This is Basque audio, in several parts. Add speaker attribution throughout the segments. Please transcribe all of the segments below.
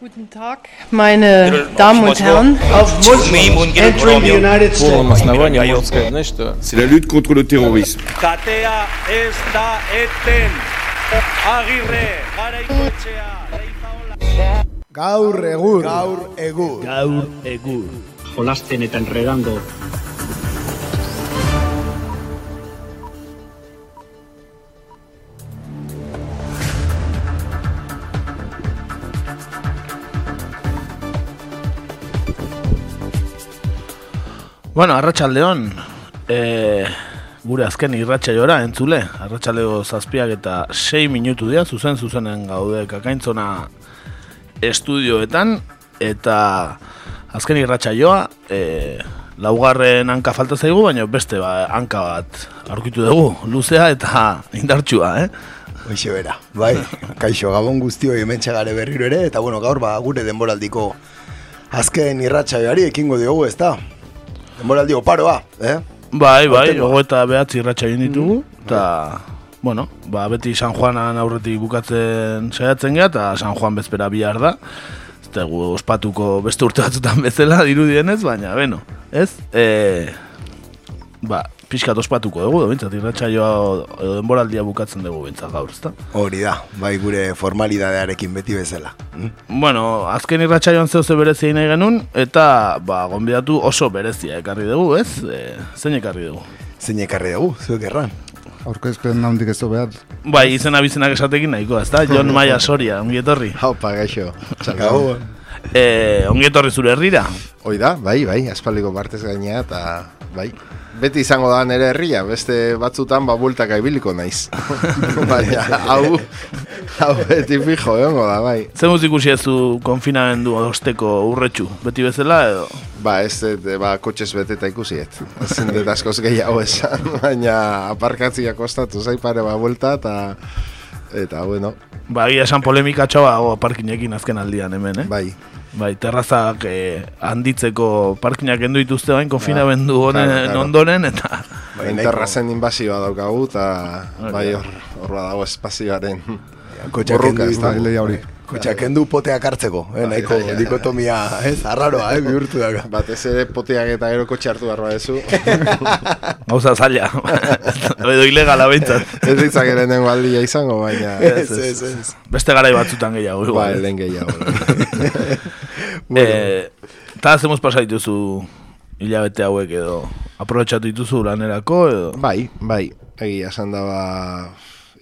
Speaker 1: Guten Tag, meine Damen und Herren.
Speaker 2: Muslims entering the United States.
Speaker 3: C'est la lutte contre le terrorisme.
Speaker 4: Katea ez da eten. Agirre, garaikoetxea, leizaola.
Speaker 5: Gaur egur. Gaur egur.
Speaker 6: Gaur egur.
Speaker 7: jolasten eta enredando
Speaker 6: Bueno, arratsaldeon e, gure azken irratsaioa entzule. Arratsaldeo zazpiak eta 6 minutu dira, zuzen zuzenen gaude kakaintzona estudioetan eta azken irratsaioa e, laugarren hanka falta zaigu, baina beste ba, hanka bat aurkitu dugu, luzea eta indartsua, eh?
Speaker 5: Hoxe bera, bai, kaixo, gabon guztio hementxe gare berriro ere, eta bueno, gaur ba, gure denboraldiko azken irratsaioari ekingo diogu, ez da? Denboraldi oparoa, eh?
Speaker 6: Bai, bai, gogo eta behatzi irratxa egin ditugu, eta, bueno, ba, beti San Juanan aurretik bukatzen saiatzen geha, eta San Juan bezpera bihar da. Ez dugu ospatuko beste urte batzutan bezala dirudienez, baina, beno, ez? E, ba, pixkat ospatuko dugu, bintzat, irratsaioa edo denboraldia bukatzen dugu bintzat gaur, ezta?
Speaker 5: Hori da, bai gure formalidadearekin beti bezala. Mm?
Speaker 6: Bueno, azken irratsaioan zeu ze berezia nahi genuen, eta, ba, gonbidatu oso berezia ekarri dugu, ez? E, zein ekarri dugu?
Speaker 5: Zein ekarri dugu, zuek erran.
Speaker 8: Aurkezpen handik ez du behar.
Speaker 6: Bai, izena bizenak esatekin nahiko, ezta? Jon Maia Soria, ongi etorri.
Speaker 8: Haupa, gaixo.
Speaker 5: Gabon.
Speaker 6: Eh, ongi etorri zure herrira.
Speaker 8: Hoi da, bai, bai, aspaliko partez gainea, eta bai. Beti izango da nere herria, beste batzutan ba bueltaka ibiliko naiz. Baina, hau, hau beti fijo, egongo da, bai.
Speaker 6: Zer muz ikusi ez du konfinamendu osteko urretxu, beti bezala edo?
Speaker 8: Ba, ez, dut, ba, kotxez beteta ikusiet. Ezin dut askoz gehiago esan, baina aparkatzia kostatu zai pare ba buelta, eta, eta, bueno,
Speaker 6: Ba, egia esan polemika txoa o, parkinekin azken aldian hemen, eh?
Speaker 8: bai.
Speaker 6: Bai, terrazak eh, handitzeko parkinak endu dituzte bain konfinamendu honen
Speaker 8: claro, claro.
Speaker 6: ondoren, eta...
Speaker 8: Bai, terrazen inbasioa daukagu, eta
Speaker 6: Hori
Speaker 8: bai
Speaker 6: da.
Speaker 8: hor, hor badago espazioaren
Speaker 5: endu,
Speaker 8: ez da,
Speaker 5: leia hori. Kotxak endu poteak hartzeko, eh, nahiko
Speaker 8: bai, bai.
Speaker 5: dikotomia, ez, arraroa, eh, bihurtu dago.
Speaker 8: Batez ere poteak eta gero kotxe hartu behar badezu.
Speaker 6: Gauza zaila, edo ilegala behintzat.
Speaker 8: ez ditzak ere nengo aldia izango, baina...
Speaker 5: Ez, ez, ez.
Speaker 6: Beste garai batzutan gehiago.
Speaker 8: Ba,
Speaker 6: eh?
Speaker 8: lehen gehiago.
Speaker 6: Eh, eta zemuz pasa dituzu hilabete hauek edo aprobetxatu dituzu lanerako edo...
Speaker 8: bai, bai, egia esan da ba,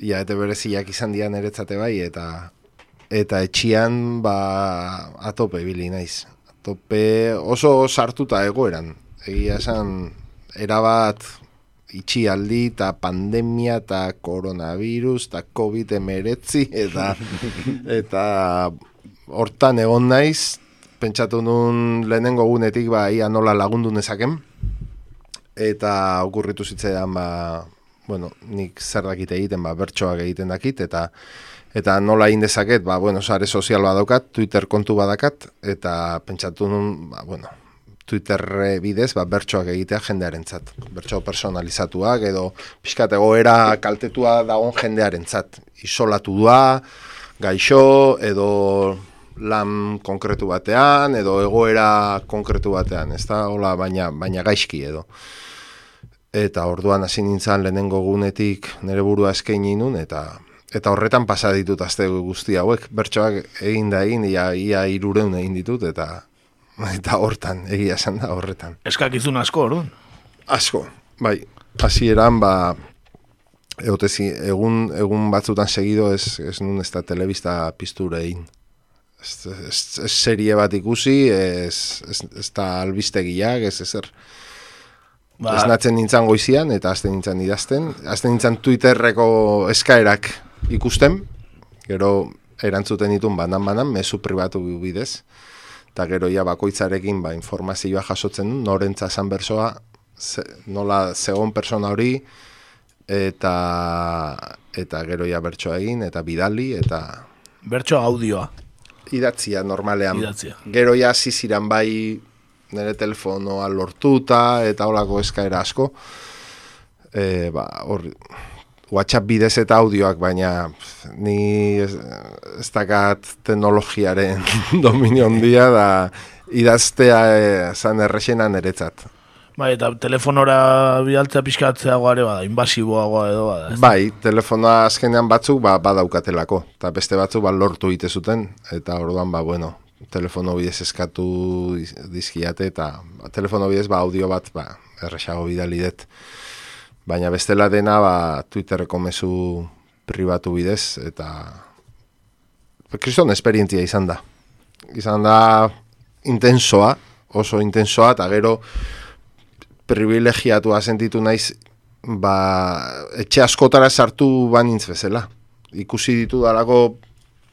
Speaker 8: hilabete bereziak izan dian eretzate bai, eta eta etxian ba atope ibili naiz. Atope oso sartuta egoeran. Egia esan erabat itxialdi eta pandemia eta coronavirus eta covid emeretzi eta eta hortan egon naiz pentsatu nun lehenengo gunetik ba ia nola lagundu nezaken eta okurritu zitzaidan ba bueno, nik zer dakit egiten, ba, bertsoak egiten dakit, eta eta nola egin dezaket, ba, bueno, sare sozial badaukat, Twitter kontu badakat, eta pentsatu nun, ba, bueno, Twitter bidez, ba, bertsoak egitea jendearentzat. Bertso personalizatuak, edo pixkat egoera kaltetua dagoen jendearentzat. Isolatu da, gaixo, edo lan konkretu batean, edo egoera konkretu batean, ez da, hola, baina, baina gaizki edo. Eta orduan hasi nintzen lehenengo gunetik nire burua eskaini nun eta eta horretan pasa ditut aste guzti hauek. Bertsoak egin da egin ia ia 300 egin ditut eta eta hortan egia esan da horretan.
Speaker 6: Eskakizun asko, orduan.
Speaker 8: asko bai. Hasieran ba egotezi egun egun batzutan segido ez ez nun ez da telebista pizture egin ez, ez, ez serie bat ikusi ez, ez, ez da albistegiak ez ezer
Speaker 6: Ba,
Speaker 8: Esnatzen nintzen goizian eta azten nintzen idazten. Azten nintzen Twitterreko eskaerak ikusten, gero erantzuten ditun banan-banan, mezu pribatu bidez. Eta gero ja bakoitzarekin ba, informazioa jasotzen du, norentza esan bersoa, ze, nola zegon persona hori, eta eta gero ja bertsoa egin, eta bidali, eta
Speaker 6: bertso audioa.
Speaker 8: Idatzia normalean.
Speaker 6: Idatzia.
Speaker 8: Gero ja ziziran bai nire telefonoa lortuta eta holako eskaera asko. E, ba, hor, WhatsApp bidez eta audioak, baina ni ez, ez dakat teknologiaren dominio handia da idaztea e, zan errexena niretzat.
Speaker 6: Bai, eta telefonora bialtzea pixkatzea guare bada, invasiboagoa edo bada.
Speaker 8: Bai, telefonoa azkenean batzuk ba, badaukatelako, eta beste batzuk ba, lortu ite zuten, eta orduan, ba, bueno, telefono bidez eskatu dizkiate, eta ba, telefono bidez ba, audio bat ba, erresago bidali dut. Baina bestela dena ba, Twitterreko mezu pribatu bidez, eta kriston esperientzia izan da. Izan da intensoa, oso intensoa, eta gero privilegiatu sentitu naiz ba, etxe askotara sartu banintz bezala. Ikusi ditu dalako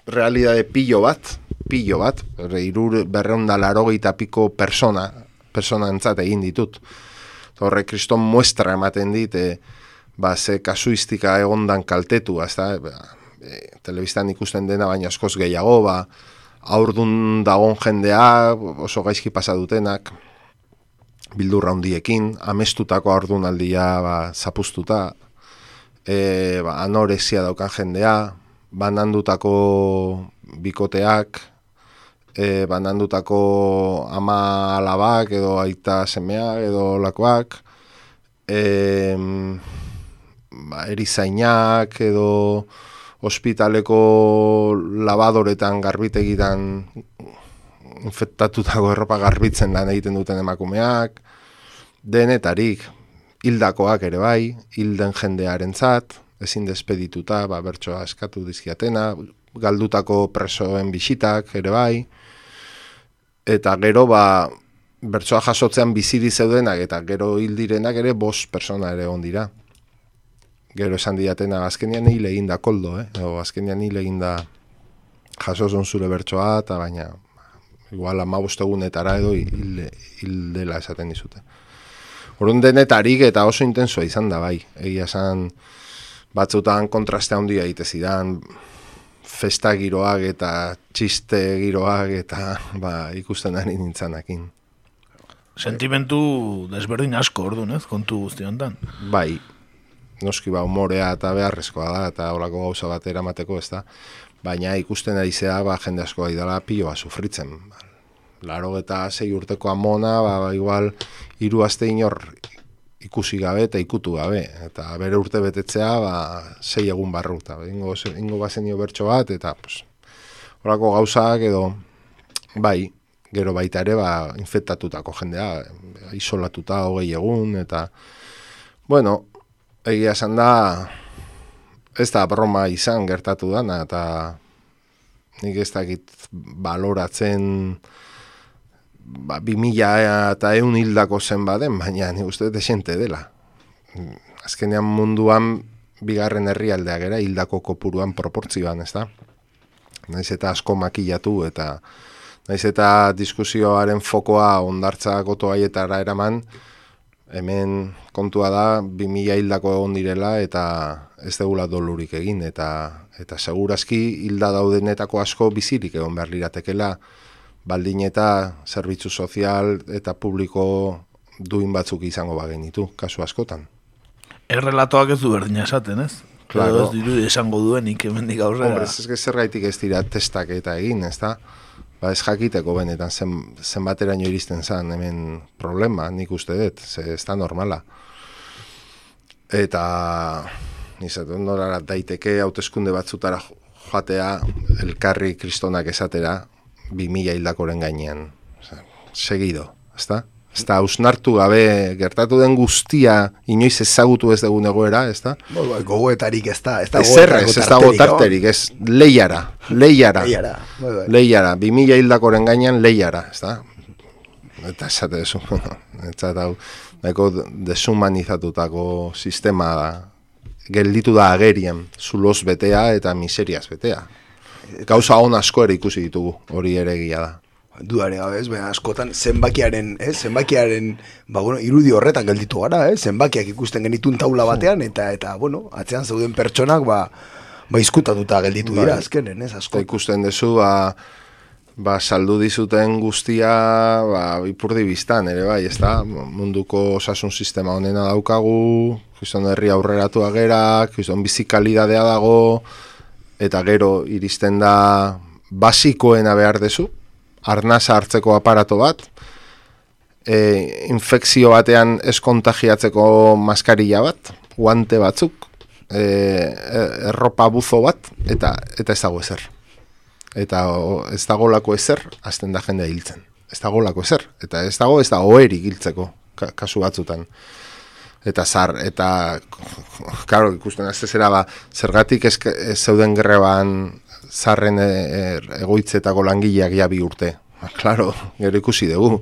Speaker 8: realidade pillo bat, pillo bat, irur berreunda laro piko persona, persona entzat egin ditut. Horre, kriston muestra ematen dit, e, ba, ze kasuistika egondan kaltetu, ez da, ba, e, telebistan ikusten dena baina askoz gehiago, ba, aurdun dagon jendea, oso gaizki pasadutenak, bildurra hundiekin, amestutako ardunaldia ba, zapustuta, e, ba, anorexia daukan jendea, banandutako bikoteak, e, banandutako ama alabak edo aita semea edo lakoak, e, ba, erizainak edo ospitaleko labadoretan garbitegitan infektatutako erropa garbitzen lan egiten duten emakumeak, denetarik, hildakoak ere bai, hilden jendearen zat, ezin despedituta, ba, bertsoa eskatu dizkiatena, galdutako presoen bisitak ere bai, eta gero, ba, bertsoa jasotzean biziri zeudenak, eta gero hildirenak ere bos persona ere ondira. Gero esan diatena, azkenian hile da koldo, eh? O, azkenian hile da jasozon zure bertsoa, eta baina, igual ama egunetara edo hil, hil dela esaten dizute. Horren denetarik eta oso intensoa izan da bai. Egia esan batzutan kontraste handia egite zidan festa giroak eta txiste giroak eta ba, ikusten ari nintzanakin.
Speaker 6: Sentimentu desberdin asko ordu, ez, kontu guzti honetan.
Speaker 8: Bai, noski ba, humorea eta beharrezkoa da, eta holako gauza bat eramateko, ez da. Baina ikusten ari zea, ba, jende asko da piloa sufritzen laro eta zei urteko amona, ba, ba, igual, hiru aste inor ikusi gabe eta ikutu gabe. Eta bere urte betetzea, ba, zei egun barru. Eta ingo, ingo bazenio bertso bat, eta pues, horako gauzak edo, bai, gero baita ere, ba, infektatutako jendea, isolatuta hogei egun, eta, bueno, egia esan da, ez da broma izan gertatu dana, eta nik ez dakit baloratzen, ba, bi mila eta eun hildako zen baden, baina ni uste desente dela. Azkenean munduan bigarren herrialdea gera hildako kopuruan proportzioan, ez da? Naiz eta asko makillatu eta naiz eta diskusioaren fokoa ondartza goto haietara eraman, hemen kontua da, bi mila hildako egon direla eta ez degula dolurik egin, eta eta segurazki hilda daudenetako asko bizirik egon behar liratekela, baldin eta zerbitzu sozial eta publiko duin batzuk izango bagenitu, kasu askotan.
Speaker 6: Errelatoak ez du berdina esaten, ez?
Speaker 8: Claro.
Speaker 6: Ez diru esango duenik hemendik aurrera.
Speaker 8: Hombre, ez ez zergaitik ez dira testak eta egin, ez da? Ba, ez jakiteko benetan zen, zenbateraino iristen zen hemen problema, nik uste dut, ze ez da normala. Eta, nizaten norara daiteke hauteskunde batzutara joatea elkarri kristonak esatera, bi mila hildakoren gainean. segido, ezta? Ez da, ausnartu gabe gertatu den guztia inoiz ezagutu ez dugun egoera, ez da?
Speaker 5: Bai, bai, gogoetarik ez da.
Speaker 8: Ez errez, ez da gotarterik, ez leiara, leiara. Leiara, bai. Leiara, bi mila hildakoren gainean leiara, ez da? Eta esate desu, ez da, daiko desumanizatutako sistema da, gelditu da agerian, zuloz betea eta miseriaz betea gauza on asko ere ikusi ditugu, hori ere egia da.
Speaker 5: Dudare gabe ez, baina askotan zenbakiaren, eh, zenbakiaren, ba, bueno, irudi horretan gelditu gara, eh, zenbakiak ikusten genitun taula batean, eta, eta, bueno, atzean zeuden pertsonak, ba, ba izkutatuta gelditu dira, bai. azkenen, ez, asko.
Speaker 8: ikusten dezu, ba, ba, saldu dizuten guztia, ba, ipurdi biztan, ere bai, ez da, munduko osasun sistema honena daukagu, kriston herri aurreratu agera, kriston bizikalidadea dago, eta gero iristen da basikoena behar dezu, arnasa hartzeko aparato bat, e, infekzio batean eskontagiatzeko maskarilla bat, guante batzuk, e, e, erropa buzo bat, eta eta ez dago ezer. Eta ez dago lako ezer, azten da jendea hiltzen. Ez dago lako ezer, eta ez dago ez da oeri hiltzeko, kasu batzutan eta zar, eta, karo, ikusten azte zera, ba, zergatik ez, zeuden greban zarren e, e, egoitzetako langileak ja bi urte. Ba, klaro, gero ikusi dugu.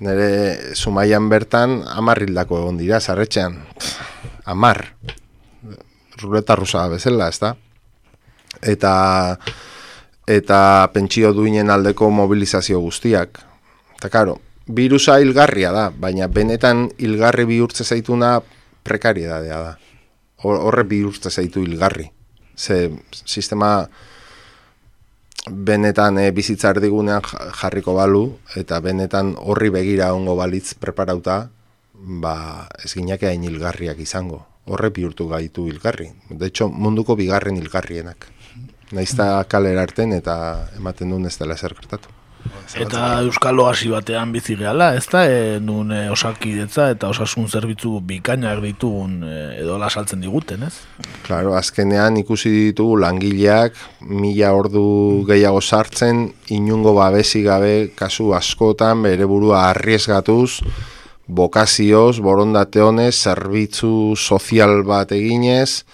Speaker 8: Nere sumaian bertan amarrildako egon dira, zarretxean. Amar. Ruleta rusa bezala, ez da? Eta, eta pentsio duinen aldeko mobilizazio guztiak. Eta karo, virusa hilgarria da, baina benetan hilgarri bihurtze zaituna prekariedadea da. Horre bihurtze zaitu hilgarri. Ze sistema benetan e, bizitza erdigunean jarriko balu, eta benetan horri begira ongo balitz preparauta, ba ez ginak egin hilgarriak izango. Horre bihurtu gaitu hilgarri. De hecho, munduko bigarren hilgarrienak. Naizta kalera arten eta ematen duen ez dela zer gertatu.
Speaker 6: Eta Euskal Oasi batean bizi gehala, ez da, e, nun e, osakidetza eta osasun zerbitzu bikainak ditugun e, edo lasaltzen diguten, ez?
Speaker 8: Claro, azkenean ikusi ditugu langileak mila ordu gehiago sartzen, inungo babesi gabe kasu askotan bere burua arriesgatuz, bokazioz, borondate honez, zerbitzu sozial bat eginez,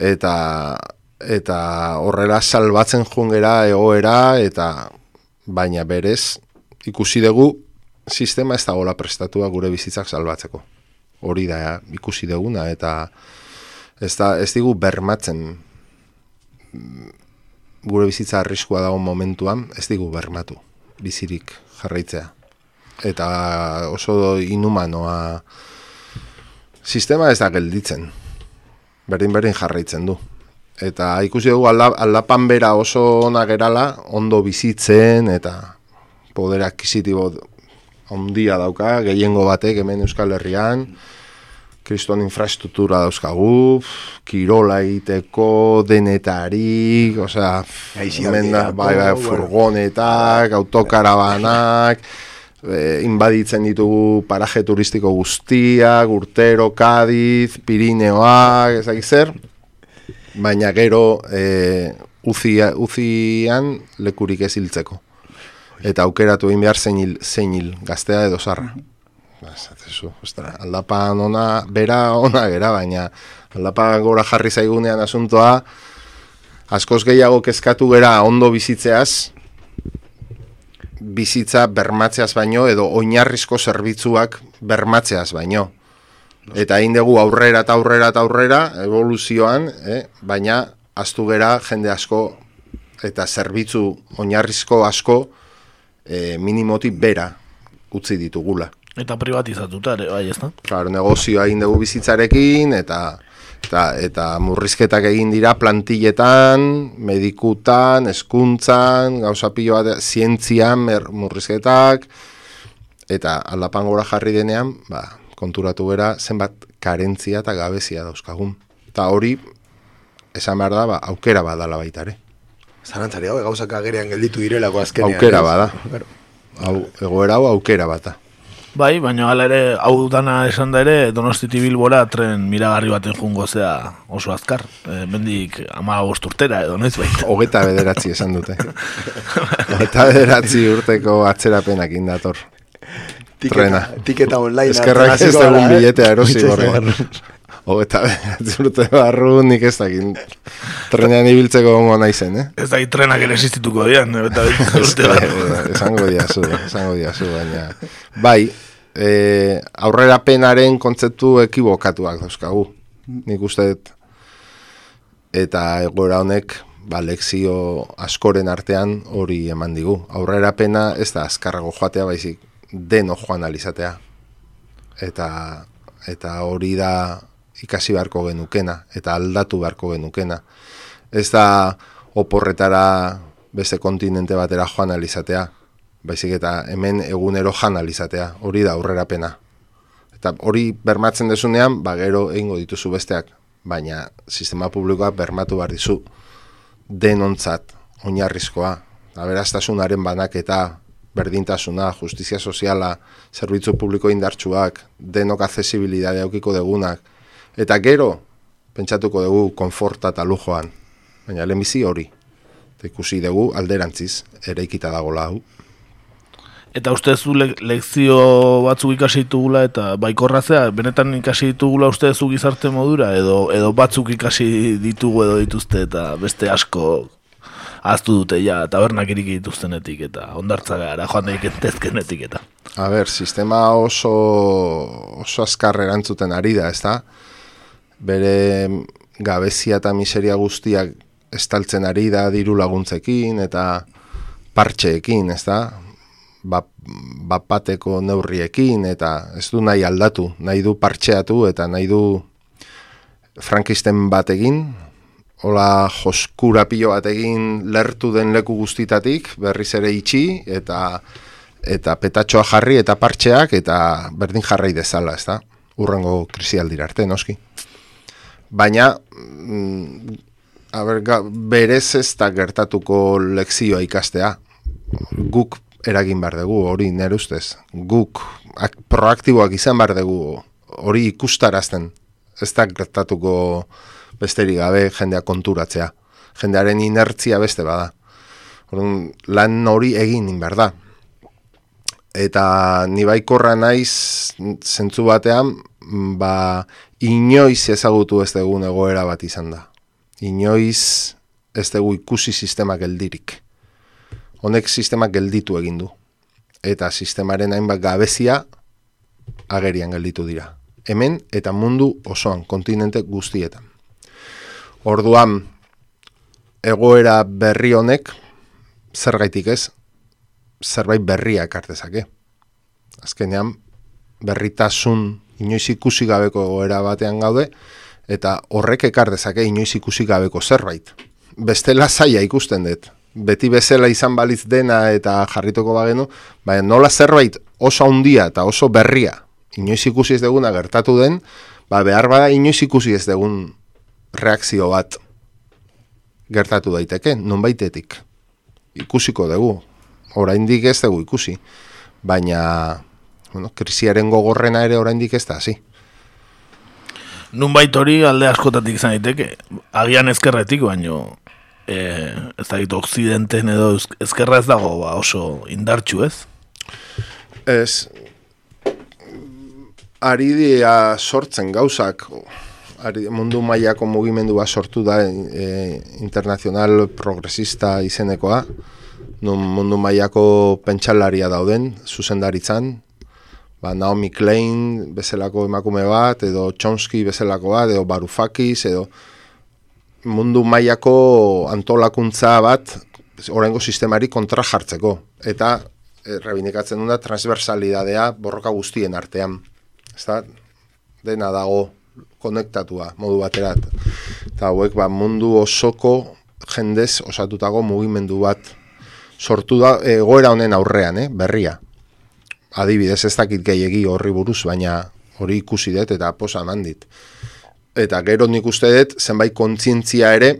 Speaker 8: eta eta horrela salbatzen jungera egoera, eta baina berez ikusi dugu sistema ez dagoela prestatua gure bizitzak salbatzeko. Hori da ikusi duguna eta ez, da, ez digu bermatzen gure bizitza arriskua dago momentuan, ez digu bermatu bizirik jarraitzea. Eta oso inumanoa sistema ez da gelditzen. Berdin berdin jarraitzen du eta ikusi dugu aldapan bera oso ona gerala, ondo bizitzen eta poder akizitibo ondia dauka, gehiengo batek hemen Euskal Herrian, kriston infrastruktura dauzkagu, kirola egiteko, denetarik, osea, bai, bai, furgonetak, autokarabanak, e, inbaditzen ditugu paraje turistiko guztiak, urtero, Kadiz, Pirineoak, ezak zer, baina gero e, uzia, uzian lekurik ez hiltzeko. Eta aukeratu egin behar zein hil, zein hil gaztea edo zarra. Zatezu, ostra, aldapan ona, bera ona gera, baina aldapan gora jarri zaigunean asuntoa, askoz gehiago kezkatu gera ondo bizitzeaz, bizitza bermatzeaz baino, edo oinarrizko zerbitzuak bermatzeaz baino. Eta egin dugu aurrera eta aurrera eta aurrera, evoluzioan, eh? baina astu gera jende asko eta zerbitzu oinarrizko asko eh, minimoti bera utzi ditugula.
Speaker 6: Eta privatizatuta ere, bai ez da?
Speaker 8: Claro, negozioa egin dugu bizitzarekin eta eta, eta murrizketak egin dira plantilletan, medikutan, eskuntzan, gauza piloa, zientzian murrizketak, eta aldapan gora jarri denean, ba, konturatu bera zenbat karentzia eta gabezia dauzkagun. Eta hori, esan behar da, ba, aukera badala baita ere.
Speaker 5: Zarantzari hau, gauzak agerean gelditu direlako azkenean.
Speaker 8: Aukera bada. Hau, egoera hau aukera bata.
Speaker 6: Bai, baina hala ere, hau dana esan da ere, donostiti bilbora tren miragarri baten jungo zea oso azkar. E, bendik ama urtera edo, noiz baita.
Speaker 8: Ogeta bederatzi esan dute. Ogeta bederatzi urteko atzerapenak indator
Speaker 5: trena. Tiketa online.
Speaker 8: Eskerrak ez da un billetea erosi gorri. O eta zurte barru nik ez dakin trenean ibiltzeko gongo naizen, eh?
Speaker 6: Ez dakit trenak ere existituko dian, eta
Speaker 8: esango diazu, esango diazu, baina. Bai, e, aurrera penaren kontzeptu ekibokatuak dauzkagu. Nik uste eta egoera honek ba, lekzio askoren artean hori eman digu. Aurrera pena ez da azkarrago joatea baizik deno joan alizatea. Eta, eta hori da ikasi beharko genukena, eta aldatu beharko genukena. Ez da oporretara beste kontinente batera joan alizatea, baizik eta hemen egunero jan alizatea, hori da aurrera pena. Eta hori bermatzen desunean, ba gero egingo dituzu besteak, baina sistema publikoa bermatu behar dizu denontzat oinarrizkoa. Aberastasunaren banaketa, berdintasuna, justizia soziala, zerbitzu publiko indartsuak, denok accesibilidade aukiko degunak. Eta gero, pentsatuko dugu konforta eta lujoan. Baina lehenbizi hori. Eta ikusi dugu alderantziz, ere ikita dago hau.
Speaker 6: Eta uste zu le lekzio batzuk ikasi ditugula eta baikorrazea, benetan ikasi ditugula uste zu gizarte modura edo edo batzuk ikasi ditugu edo dituzte eta beste asko aztu dute ja tabernak irik dituztenetik eta ondartza gara joan daik entezkenetik eta.
Speaker 8: A ber, sistema oso, oso azkar erantzuten ari da, ezta? Bere gabezia eta miseria guztiak estaltzen ari da diru laguntzekin eta partxeekin, ezta? bapateko neurriekin eta ez du nahi aldatu, nahi du partxeatu eta nahi du frankisten bat egin, hola joskura pilo bat egin lertu den leku guztitatik, berriz ere itxi eta eta petatxoa jarri eta partxeak eta berdin jarrai dezala, ez da? Urrengo krisialdira arte, noski. Baina, mm, aber, berez ez da gertatuko lekzioa ikastea. Guk eragin bar dugu hori nere ustez. Guk proaktiboak izan bar dugu hori ikustarazten. Ez da gertatuko besterik gabe jendea konturatzea. Jendearen inertzia beste bada. Orduan, lan hori egin behar da. Eta ni baikorra naiz zentzu batean, ba, inoiz ezagutu ez dugu egoera bat izan da. Inoiz ez dugu ikusi sistema geldirik honek sistema gelditu egin du. Eta sistemaren hainbat gabezia agerian gelditu dira. Hemen eta mundu osoan, kontinente guztietan. Orduan, egoera berri honek, zer gaitik ez, zerbait berria ekartezake. Azkenean, berritasun inoiz ikusi gabeko egoera batean gaude, eta horrek ekartezake inoiz ikusi gabeko zerbait. Bestela zaila ikusten dut, beti bezala izan baliz dena eta jarrituko bagenu, baina nola zerbait oso handia eta oso berria, inoiz ikusi ez duguna gertatu den, ba behar bada inoiz ikusi ez dugun reakzio bat gertatu daiteke, non baitetik. Ikusiko dugu, oraindik ez dugu ikusi, baina bueno, krisiaren gogorrena ere oraindik ez da, hasi.
Speaker 6: Nun hori alde askotatik izan daiteke, agian ezkerretik, baino e, ez da gitu oksidenten edo ezkerra ez dago ba, oso indartxu ez?
Speaker 8: Ez, ari dia sortzen gauzak, mundu mailako mugimendu bat sortu da e, internazional progresista izenekoa, nun mundu mailako pentsalaria dauden, zuzendaritzan, ba, Naomi Klein bezalako emakume bat, edo Chomsky bezalako bat, edo Barufakis, edo mundu mailako antolakuntza bat oraingo sistemari kontra jartzeko. Eta e, rebindikatzen duna transversalidadea borroka guztien artean. Ezta? Dena dago konektatua modu baterat. Eta hauek ba, mundu osoko jendez osatutago mugimendu bat sortu da egoera honen aurrean, eh, berria. Adibidez ez dakit gehiegi horri buruz, baina hori ikusi dut eta posa mandit eta gero nik uste dut zenbait kontzientzia ere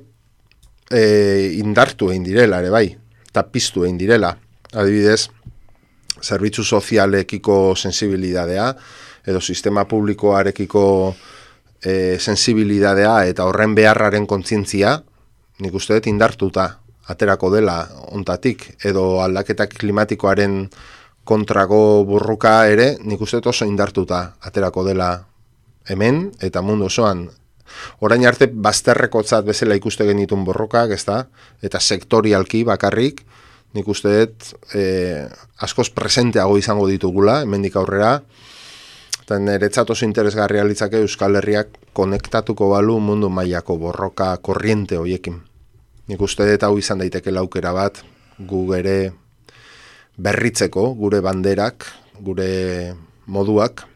Speaker 8: e, indartu egin direla ere bai, eta piztu egin direla. Adibidez, zerbitzu sozialekiko sensibilidadea, edo sistema publikoarekiko e, sensibilidadea eta horren beharraren kontzientzia, nik uste dut indartuta aterako dela ontatik, edo aldaketak klimatikoaren kontrako burruka ere, nik uste dut oso indartuta aterako dela hemen eta mundu osoan orain arte bazterrekotzat bezala ikuste genitun borrokak, ezta? Eta sektorialki bakarrik nik uste dut e, askoz presenteago izango ditugula hemendik aurrera. Eta niretzat oso interesgarria litzake Euskal Herriak konektatuko balu mundu mailako borroka korriente hoiekin. Nik uste dut hau izan daiteke laukera bat gu ere berritzeko, gure banderak, gure moduak,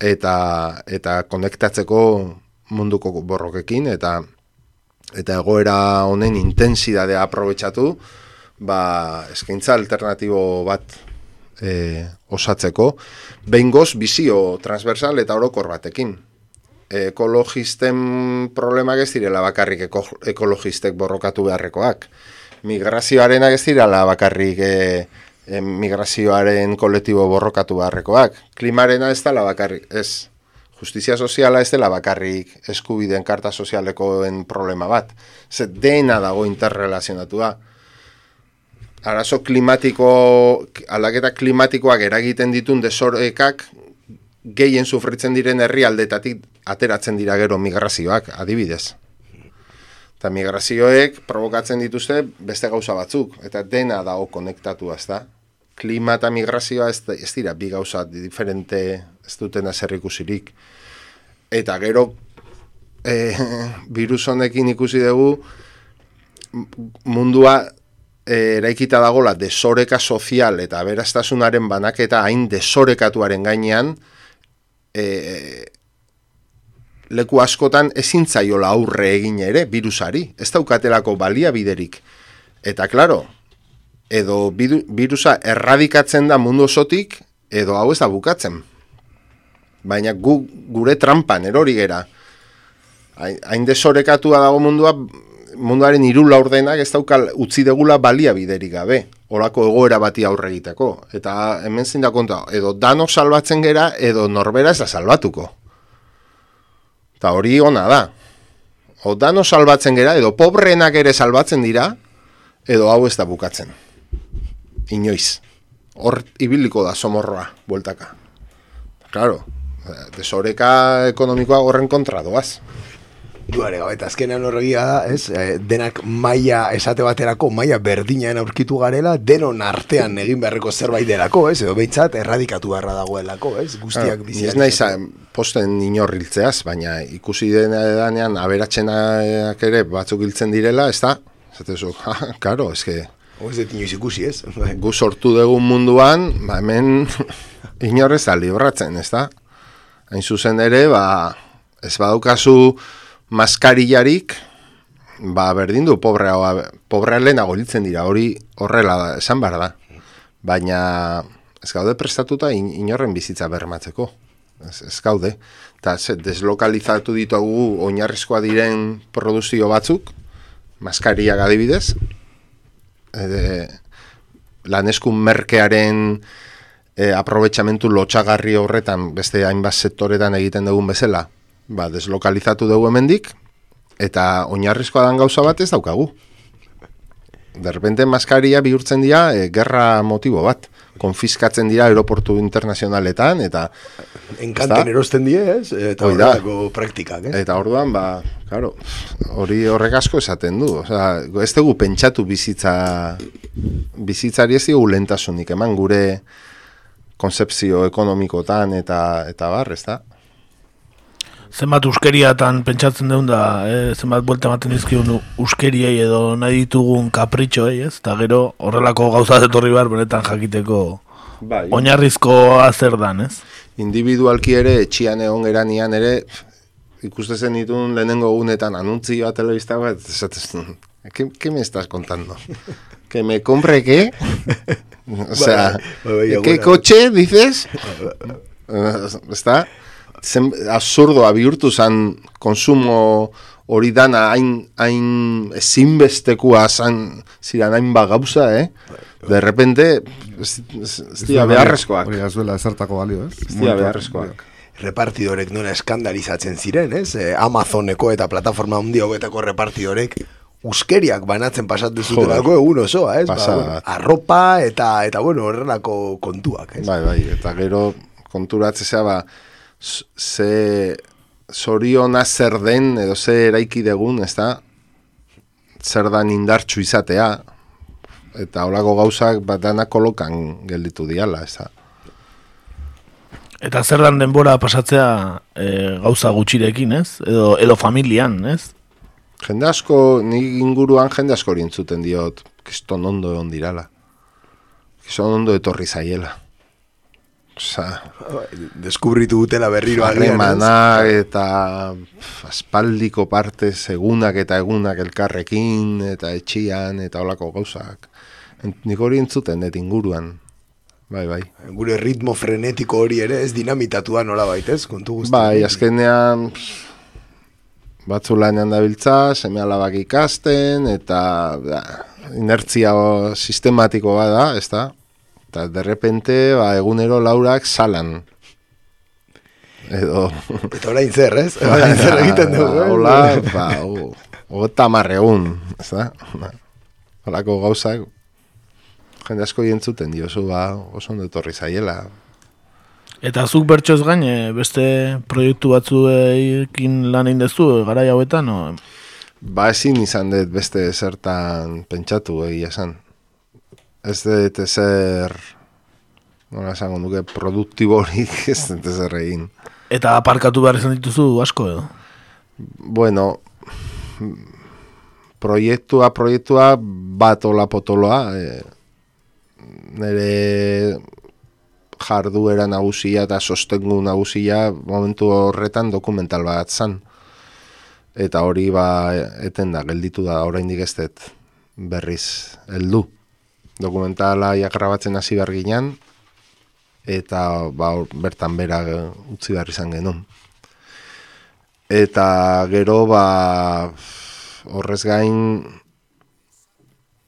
Speaker 8: eta eta konektatzeko munduko borrokekin eta eta egoera honen intensidadea aprobetxatu ba eskaintza alternatibo bat e, osatzeko, behin goz bizio transversal eta orokor batekin. Ekologisten problemak ez direla bakarrik eko, ekologistek borrokatu beharrekoak. Migrazioaren ez direla bakarrik e, e, migrazioaren kolektibo borrokatu beharrekoak. Klimarena ez dela bakarrik, ez. Justizia soziala ez dela bakarrik eskubideen karta sozialekoen problema bat. Zer dena dago interrelazionatua. Arazo klimatiko, aldaketa klimatikoak eragiten ditun desorekak gehien sufritzen diren herrialdetatik ateratzen dira gero migrazioak, adibidez. Eta migrazioek provokatzen dituzte beste gauza batzuk, eta dena dago konektatu da. Klima eta migrazioa ez, ez dira bi gauza diferente ez duten azer ikusirik. Eta gero e, virus honekin ikusi dugu mundua eraikita dagola desoreka sozial eta beraztasunaren banaketa hain desorekatuaren gainean e, leku askotan ezin zaiola aurre egin ere virusari, ez daukatelako baliabiderik. Eta claro, edo virusa erradikatzen da mundu osotik, edo hau ez da bukatzen. Baina gu, gure trampan erori gera. Hain desorekatua dago mundua, munduaren hiru laurdenak ez daukal utzi degula baliabiderik gabe. Olako egoera bati aurre egiteko. Eta hemen zein da konta, edo dano salbatzen gera, edo norbera ez da salbatuko. Eta hori ona da. O dano salbatzen gera, edo pobrenak ere salbatzen dira, edo hau ez da bukatzen. Inoiz. Hor ibiliko da somorroa, bueltaka. Claro, desoreka ekonomikoa horren kontra doaz.
Speaker 5: Duare, eta azkenean horregia da, ez? E, denak maila esate baterako, maila berdinaen aurkitu garela, denon artean egin beharreko zerbait delako, ez? Edo behintzat, erradikatu beharra dagoelako, ez? Guztiak biziak.
Speaker 8: Ez nahi posten inorriltzeaz, baina ikusi denean aberatzenak ere batzuk hiltzen direla, ez da? Zatezu, ha, karo, ez que...
Speaker 5: ez dut inoiz ikusi, ez?
Speaker 8: Gu sortu dugun munduan, ba, hemen inorrez da libratzen, ez da? Hain zuzen ere, ba, ez badaukazu maskarillarik, ba, berdin du, pobrea, pobrea lehenago dira, hori horrela da, esan behar da. Baina, ez gaude prestatuta in, inorren bizitza bermatzeko. Ez, ez gaude. Eta deslokalizatu ditugu oinarrizkoa diren produzio batzuk, maskaria adibidez, e, laneskun merkearen e, aprobetsamentu lotxagarri horretan beste hainbat sektoretan egiten dugun bezala, ba, deslokalizatu dugu hemendik eta oinarrizkoa dan gauza bat ez daukagu. De repente maskaria bihurtzen dira e, gerra motibo bat. Konfiskatzen dira aeroportu internazionaletan eta...
Speaker 5: Enkanten erosten die, ez? Eta horretako praktikak, eh?
Speaker 8: Eta orduan, ba, claro, hori horrek asko esaten du. Osea, ez dugu pentsatu bizitza... Bizitzari ez dugu lentasunik, eman gure konzepzio ekonomikotan eta, eta bar, ez da?
Speaker 6: Zenbat uskeriatan pentsatzen deun da, eh, zenbat buelta ematen dizkiun uskeriei edo nahi ditugun kapritxoei, ez? Eta gero horrelako gauza etorri behar benetan jakiteko bai. oinarrizko azer dan, ez?
Speaker 8: Individualki ere, etxian egon geranian ere, ikuste zen ditun lehenengo gunetan anuntzioa telebista bat, esatez, ¿qué, ¿qué me estás contando? ¿Que me compre qué? o sea, ¿qué coche dices? ¿Está? Zen, absurdoa bihurtu zen konsumo hori dana hain, hain ezinbestekua zan ziren hain bagauza, eh? De repente, ez dira beharrezkoak.
Speaker 9: Hori azuela ezartako balio, ez?
Speaker 8: Ez dira beharrezkoak.
Speaker 5: Repartidorek nuna eskandalizatzen ziren, ez? Eh, Amazoneko eta plataforma hundi hobetako repartidorek uskeriak banatzen pasatu zutenako egun osoa, ez? Ba, arropa eta, eta bueno, horrelako kontuak, ez?
Speaker 8: Bai, bai, eta gero konturatzea, ba, ze soriona zer den edo ze eraiki degun, ez da, zer dan indartxu izatea, eta holako gauzak bat dana kolokan gelditu diala, ez da.
Speaker 6: Eta zer dan denbora pasatzea e, gauza gutxirekin, ez? Edo, edo familian, ez?
Speaker 8: Jende asko, ni inguruan jende asko zuten diot, kiston ondo egon dirala. Kiston ondo etorri zaiela. Osa,
Speaker 5: deskubritu dutela berriro
Speaker 8: Harremana eta aspaldiko parte egunak eta egunak elkarrekin eta etxian eta olako gauzak. Nik hori entzuten, net inguruan. bai, bai.
Speaker 5: Gure ritmo frenetiko hori ere ez dinamitatua nola baitez, kontu guzti.
Speaker 8: Bai, azkenean batzu lanean dabiltza, seme alabak ikasten, eta da, inertzia sistematiko bada, ez da? Eta derrepente, ba, egunero laurak salan. Edo...
Speaker 5: Eta orain zer, ez? Orain zer egiten dugu,
Speaker 8: eh? Hola, ba, o, marregun, ez da? Horako gauzak, jende asko jentzuten diozu, ba, oso ondo etorri zaiela.
Speaker 6: Eta zuk bertsoz gain, beste proiektu batzuekin lan indezu, gara hauetan, no?
Speaker 8: Ba, ezin izan dut beste zertan pentsatu, egia esan. Ez dut ezer, nola esango nuke, produktiborik ez dut ezer egin.
Speaker 6: Eta aparkatu behar izan dituzu asko edo?
Speaker 8: Bueno, proiektua, proiektua, bat ola potoloa, e, nire jarduera nagusia eta sostengu nagusia momentu horretan dokumental bat zan. Eta hori ba eten da, gelditu da, oraindik ez dut berriz heldu. Dokumentala jakrabatzen hasi behar ginen, eta ba, bertan bera utzi behar izan genuen. Eta gero ba horrez gain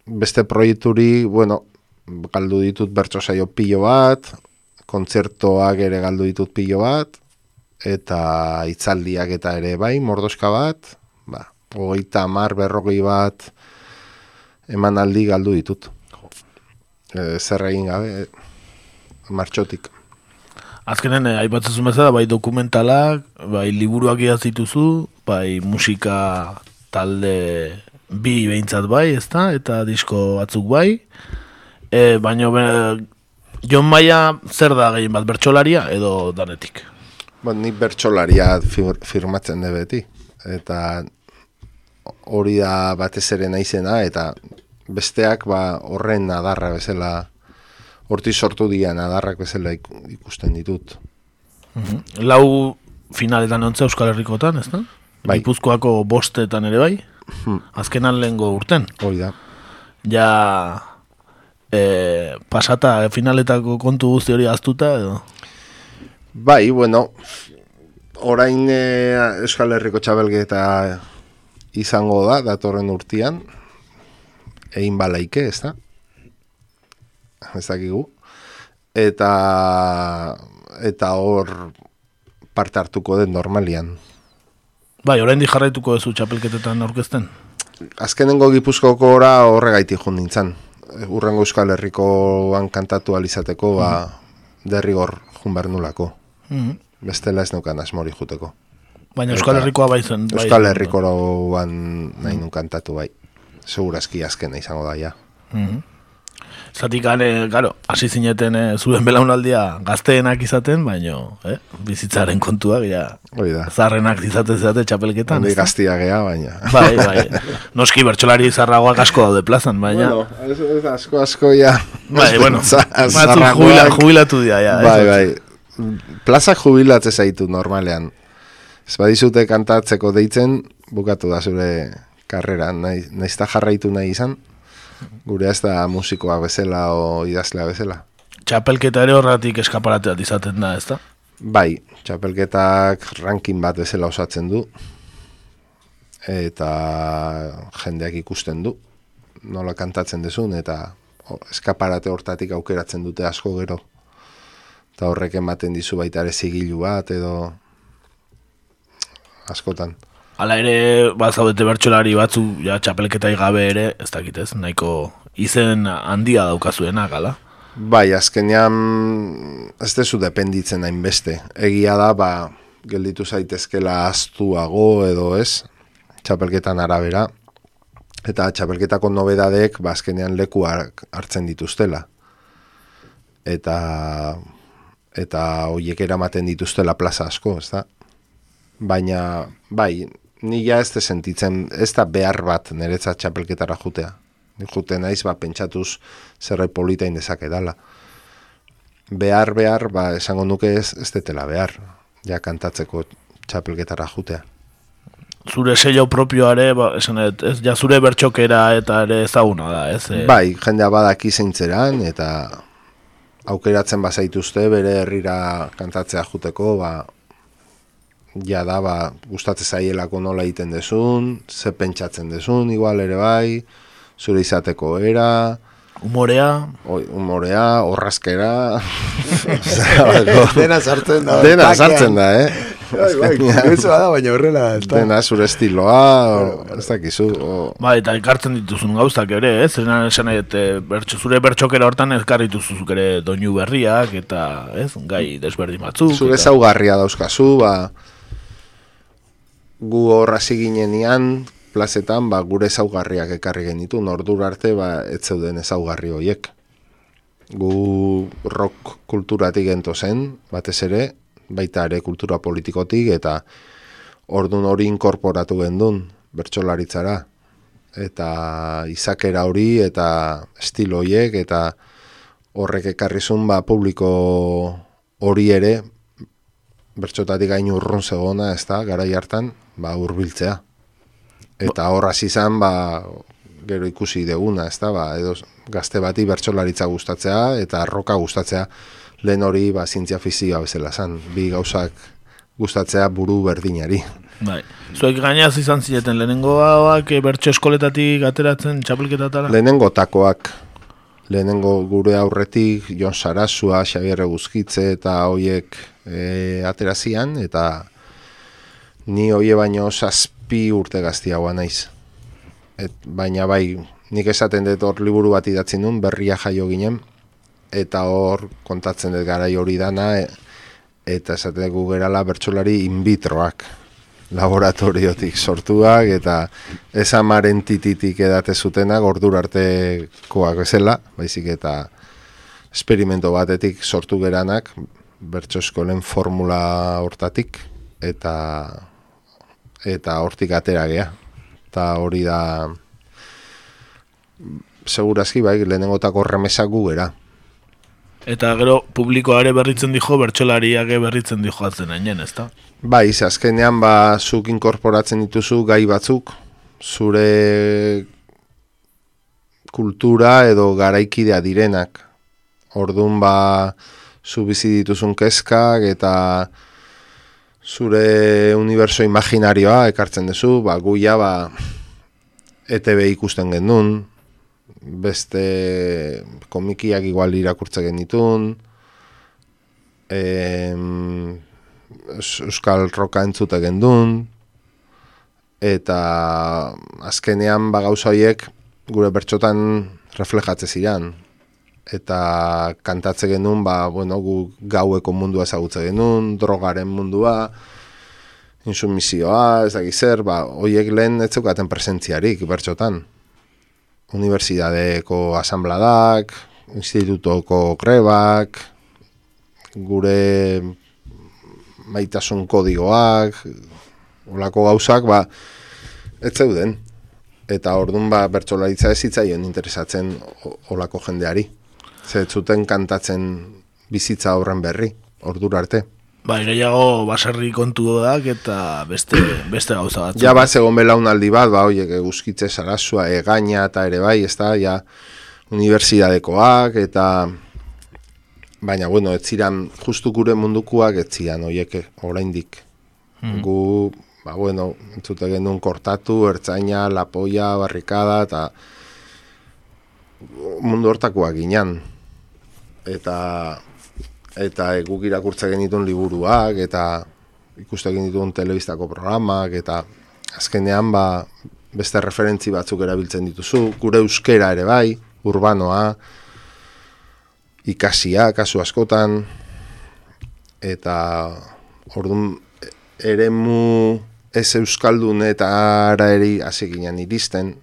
Speaker 8: beste proiekturi, bueno, galdu ditut bertso saio pilo bat, kontzertoak ere galdu ditut pilo bat, eta itzaldiak eta ere bai, mordoska bat, ba, hogeita mar berrogei bat eman aldi galdu ditut. E, zer egin gabe, martxotik.
Speaker 6: Azkenen, eh, aipatzen bezala, bai dokumentalak, bai liburuak idazituzu, bai musika talde bi behintzat bai, ezta? Eta disko batzuk bai. E, baina Jon Maia zer da gehien bat bertsolaria edo danetik?
Speaker 8: Ba, ni bertsolaria fir, firmatzen de beti. Eta hori da batez ere naizena eta besteak ba horren adarra bezala horti sortu dian adarrak bezala ikusten ditut.
Speaker 6: Mm Lau finaletan ontza Euskal Herrikotan, ez da? Bai. Ipuzkoako bostetan ere bai? Hmm. Azkenan lehengo urten?
Speaker 8: Hoi da.
Speaker 6: Ja e, pasata finaletako kontu guzti hori aztuta edo?
Speaker 8: Bai, bueno, orain e, Euskal Herriko txabelgeta izango da, datorren urtian, egin balaike, ez da? Ez dakigu. Eta, eta hor parte hartuko den normalian.
Speaker 6: Bai, orain di jarraituko ez txapelketetan aurkezten?
Speaker 8: Azkenengo gipuzkoko ora horregaiti nintzen urrengo euskal herrikoan kantatu alizateko, ba, mm. derrigor junbernulako. Mm. Bestela ez nukan asmori juteko.
Speaker 6: Baina euskal herrikoa bai zen.
Speaker 8: Bai, euskal herrikoan nahi nun kantatu bai. Segurazki azkena izango da, ja. Mm
Speaker 6: Zatik gane, garo, hasi zineten eh, zuen belaunaldia gazteenak izaten, baino, eh, bizitzaren kontua, ja, zarrenak izaten zate txapelketan.
Speaker 8: Hori gaztia geha, baina.
Speaker 6: Bai, bai. Noski bertxolari zarragoak asko daude plazan, baina.
Speaker 8: Bueno, ez, ez asko, asko, ja.
Speaker 6: Bai, bueno, jubila, jubilatu dia, ja.
Speaker 8: Bai, bai. Plazak jubilatze zaitu normalean. Ez badizute kantatzeko deitzen, bukatu da zure karrera, nahi, nahi jarraitu nahi izan, gure ez da musikoa bezala o idazlea bezala.
Speaker 6: Txapelketa ere horratik eskaparateat izaten da, ez da?
Speaker 8: Bai, txapelketak rankin bat bezala osatzen du, eta jendeak ikusten du, nola kantatzen dezun, eta eskaparate hortatik aukeratzen dute asko gero. Eta horrek ematen dizu baita ere zigilu bat, edo askotan.
Speaker 6: Hala ere, bazaudete bertxolari batzu, ja, txapelketai gabe ere, ez dakitez, nahiko izen handia daukazuena, gala?
Speaker 8: Bai, azkenean ez dezu dependitzen hain beste. Egia da, ba, gelditu zaitezkela astuago edo ez, txapelketan arabera, eta txapelketako nobedadek, ba, azkenean leku hartzen dituztela. Eta eta hoiek eramaten dituztela plaza asko, ez da? Baina, bai, ni ja ez sentitzen, ez da behar bat niretzat txapelketara jutea. Ni jute naiz, ba, pentsatuz zerre polita indezak edala. Behar, behar, ba, esango nuke ez, ez detela behar, ja kantatzeko txapelketara jutea.
Speaker 6: Zure sello propioare, ba, esan ez, ja zure bertxokera eta ere ezaguna da, ez?
Speaker 8: E... Bai, jendea badaki zeintzeran, eta aukeratzen bazaituzte bere herrira kantatzea juteko, ba, ja da, ba, gustatzen zaielako nola egiten dezun, ze pentsatzen dezun, igual ere bai, zure izateko era,
Speaker 6: Humorea.
Speaker 8: Oi, humorea, horrazkera.
Speaker 5: dena sartzen da.
Speaker 8: Dena sartzen da, eh?
Speaker 5: Bai, bai, da, baina horrela.
Speaker 8: Dena zure estiloa, ez dakizu.
Speaker 6: Ba, eta ekartzen dituzun gauzak ere, ez? Eh? esan nahi, bertxo, zure bertxokera hortan ezkarri dituzuzuk ere doinu berriak, eta, ez, gai desberdin batzuk.
Speaker 8: Zure
Speaker 6: eta...
Speaker 8: zaugarria dauzkazu, ba, gu horra ziginean, plazetan ba, gure ezaugarriak ekarri genitu, nordur arte ba, ez zeuden ezaugarri horiek. Gu rock kulturatik gento zen, batez ere, baita ere kultura politikotik, eta ordun hori inkorporatu gendun, bertsolaritzara. Eta izakera hori, eta estilo horiek, eta horrek ekarrizun ba, publiko hori ere, bertxotatik gain urrun zegona, ez da, gara hartan, ba, urbiltzea. Eta horra izan, ba, gero ikusi deguna, ez da, ba, edo gazte bati bertsolaritza gustatzea eta roka gustatzea lehen hori ba, zintzia fizioa bezala zan, bi gauzak gustatzea buru berdinari.
Speaker 6: Bai. Zuek gainaz izan zileten, lehenengoak bertso eskoletatik ateratzen txapelketatara?
Speaker 8: Lehenengo takoak, lehenengo gure aurretik, Jon Sarasua, Xabier Guzkitze eta hoiek e, aterazian, eta ni hoie baino zazpi urte gaztiagoa naiz. Et, baina bai, nik esaten dut hor liburu bat idatzi nun, berria jaio ginen, eta hor kontatzen dut gara hori dana, e, eta esaten dugu gerala bertsolari in vitroak, laboratoriotik sortuak, eta esamaren tititik edate zutenak, ordur artekoak bezala, baizik eta esperimento batetik sortu geranak, bertso eskolen formula hortatik, eta eta hortik atera gea. Eta hori da segurazki bai, lehenengotako remesak gu gera.
Speaker 6: Eta gero publikoare berritzen dijo, bertxolariak berritzen dijo atzen ainen, ez da?
Speaker 8: Bai, azkenean ba, zuk inkorporatzen dituzu gai batzuk, zure kultura edo garaikidea direnak. Ordun ba, zu bizi dituzun kezkak eta zure universo imaginarioa ekartzen duzu, ba, guia ba, ETB ikusten gendun, beste komikiak igual irakurtzen genitun, em, euskal roka entzute gendun, eta azkenean ba gauza horiek gure bertxotan reflejatzen ziren eta kantatze genuen, ba, bueno, gu gaueko mundua ezagutze genuen, drogaren mundua, insumizioa, ez dakiz zer, ba, hoiek lehen ez zeukaten presentziarik, bertxotan. Unibertsidadeko asambladak, institutoko grebak, gure maitasun kodigoak, olako gauzak, ba, ez zeuden. Eta orduan ba, bertxolaritza ez zitzaien interesatzen olako jendeari zuten kantatzen bizitza horren berri, ordura arte.
Speaker 6: Ba, gehiago baserri kontu dak eta beste, beste gauza bat.
Speaker 8: Ja, ba, segon belaunaldi bat, ba, oie, eguzkitze sarazua, egaina eta ere bai, ez da, ja, unibertsidadekoak eta... Baina, bueno, ez ziren, justu gure mundukuak ez ziren, oieke, oraindik. Hmm. Gu, ba, bueno, entzute genuen kortatu, ertzaina, lapoia, barrikada, eta mundu hortakoak ginean eta eta guk irakurtza genituen liburuak eta ikuste genituen telebistako programak eta azkenean ba beste referentzi batzuk erabiltzen dituzu, gure euskera ere bai, urbanoa, ikasia, kasu askotan, eta orduan eremu ez euskaldun eta ara eri aseginan iristen,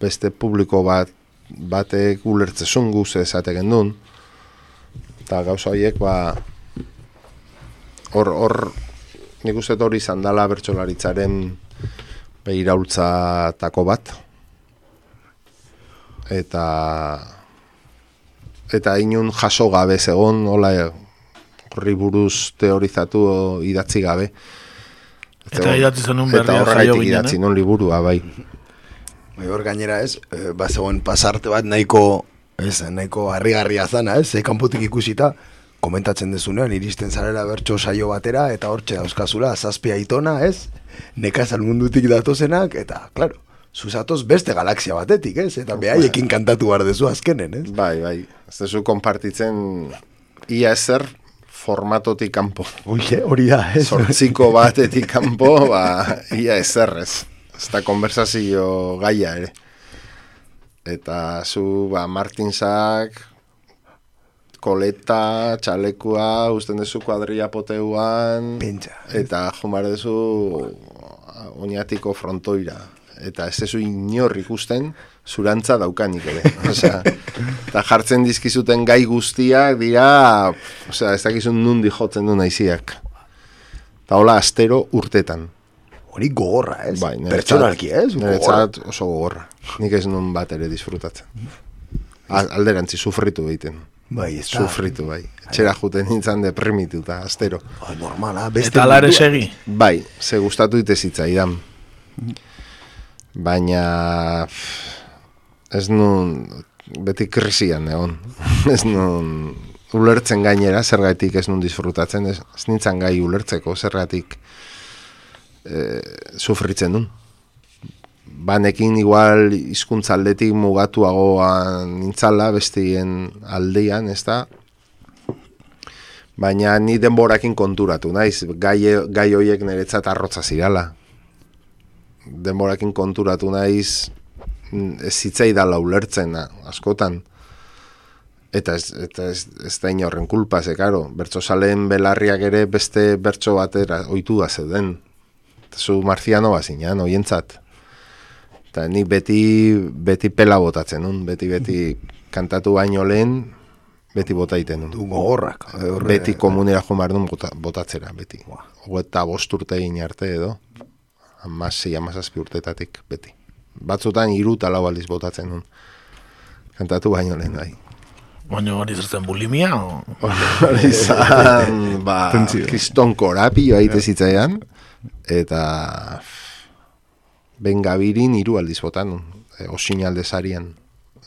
Speaker 8: beste publiko bat batek ulertzezun guz ezate gendun. Eta gauza horiek, ba, hor, hor, nik uste hori zandala bertxolaritzaren behiraultza tako bat. Eta, eta inun jaso gabe zegon, hola, horri buruz teorizatu idatzi gabe.
Speaker 6: Eta idatzi zenun berria
Speaker 8: jaio ginen, Eta idatzi eh? non liburua, bai.
Speaker 5: Bai, hor gainera ez, e, ba zegoen pasarte bat nahiko Ez, nahiko harrigarria zana, ez, ze kanpotik ikusita, komentatzen dezunean, iristen zarela bertso saio batera, eta hortxe dauzkazula, zazpia itona, ez, nekazal mundutik datozenak, eta, klaro, zuzatoz beste galaxia batetik, ez, eta behaiekin kantatu behar dezu azkenen, ez.
Speaker 8: Bai, bai, ez dezu kompartitzen ia ezer formatotik kanpo.
Speaker 5: Oie, hori da, ez.
Speaker 8: Zortziko batetik kanpo, ba, ia ezer, ez. Ez da konversazio gaia, ere. Eta zu, ba, Martinsak, koleta, txalekua, usten dezu kuadria poteuan,
Speaker 5: Pentsa.
Speaker 8: eta jumare dezu oinatiko frontoira. Eta ez dezu inor ikusten, zurantza daukanik ere. Osea, eta jartzen dizkizuten gai guztiak dira, osea, ez dakizun nundi jotzen du naiziak. Eta hola, astero urtetan.
Speaker 5: Hori gogorra, ez.
Speaker 8: Bai,
Speaker 5: Pertsonalki, ez.
Speaker 8: Niretzat oso gogorra. Nik ez nun bat ere disfrutatzen. Al- Alderantzi, sufritu egiten.
Speaker 5: Bai, ez da.
Speaker 8: Sufritu, bai. Etxera juten nintzen deprimituta, astero.
Speaker 5: Bai, normala, beste
Speaker 6: Eta
Speaker 5: mundua.
Speaker 6: segi.
Speaker 8: Bai, ze gustatu ite zitzaidan. Baina ez nun beti krisian egon. ez nun ulertzen gainera zergatik ez nun disfrutatzen, ez, ez nintzen gai ulertzeko zergatik e, sufritzen nun. Banekin igual hizkuntza aldetik mugatuagoan nintzala bestien aldean, ez da? Baina ni denborakin konturatu, naiz, gai, gai hoiek niretzat arrotza zirala. Denborakin konturatu naiz, mm, ez zitzaidala ulertzen a- askotan. Eta ez, eta ez, ez da inorren kulpa, ze, karo, bertso salen belarriak ere beste bertso batera oitu da zeuden. Zu marziano bazinan, oientzat. Eta ni beti, beti pela botatzen nun, beti, beti kantatu baino lehen, beti bota iten nun.
Speaker 5: Du gogorrak. horre-
Speaker 8: Beti komunera jo behar duen bota, botatzera, beti. Eta bost urte egin arte edo, amasei, amazazpi urtetatik, beti. Batzutan hiru eta lau aldiz botatzen nun. Kantatu baino lehen, bai.
Speaker 6: Baina hori zertzen bulimia.
Speaker 8: Hori izan, ba, kriston korapio aite zitzaidan, eta ben gabirin hiru aldiz botan, e, osinalde sarian,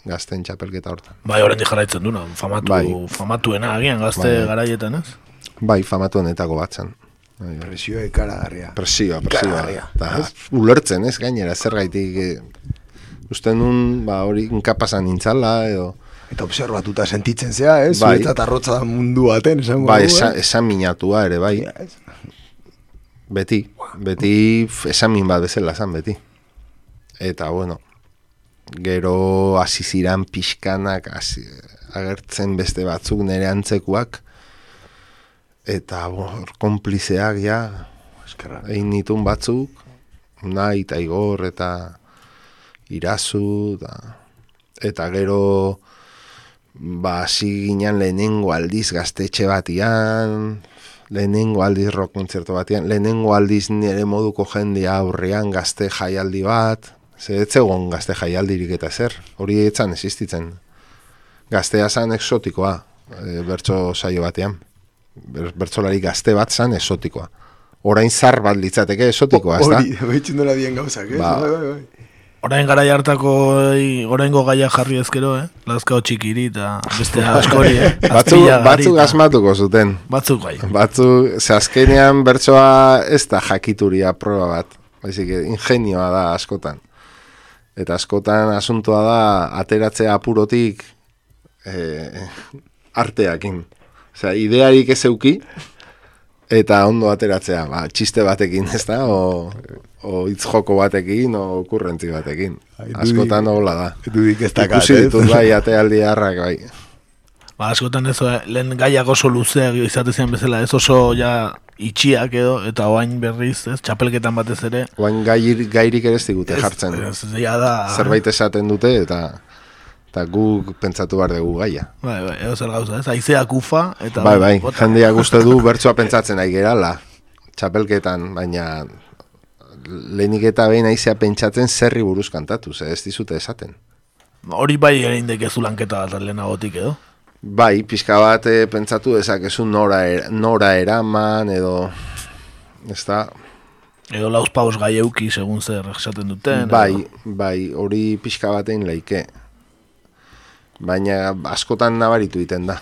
Speaker 8: gazten txapelketa hortan.
Speaker 6: Bai, horrendi jarraitzen duna, famatu,
Speaker 8: Bai.
Speaker 6: famatuena agian gazte
Speaker 8: Bai.
Speaker 6: garaietan, ez?
Speaker 8: Bai, famatu honetako batzan. Bai, bai.
Speaker 5: Presioa ikaragarria.
Speaker 8: Presioa, presioa. Eta ulertzen ez gainera, zergaitik e, uste nun, ba, hori inkapasan nintzala, edo...
Speaker 5: Eta observatuta sentitzen zea, ez?
Speaker 8: Bai.
Speaker 5: Zuretzat arrotza mundu baten, esango
Speaker 8: Ba, esan,
Speaker 5: eh?
Speaker 8: esan minatua ere, bai.
Speaker 5: Ja?
Speaker 8: Beti, beti f- esamin bat bezala zan, beti. Eta, bueno, gero hasi ziran pixkanak hasi, agertzen beste batzuk nire antzekuak, eta, bo, konplizeak, ja,
Speaker 5: Eskerra.
Speaker 8: egin nitun batzuk, nahi eta igor eta irazu, eta, eta gero, ba, hasi ginen lehenengo aldiz gaztetxe batian, lehenengo aldiz rock kontzertu batean, lehenengo aldiz nire moduko jendea aurrean gazte jaialdi bat, ze ez zegoen gazte jaialdirik eta zer, hori etzan existitzen. Gaztea zan exotikoa, e, bertso saio batean. Ber, bertsolari gazte bat zan exotikoa. Orain zar bat litzateke exotikoa, ez da?
Speaker 5: Hori, behitxun dela dien gauzak, ez?
Speaker 8: Ba.
Speaker 5: Bai, bai, bai.
Speaker 6: Orain gara hartako, ei, oraingo gaia jarri ezkero, eh? Lazkao txikiri eta beste askori, eh?
Speaker 8: Batzuk,
Speaker 6: gari
Speaker 8: batzuk asmatuko zuten.
Speaker 6: Batzuk bai.
Speaker 8: Batzu, ze azkenean bertsoa ez da jakituria proba bat. Baizik, ingenioa da askotan. Eta askotan asuntoa da ateratzea apurotik eh, arteakin. Osea, idearik ez euki, eta ondo ateratzea, ba, txiste batekin, ez da? O, o hitz joko batekin, o kurrentzi batekin.
Speaker 5: Ai,
Speaker 8: Askotan hola da.
Speaker 5: dudik ez dakat,
Speaker 8: Ikusi ditut bai, atealdi harrak, bai.
Speaker 6: Ba, askotan ez, eh, lehen gaiak oso luzeak izate zian bezala, ez oso ja itxiak edo, eta oain berriz, ez, txapelketan batez ere.
Speaker 8: Oain gair, gairik ere ez digute jartzen.
Speaker 6: Ez, ez, ja da,
Speaker 8: zerbait esaten dute eta eta guk pentsatu behar dugu gaia.
Speaker 6: Bai, bai, edo zer gauza, ez, aizeak ufa, eta...
Speaker 8: Bai, bai, jendeak uste du bertsoa pentsatzen nahi gerala, txapelketan, baina lehenik eta behin aizea pentsatzen zerri buruz kantatu, ze ez dizute esaten.
Speaker 6: Hori bai ere indekezu lanketa bat lehenagotik edo.
Speaker 8: Bai, pixka bat eh, pentsatu dezakezu nora, er, nora eraman edo, ez da,
Speaker 6: Edo lauz paus gai euki, segun zer esaten duten.
Speaker 8: bai,
Speaker 6: edo-
Speaker 8: bai, hori pixka batein leike. baina askotan nabaritu iten da.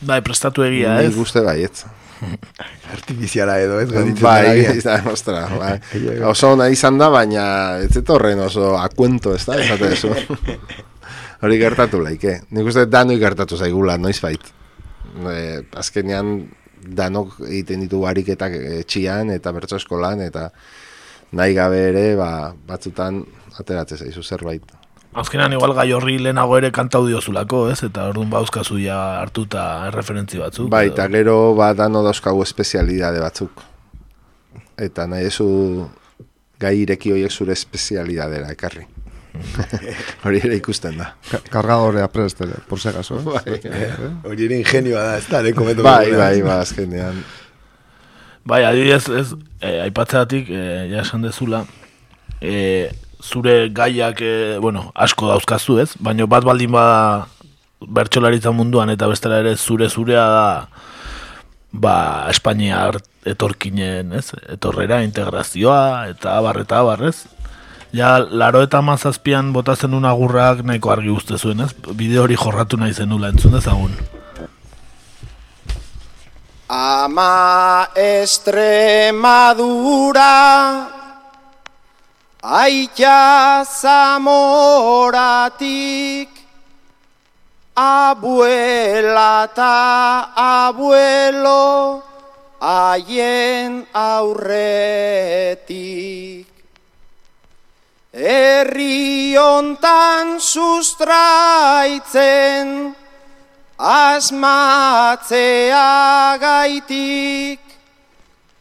Speaker 6: Bai, prestatu egia, ez?
Speaker 8: Nik uste bai, ez.
Speaker 5: Artifiziala edo, ez?
Speaker 8: Bai, ez da, ostra, bai. Oso ona izan da, baina ez etorren oso akuento, ez da, esate eso. Hori gertatu laike. Nik uste danoi gertatu zaigula, noiz bait. E, azkenean danok egiten ditu ariketak etxian eta bertso eskolan eta nahi gabe ere ba, batzutan ateratzen zaizu zerbait.
Speaker 6: Azkenean igual gai horri lehenago ere kantau diozulako, ez? Eta orduan bauzkazu ja hartuta erreferentzi batzuk.
Speaker 8: Bai, eta gero ba dano dauzkagu espezialidade batzuk. Eta nahi ezu gai ireki horiek zure espezialidadera ekarri. Hori ere ikusten da.
Speaker 9: Kargadorea prest, ere, por se gaso.
Speaker 5: Bai, Hori ere ingenioa da, ez da, lehen komentu.
Speaker 8: Bai, bai, bai, azkenean.
Speaker 6: Bai, adibidez, ez, eh, aipatzeatik, eh, ja esan dezula, eh, zure gaiak, eh, bueno, asko dauzkazu ez, baina bat baldin bada bertxolaritza munduan eta bestela ere zure zurea da ba, Espainiar etorkinen, ez, etorrera, integrazioa, eta abar, eta abar, ez? Ja, laro eta mazazpian botazen un agurrak nahiko argi uste zuen, ez? Bide hori jorratu nahi zenula entzun dezagun.
Speaker 10: Ama Estremadura Aita Zamoratik Abuela eta abuelo Aien aurretik. Herri hontan sustraitzen asmatzea gaitik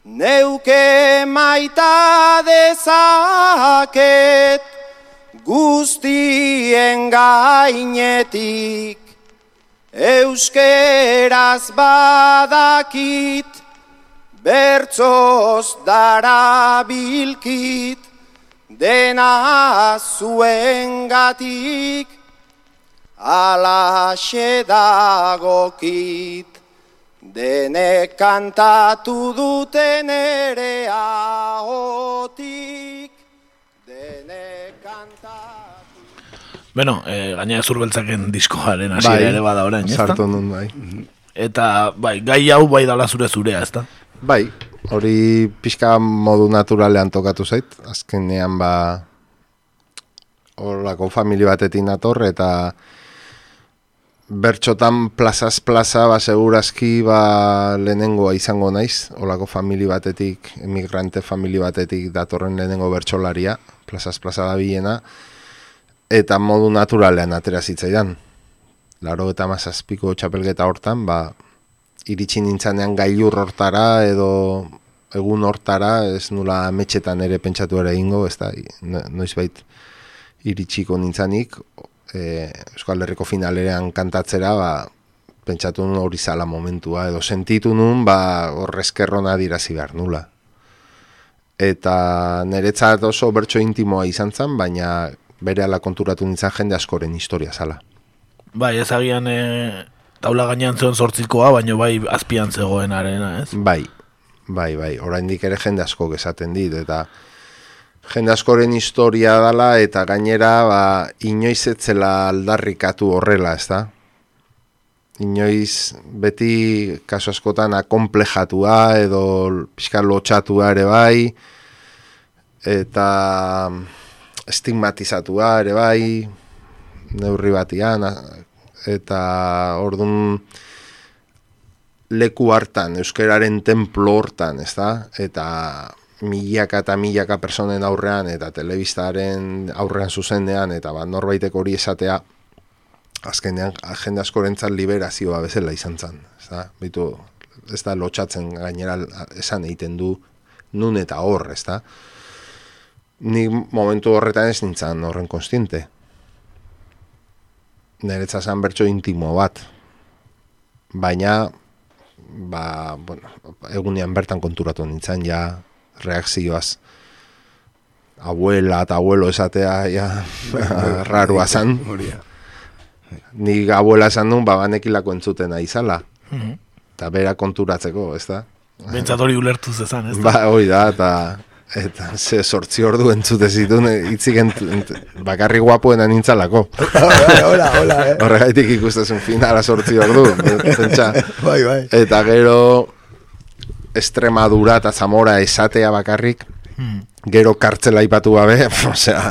Speaker 10: neuke maita dezaket guztien gainetik. Euskeraz badakit bertzoz darabilkit dena zuen gatik ala dagokit dene kantatu duten ere ahotik dene kantatu
Speaker 6: Bueno, eh, gaina zurbeltzaken diskoaren hasiera
Speaker 8: Bai,
Speaker 6: ere bada orain, ezta?
Speaker 8: sartu nun, bai.
Speaker 6: Eta, bai, gai hau bai dala zure zurea, ezta?
Speaker 8: Bai, hori pixka modu naturalean tokatu zait, azkenean ba horlako famili batetik nator eta bertxotan plazaz plaza ba segurazki ba lehenengoa izango naiz, horlako famili batetik, emigrante famili batetik datorren lehenengo bertxolaria, plazaz plaza da bilena, eta modu naturalean atera zitzaidan. Laro eta mazazpiko txapelgeta hortan, ba, iritsi nintzanean gailur hortara edo egun hortara, ez nula metxetan ere pentsatu ere ingo, ez da, noizbait iritsiko nintzanik, e, Euskal Herriko finalerean kantatzera, ba, pentsatu nun hori zala momentua, edo sentitu nun, ba, horrezkerrona dirazi behar nula. Eta niretzat oso bertso intimoa izan zen, baina bere ala konturatu nintzen jende askoren historia zala.
Speaker 6: Bai, ez agian e, taula gainean zuen sortzikoa, baina bai azpian zegoen arena, ez?
Speaker 8: Bai, bai, bai, oraindik ere jende asko esaten dit, eta jende askoren historia dala, eta gainera, ba, inoiz etzela aldarrikatu horrela, ez da? Inoiz beti kaso askotan akomplejatua edo pixka lotxatua ere bai, eta estigmatizatua ere bai, neurri batian, eta ordun leku hartan, euskararen templo hortan, ez da? Eta milaka eta milaka personen aurrean, eta telebistaren aurrean zuzenean, eta ba, norbaitek hori esatea, azkenean, jende askorentzat liberazioa bezala izan zen, ez da? Bitu, ez da, lotxatzen gainera esan egiten du nun eta hor, ez da? Ni momentu horretan ez nintzen horren konstiente niretza zan bertso intimo bat. Baina, ba, bueno, egunean bertan konturatu nintzen, ja, reakzioaz. Abuela eta abuelo esatea, ja, rarua zan. Ni abuela esan duen, ba, banekilako entzuten aizala. Eta bera konturatzeko, ez da?
Speaker 6: Bentsat hori ulertu zezan, ez da?
Speaker 8: Ba, hori da, eta Eta ze sortzi ordu entzute zituen hitzik ent, ent, bakarri guapoena nintzalako.
Speaker 5: Hola, hola, eh.
Speaker 8: Horregaitik ikustezun finala sortzi ordu. Pentsa.
Speaker 5: Bai, bai.
Speaker 8: Eta gero Extremadura eta Zamora esatea bakarrik.
Speaker 6: Hmm.
Speaker 8: Gero kartzela ipatu gabe, osea,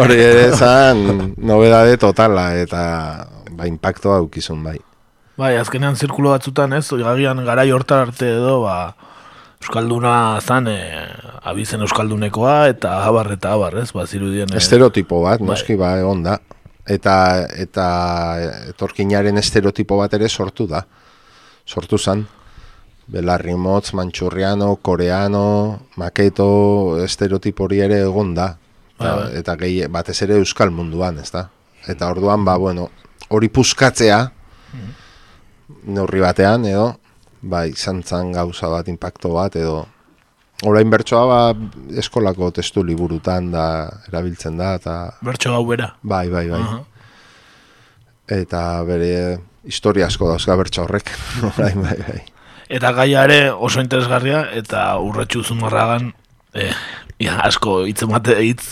Speaker 8: hori ere zan nobedade totala eta ba, impactoa aukizun bai.
Speaker 6: Bai, azkenean zirkulo batzutan ez, gagian garai hortar arte edo, ba, Euskalduna zan, e, abizen Euskaldunekoa eta abar eta abar, ez, ba, zirudien. E,
Speaker 8: Estereotipo bat, bai. noski ba, egon da. Eta, eta etorkinaren estereotipo bat ere sortu da. Sortu zan. Belarri motz, mantxurriano, koreano, maketo, estereotipo hori ere egon da. Bai, bai. Eta gehi, batez ere euskal munduan, ez da. Eta orduan, ba, bueno, hori puskatzea, neurri batean, edo, bai, izan zan gauza bat, impacto bat, edo orain bertsoa ba, eskolako testu liburutan da erabiltzen da, eta...
Speaker 6: Bertso hau bera?
Speaker 8: Bai, bai, bai. Eta bere historia asko dauzka bertso horrek, bai, bai, bai.
Speaker 6: Eta gaia ere oso interesgarria, eta urretxu zumarragan, eh, ja, asko hitz,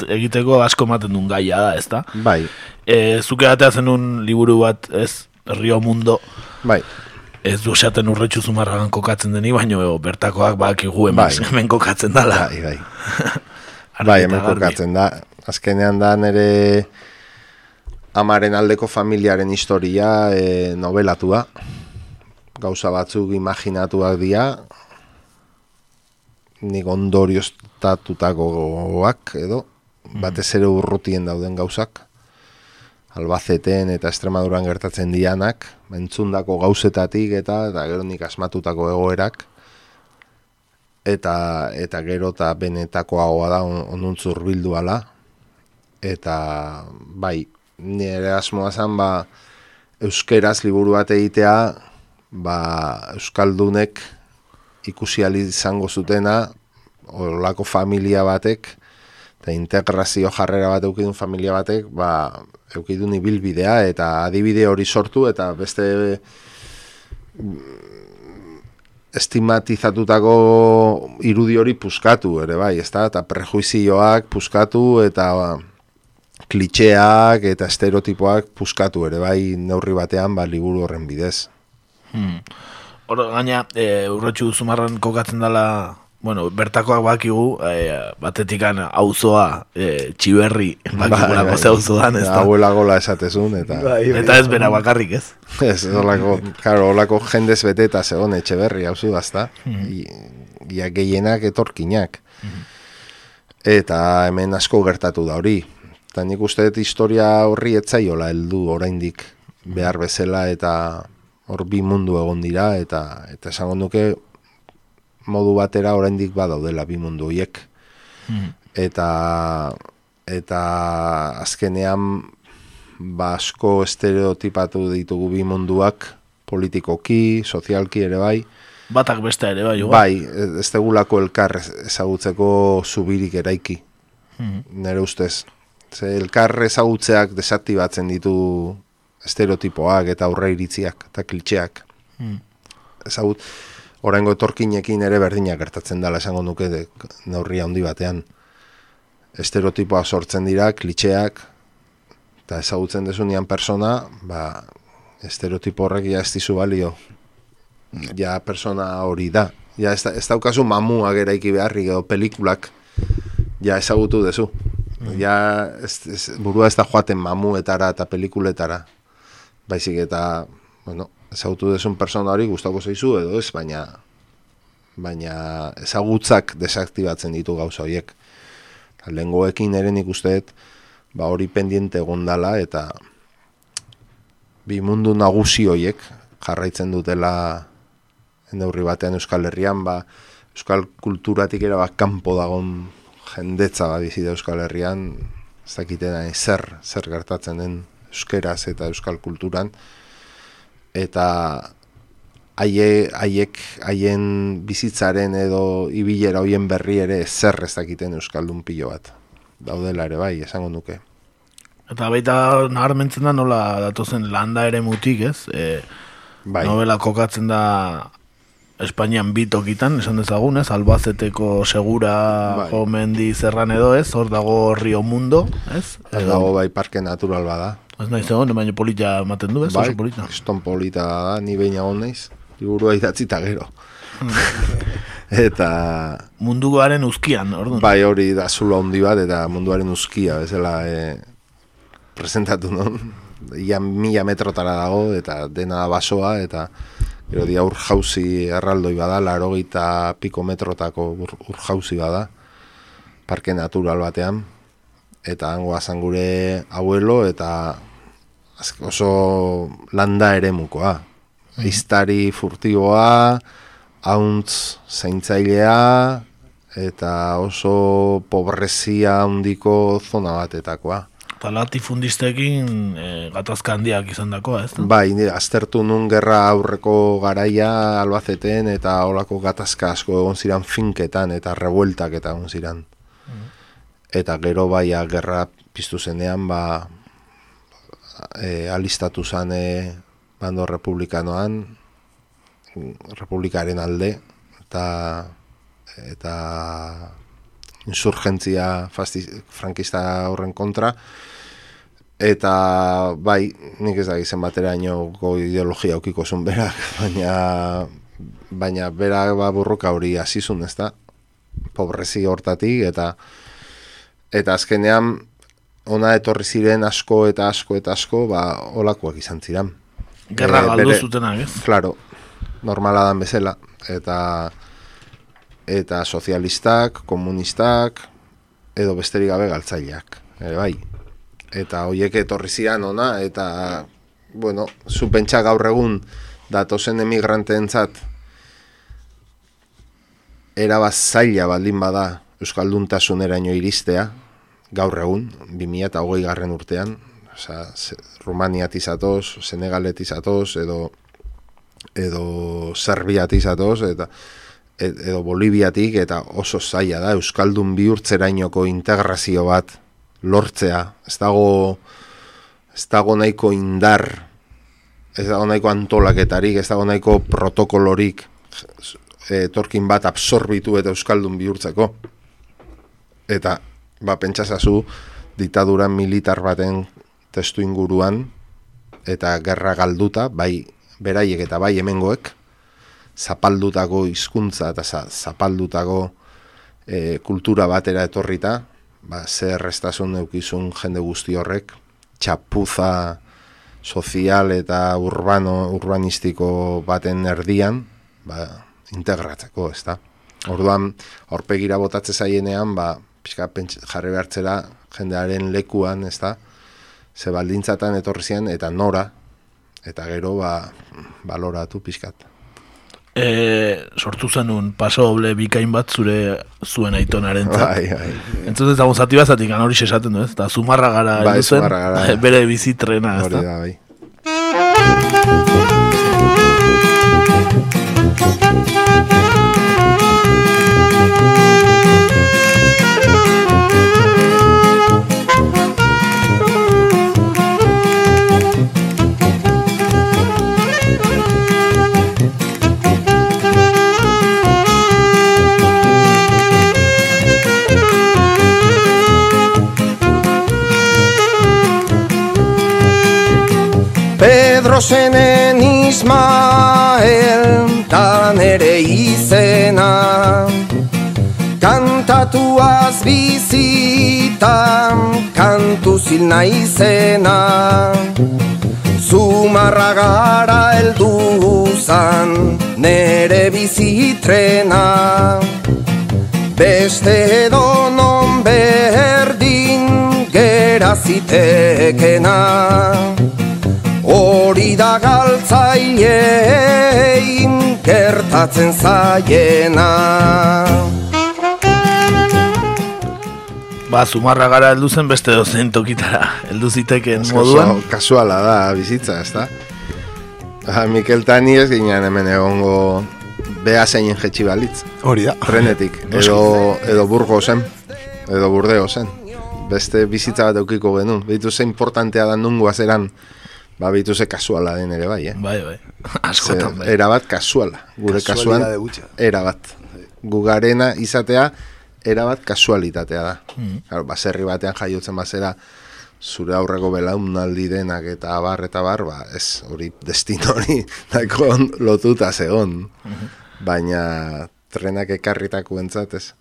Speaker 6: egiteko asko ematen duen gaia da, ez da?
Speaker 8: Bai.
Speaker 6: Eh, zuke batea zenun liburu bat, ez, Rio Mundo.
Speaker 8: Bai
Speaker 6: ez du esaten urretxu zumarragan kokatzen deni, baino bertakoak bak hemen, bai. hemen kokatzen dala.
Speaker 8: Bai, bai. bai, hemen kokatzen da. Azkenean da nere amaren aldeko familiaren historia e, novelatua. Gauza batzuk imaginatuak dira, nik ondorioztatutako goak edo, mm. batez ere urrutien dauden gauzak. Albaceten eta Extremaduran gertatzen dianak, mentzundako gauzetatik eta eta gero nik asmatutako egoerak eta eta gero eta benetakoagoa da onuntzur bildu ala eta bai nire asmoa zen ba euskeraz liburu bat egitea ba euskaldunek ikusi izango zutena olako familia batek eta integrazio jarrera bat eukidun familia batek ba eukidun ibilbidea eta adibide hori sortu eta beste estimatizatutako irudi hori puskatu ere bai, ezta? Eta prejuizioak puskatu eta ba, klitxeak eta estereotipoak puskatu ere bai neurri batean ba, liburu horren bidez.
Speaker 6: Hmm. Hor, gaina, e, urrotxu zumarran kokatzen dela bueno, bertakoak bakigu, e, batetikan auzoa e, txiberri bakigulako bai, bai. zeuzudan, ez da?
Speaker 8: Abuela gola esatezun, eta...
Speaker 6: Bai, bai, eta ez bera bakarrik, ez?
Speaker 8: ez, olako, karo, olako jendez bete eta zegoen etxeberri hauzu dazta. Mm Ia gehienak etorkinak. Mhm. Eta hemen asko gertatu da hori. Eta nik uste dut historia horri etzaiola heldu oraindik behar bezala eta hor bi mundu egon dira eta eta esango nuke modu batera oraindik badaudela bi mundu hiek. Hmm. Eta eta azkenean basko ba, estereotipatu ditugu bi munduak politikoki, sozialki ere bai.
Speaker 6: Batak beste ere bai,
Speaker 8: Bai, ez tegulako elkar ezagutzeko zubirik eraiki. Hmm. Nere ustez. Ze elkar ezagutzeak desaktibatzen ditu estereotipoak eta aurre iritziak eta klitxeak. Hmm. Ezagut, Horengo etorkinekin ere berdinak gertatzen dela esango nuke de, neurri handi batean. Estereotipoa sortzen dira, klitxeak, eta ezagutzen desunian persona, ba, estereotipo horrek ja ez dizu balio. Ja persona hori da. Ja ez, ez daukazu mamua geraiki beharri edo pelikulak ja ezagutu dezu. Mm. Ja ez, ez, burua ez da joaten mamuetara eta pelikuletara. Baizik eta, bueno, ezautu desun persona hori gustako zaizu edo ez, baina baina ezagutzak desaktibatzen ditu gauza horiek. Lengoekin ere nik usteet, ba hori pendiente egondala eta bi mundu nagusi horiek jarraitzen dutela neurri batean Euskal Herrian, ba Euskal kulturatik era bat kanpo dagon jendetza bat bizi da Euskal Herrian, ez dakitena zer, zer gertatzen den euskeraz eta euskal kulturan, eta haie, haiek haien bizitzaren edo ibilera hoien berri ere zer ez dakiten euskaldun pilo bat. Daudela ere bai, esango nuke.
Speaker 6: Eta baita naharmentzen da nola datozen landa ere mutik, ez? E, bai. Novela kokatzen da Espainian bi tokitan, esan dezagun, ez? Albazeteko segura
Speaker 8: Bai.
Speaker 6: omendi zerran edo, ez? Hor dago Rio Mundo, ez?
Speaker 8: Ez dago bai parke natural bada.
Speaker 6: Ez nahi zegoen, baina polita ematen du, ez?
Speaker 8: Bai,
Speaker 6: polita.
Speaker 8: kriston polita da, ni behin egon naiz. Liburua idatzi eta gero. eta...
Speaker 6: Munduaren uzkian, orduan.
Speaker 8: Bai, hori da zulo handi bat, eta munduaren uzkia, bezala e, presentatu non. Ia mila metrotara dago, eta dena da basoa, eta gero di aur jauzi erraldoi bada, laro piko metrotako ur, ur jauzi bada, parke natural batean, eta hango azan gure abuelo, eta oso landa ere mukoa. Iztari furtiboa, hauntz zaintzailea, eta oso pobrezia handiko zona batetakoa.
Speaker 6: Eta latifundistekin e, gatazka handiak izan dakoa, ez? da?
Speaker 8: Bai, aztertu nun gerra aurreko garaia albazeten eta olako gatazka asko egon ziran finketan eta revueltak eta egon ziran. Eta gero baia gerra piztu zenean, ba, e, alistatu zan e, bando republikanoan, republikaren alde, eta eta insurgentzia frankista horren kontra, eta bai, nik ez da gizen baterainoko ideologia aukiko zuen berak, baina baina berak ba burruka hori hasizun ez da, pobrezi hortatik, eta eta azkenean ona etorri ziren asko eta asko eta asko, ba, olakoak izan ziren.
Speaker 6: Gerra
Speaker 8: Eh,
Speaker 6: galdu zutenak, ez?
Speaker 8: Claro, normala dan bezala, eta eta sozialistak, komunistak, edo besterik gabe galtzaileak, ere bai. Eta hoiek etorri zian ona, eta, bueno, zu pentsa gaur egun datozen emigranteentzat erabaz zaila baldin bada Euskalduntasuneraino iristea, gaur egun, 2008 garren urtean, Osa, ze- Rumaniat izatoz, Senegalet izatoz, edo edo Serbiat izatoz, eta e- edo Boliviatik, eta oso zaila da, Euskaldun bihurtzerainoko integrazio bat lortzea. Ez dago, ez dago nahiko indar, ez dago nahiko antolaketarik, ez dago nahiko protokolorik, e, etorkin bat absorbitu eta Euskaldun bihurtzeko. Eta, ba, pentsasazu, ditadura militar baten testu inguruan, eta gerra galduta, bai beraiek eta bai hemengoek, zapaldutako hizkuntza eta za, zapaldutako e, kultura batera etorrita, ba, zer errestasun eukizun jende guzti horrek, txapuza sozial eta urbano, urbanistiko baten erdian, ba, integratzeko, ez da. Orduan, aurpegira botatze zaienean, ba, pixka jarri behartzera jendearen lekuan, ez da, ze baldintzatan etorri zian, eta nora, eta gero, ba, baloratu pixkat.
Speaker 6: E, sortu zenun paso doble bikain bat zure zuen aitonaren
Speaker 8: Bai, bai.
Speaker 6: Entzun ez zati bazatik hori esaten du ez, eta zumarra gara
Speaker 8: Bai,
Speaker 6: zen,
Speaker 8: Zumarra gara.
Speaker 6: bere bizitrena, ez da?
Speaker 8: bai.
Speaker 10: Zenen Ismael tan ere izena. Kantatuaz bizitan kantu zil naizena. Zumarra gara elduzan nere bizitrena Beste edo non berdin gera zitekena Hori da galtzailein gertatzen zaiena
Speaker 6: Ba, zumarra gara heldu zen beste dozen tokitara heldu ziteken moduan.
Speaker 8: Kasuala da bizitza, ez da? Ba, Mikel Tani ez ginen hemen egongo bea zeinen jetxi balitz.
Speaker 5: Hori da.
Speaker 8: Trenetik, edo, edo Burgosen, edo Burdeosen. Beste bizitza bat eukiko genuen. Behitu ze importantea da nungo azeran Ba, ze kasuala den ere bai, eh?
Speaker 6: Bai, bai. Askotan, bai.
Speaker 8: Erabat kasuala. Gure kasuan, erabat. Gugarena izatea, erabat kasualitatea da. Mm. Claro, baserri batean jaiotzen bazera, zure aurreko belaunaldi denak eta abar eta bar, ba, ez, hori destino hori, daiko lotuta zegon. Mhm. Baina trenak ekarritako entzat, ez.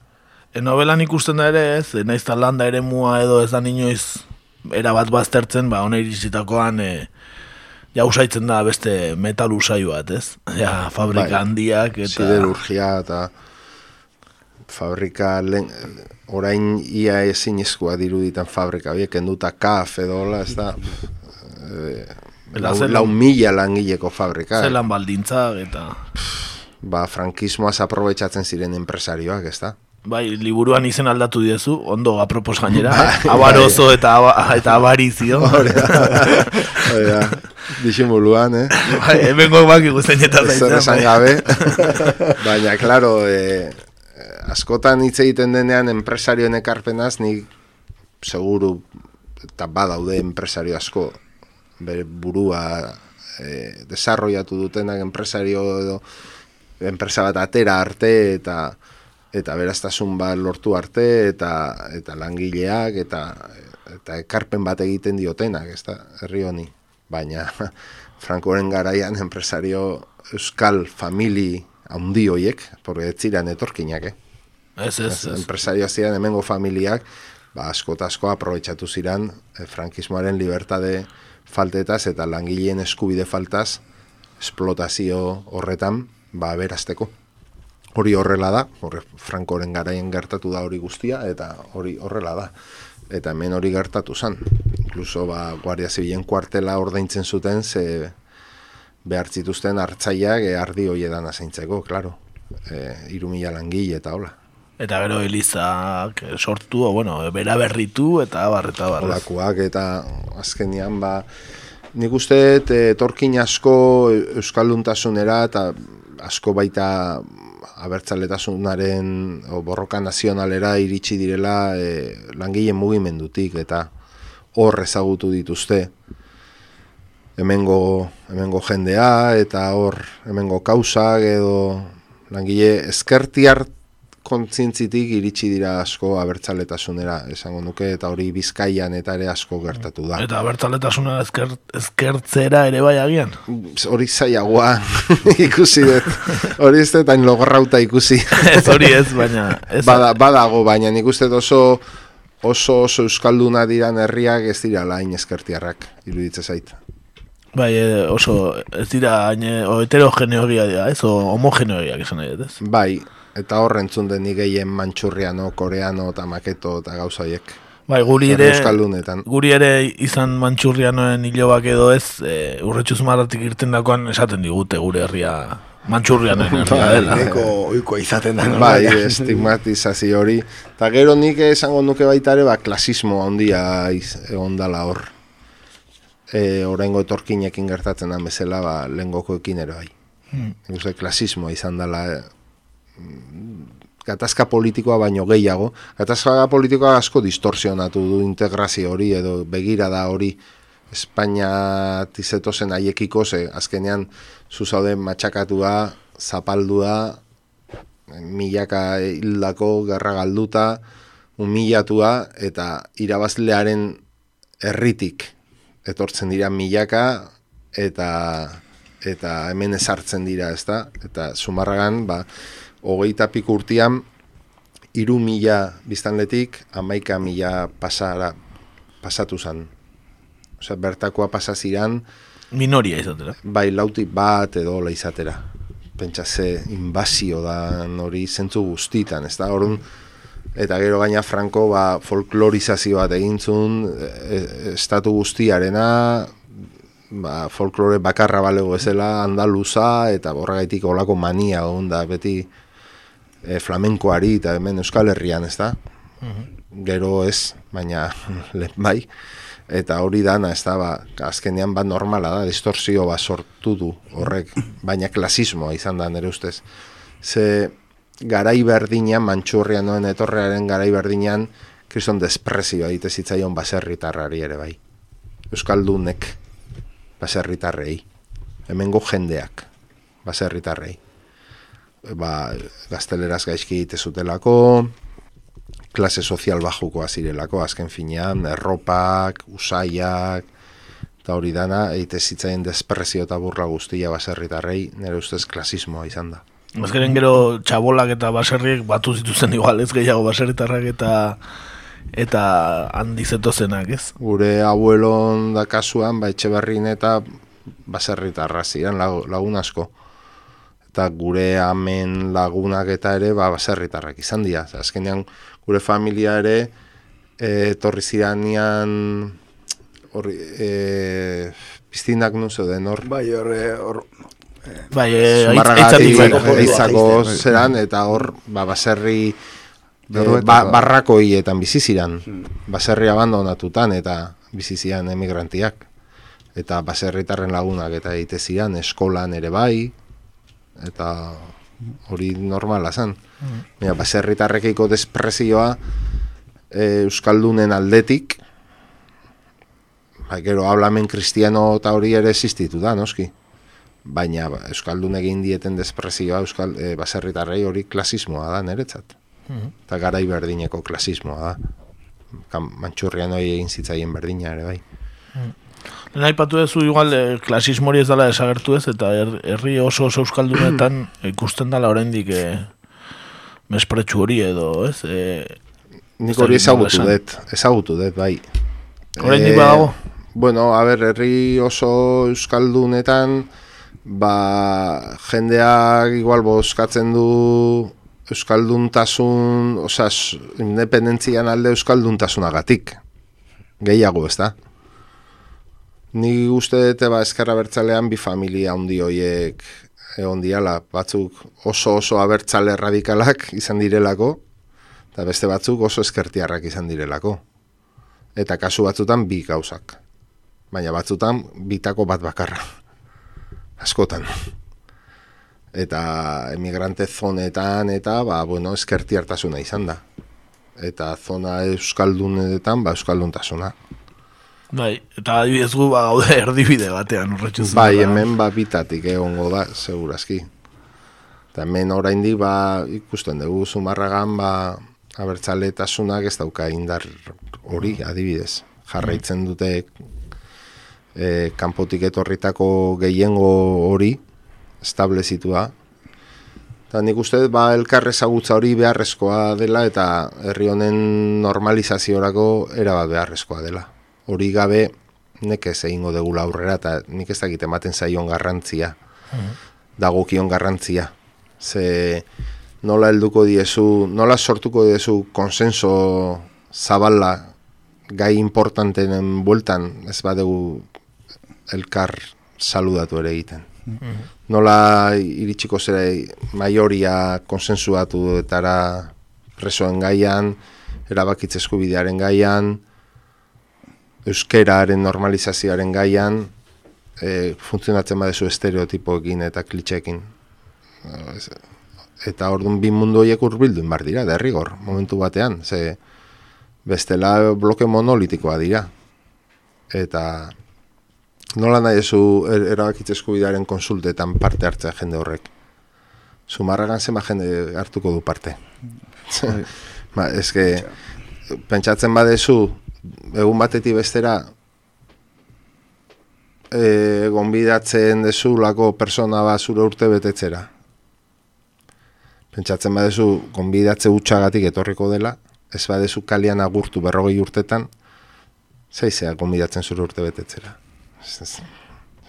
Speaker 6: E novelan ikusten da ere, ez, e, naiz landa ere mua edo ez da inoiz erabat baztertzen, ba, hone irizitakoan, e, ja usaitzen da beste metal usai bat, ez? Ja, fabrika bai, handiak eta...
Speaker 8: Siderurgia eta fabrika len, orain ia ezin izkoa diruditan fabrika, biek enduta kaf edo hola, ez da... E, lau, lau mila langileko fabrika.
Speaker 6: Zelan baldintza eta...
Speaker 8: Ba, frankismoaz aprobetsatzen ziren empresarioak, ez da?
Speaker 6: Bai, liburuan izen aldatu diezu, ondo apropos gainera, bai, abarozo eta, eta abarizio.
Speaker 8: Hora, disimuluan, eh?
Speaker 6: Bai, ebengo baki guztien eta
Speaker 8: zaitzen. gabe. Baina, klaro, eh, askotan hitz egiten denean enpresarioen ekarpenaz, nik seguru, eta badaude enpresario asko, bere burua eh, desarroiatu dutenak enpresario edo, enpresa bat atera arte, eta eta beraztasun bat lortu arte eta eta langileak eta eta ekarpen bat egiten diotenak, ez da, herri honi. Baina Frankoren garaian enpresario euskal famili handi hoiek, porque ez ziren etorkinak, eh?
Speaker 6: Ez, ez, ez.
Speaker 8: Enpresario ziren hemengo familiak, ba, asko eta asko aprobetsatu ziren eh, frankismoaren libertade faltetaz eta langileen eskubide faltaz esplotazio horretan, ba, berazteko hori horrela da, horre Frankoren garaien gertatu da hori guztia, eta hori horrela da. Eta hemen hori gertatu zen. Inkluso, ba, Guardia Zibilen kuartela ordaintzen zuten, ze behar zituzten hartzaiak e, ardi hoi edan azaintzeko, klaro. E, irumila langile eta hola.
Speaker 6: Eta gero Elizak sortu, o, bueno, bera berritu eta bar, eta bar.
Speaker 8: Olakoak eta azkenian, ba, nik uste, etorkin asko Euskalduntasunera eta asko baita abertzaletasunaren o, borroka nazionalera iritsi direla e, langileen mugimendutik eta hor ezagutu dituzte hemengo, hemengo jendea eta hor hemengo kausak edo langile eskerti kontzientzitik iritsi dira asko abertzaletasunera, esango nuke, eta hori bizkaian eta ere asko gertatu da.
Speaker 6: Eta abertzaletasuna ezker, ezkertzera ere bai agian?
Speaker 8: Hori zaiagoa ikusi dut, hori ez dut logorrauta ikusi.
Speaker 6: ez hori ez, baina... Ez
Speaker 8: Bada, badago, baina nik uste oso oso oso euskalduna diran herriak ez dira lain ezkertiarrak, iruditze zait.
Speaker 6: Bai, eh, oso, ez dira, heterogeneogia dira, ez, o homogeneogia, esan nahi, ez?
Speaker 8: Bai, eta horren den gehien mantxurriano, koreano eta maketo eta gauzaiek.
Speaker 6: Bai, guri ere, guri ere izan mantxurrianoen hilobak edo ez, e, urretxu zumarratik irten dakoan esaten digute gure herria mantxurrianoen herria bai, dela.
Speaker 5: Eko, oiko izaten da.
Speaker 8: Bai, estigmatizazio hori. Eta gero nik esango nuke baita ere, ba, klasismo handia egon dala hor. E, Horengo etorkinekin gertatzen da bezala, ba, ekin ere bai. Hmm. klasismoa izan dela, gatazka politikoa baino gehiago. Gatazka politikoa asko distorsionatu du integrazio hori edo begira da hori Espainia tizetozen aiekiko ze azkenean zuzauden matxakatua, zapaldua, milaka hildako, gerra galduta, humilatua eta irabazlearen herritik etortzen dira milaka eta eta hemen ezartzen dira, ezta? Eta Zumarragan, ba, hogeita pikurtian, iru mila biztanletik, amaika mila pasara, pasatu zen. Osea, bertakoa pasaziran...
Speaker 6: Minoria izatera.
Speaker 8: Bai, lauti bat edo hola izatera. Pentsa ze inbazio da hori zentzu guztitan, ez da? Orun, eta gero gaina Franco ba, folklorizazio bat egintzun, e, e, estatu guztiarena, ba, folklore bakarra balego ezela, andaluza, eta borragaitik olako mania onda beti e, flamenkoari eta hemen Euskal Herrian, ez da? Mhm. Gero ez, baina bai, eta hori dana, ez da, ba, azkenean bat normala da, distorsio bat sortu du horrek, baina klasismoa izan da nire ustez. Ze garai berdinean, mantxurrian noen etorrearen garai berdinean, kriston desprezioa egite zitzaion baserritarrari ere bai. Euskaldunek. baserritarrei. Hemengo jendeak, baserritarrei. Ba, gazteleraz gaizki egite zutelako, klase sozial bajuko azirelako, azken finean, erropak, usaiak, eta hori dana, eite zitzaien desprezio eta burla guztia baserritarrei, nire ustez klasismoa izan da.
Speaker 6: Azkeren gero txabolak eta baserriek batu zituzen igual, ez gehiago baserritarrak eta eta handi zetozenak, ez?
Speaker 8: Gure abuelon da kasuan, ba, etxe eta baserritarra ziren lagun asko. Eta gure amen lagunak eta ere, ba, baserritarrak izan dira. Azkenean, gure familia ere, e, torri ziranean, horri, e, piztinak nuzo den hor.
Speaker 5: Bai, hor, hor,
Speaker 6: bai,
Speaker 8: eitzako zeran, eta hor, ba, baserri, e, ba, barrakoietan biziziran, hmm. baserri abandonatutan, eta bizizian emigrantiak. Eta baserritarren lagunak eta egite zian, eskolan ere bai, eta hori normala zen. Mm. baserritarrekiko desprezioa e, Euskaldunen aldetik, ba, gero hablamen kristiano eta hori ere existitu da, noski. Baina ba, Euskaldun egin dieten desprezioa Euskal, e, baserritarrei hori klasismoa da, niretzat. Mm. Eta garai berdineko klasismoa da. Mantxurrian hori egin zitzaien berdina ere bai. Mm.
Speaker 6: Lehen haipatu duzu igual eh, klasismo hori ez dela desagertu ez, eta herri oso oso euskaldunetan ikusten dela oraindik eh, mespretsu hori edo, ez? Eh,
Speaker 8: Nik hori ezagutu dut, ezagutu dut, bai.
Speaker 6: Oraindik eh, badago?
Speaker 8: Bueno, a ber, herri oso euskaldunetan, ba, jendeak igual bozkatzen du euskalduntasun, osas, independentzian alde euskalduntasunagatik. Gehiago, ez da? Ni uste dute ba eskerra bertzalean bi familia handi hoiek egon diala, batzuk oso oso abertzale radikalak izan direlako, eta beste batzuk oso eskertiarrak izan direlako. Eta kasu batzutan bi gauzak. Baina batzutan bitako bat bakarra. Askotan. Eta emigrante zonetan eta ba, bueno, eskertiartasuna izan da. Eta zona euskaldunetan ba, euskalduntasuna.
Speaker 6: Bai, eta adibidez gu ba, gaude erdibide batean urretxu
Speaker 8: Bai, hemen ba bitatik egongo da, segurazki. Eta hemen oraindik ba ikusten dugu zumarragan ba abertzaletasunak ez dauka indar hori adibidez. Jarraitzen dute e, kanpotik etorritako gehiengo hori establezitua. Eta nik uste ba elkarrezagutza hori beharrezkoa dela eta herri honen normalizaziorako erabat beharrezkoa dela hori gabe nek ez egingo dugu aurrera eta nik ez dakit ematen zaion garrantzia. Mm dagokion garrantzia. Ze nola helduko diezu nola sortuko diezu konsenso zabala gai importantenen bueltan ez badegu elkar saludatu ere egiten. Mm nola iritsiko zera maioria konsensuatu etara presoen gaian erabakitze eskubidearen gaian euskeraren normalizazioaren gaian e, funtzionatzen badezu estereotipoekin eta klitxekin. Eta orduan bi mundu horiek urbilduen bar dira, derrigor, momentu batean, ze bestela bloke monolitikoa dira. Eta nola nahi ezu er, erabakitzesku bidaren konsultetan parte hartzea jende horrek. Zumarragan zema jende hartuko du parte. ba, eske, pentsatzen badezu, egun batetik bestera e, gonbidatzen dezulako persona bat zure urte betetzera. Pentsatzen badezu gonbidatze utxagatik etorriko dela, ez badezu kalian agurtu berrogei urtetan, zaizea gonbidatzen zure urte betetzera.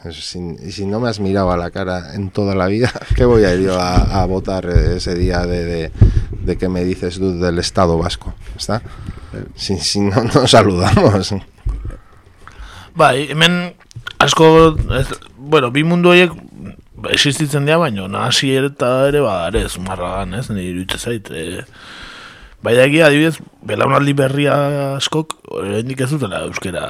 Speaker 8: y si no me has mirado a la cara en toda la vida, ¿qué voy a ir yo a, a votar ese día de, de, de que me dices tú del Estado vasco? ¿Está? Si, si no, no saludamos.
Speaker 6: Bai, hemen asko, ez, bueno, bi mundu horiek existitzen dira, baina nahasi eta ere badarez, marragan, ez, nire iruditza zait. E, bai da egia, adibidez, belaunaldi berria askok, hendik ez dutela euskera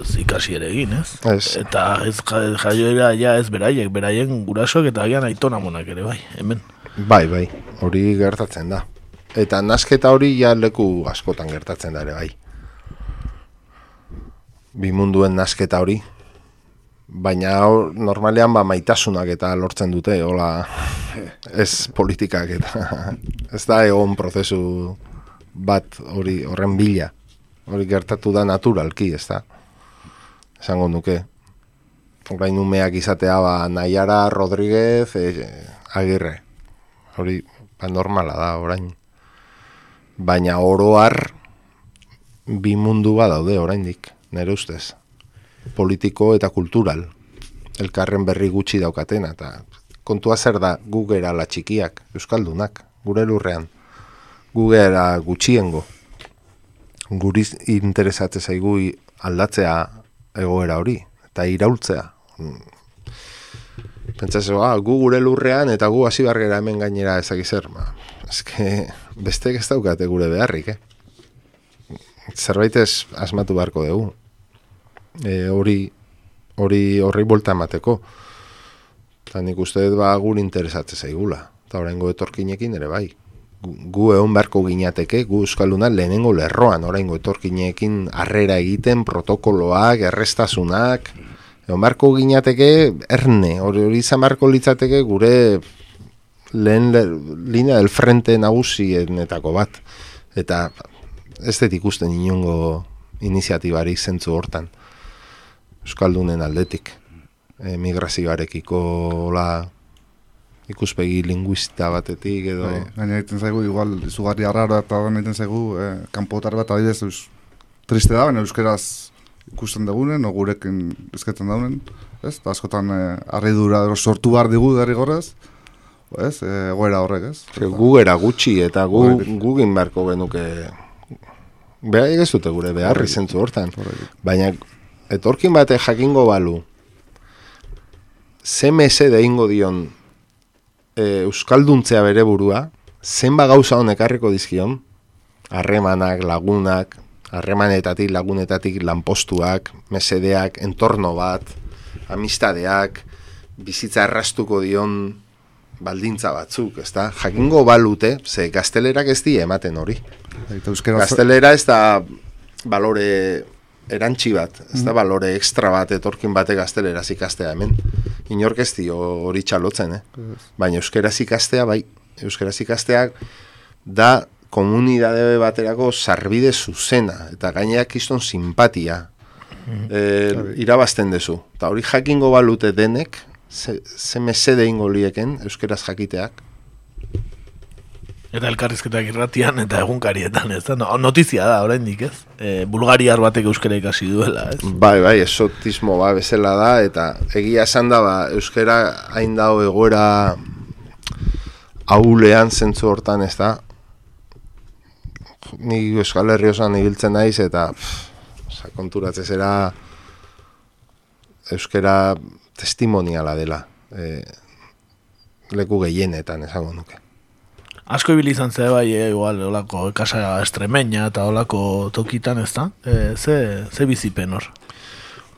Speaker 6: ez ikasi ere egin, ez?
Speaker 8: ez.
Speaker 6: Eta ez jaioera ja ez beraiek, beraien gurasoak eta agian aitona monak ere, bai, hemen.
Speaker 8: Bai, bai, hori gertatzen da. Eta nasketa hori ja leku askotan gertatzen da ere bai. Bi munduen nasketa hori. baina normalean ba maitasunak eta lortzen dute, hola ez politikak eta ez da egon prozesu bat hori horren bila. Hori gertatu da naturalki, ez da? Esango nuke. Orain umeak izatea ba Naiara Rodríguez e, Agirre. Hori ba, normala da orain. Baina oroar bi mundu daude oraindik, nere ustez. Politiko eta kultural. Elkarren berri gutxi daukatena eta kontua zer da gu gera la txikiak euskaldunak gure lurrean. Gu gutxiengo. Guri interesatze zaigu aldatzea egoera hori eta iraultzea. Pentsatzen, ah, gu gure lurrean eta gu hasi bargera hemen gainera ezak zer. Ma, eske, beste ez daukate gure beharrik, eh? Zerbait ez asmatu beharko dugu e, hori hori horri bolta emateko. Eta nik uste dut ba gur interesatze zaigula. Eta horrengo etorkinekin ere bai. Gu egon beharko ginateke, gu euskalduna lehenengo lerroan, oraingo etorkinekin harrera egiten, protokoloak, errestasunak, egon beharko ginateke erne, hori hori izan beharko litzateke gure lehen le, linea del frente nagusienetako bat. Eta ez dut ikusten inongo iniziatibari zentzu hortan. Euskaldunen aldetik. Emigrazioarekiko la ikuspegi linguista batetik edo... Bai,
Speaker 9: gaina egiten zaigu, igual, izugarri arraro eta da egiten zaigu, eh, kanpotar bat adibidez, eus, triste da, baina euskeraz ikusten dagunen, o gurekin ezketan daunen, ez? Ta askotan eh, arridura sortu bar digu derri gorrez, ez? Eh, goera horrek, ez?
Speaker 8: gu era gutxi eta gu, gugin beharko genuke... Beha egezute gure beharri zentzu hortan. Baina etorkin bate jakingo balu, ze mese da ingo dion e, Euskalduntzea bere burua, zenba gauza honek harriko dizkion, harremanak, lagunak, harremanetatik, lagunetatik, lanpostuak, mesedeak, entorno bat, amistadeak, bizitza errastuko dion baldintza batzuk, ezta? Jakingo balute, ze gaztelerak ez di ematen hori. Gaztelera ez da balore erantzi bat, ez da mm. balore extra bat etorkin bate gazteleraz ikastea hemen. Inork ez hori txalotzen, eh? Baina euskeraz ikastea, bai, euskeraz ikasteak da komunidade baterako sarbide zuzena, eta gaineak iston simpatia e, irabazten dezu. Eta hori jakingo balute denek, ze, ze mesede ingo lieken euskeraz jakiteak,
Speaker 6: Eta elkarrizketak irratian eta egunkarietan, ez da? notizia da, oraindik ez? E, Bulgariar batek euskara ikasi duela, ez?
Speaker 8: Bai, bai, esotismo ba, bezala da, eta egia esan da, ba, euskara hain dago egoera aulean zentzu hortan, ez da? Ni euskal herri osan ibiltzen naiz, eta oza, konturatzez era euskara testimoniala dela. E, leku gehienetan, esango nuke
Speaker 6: asko ibili izan ze bai, e, igual, olako kasa estremeña eta olako tokitan ez da? E, ze, ze bizipen hor?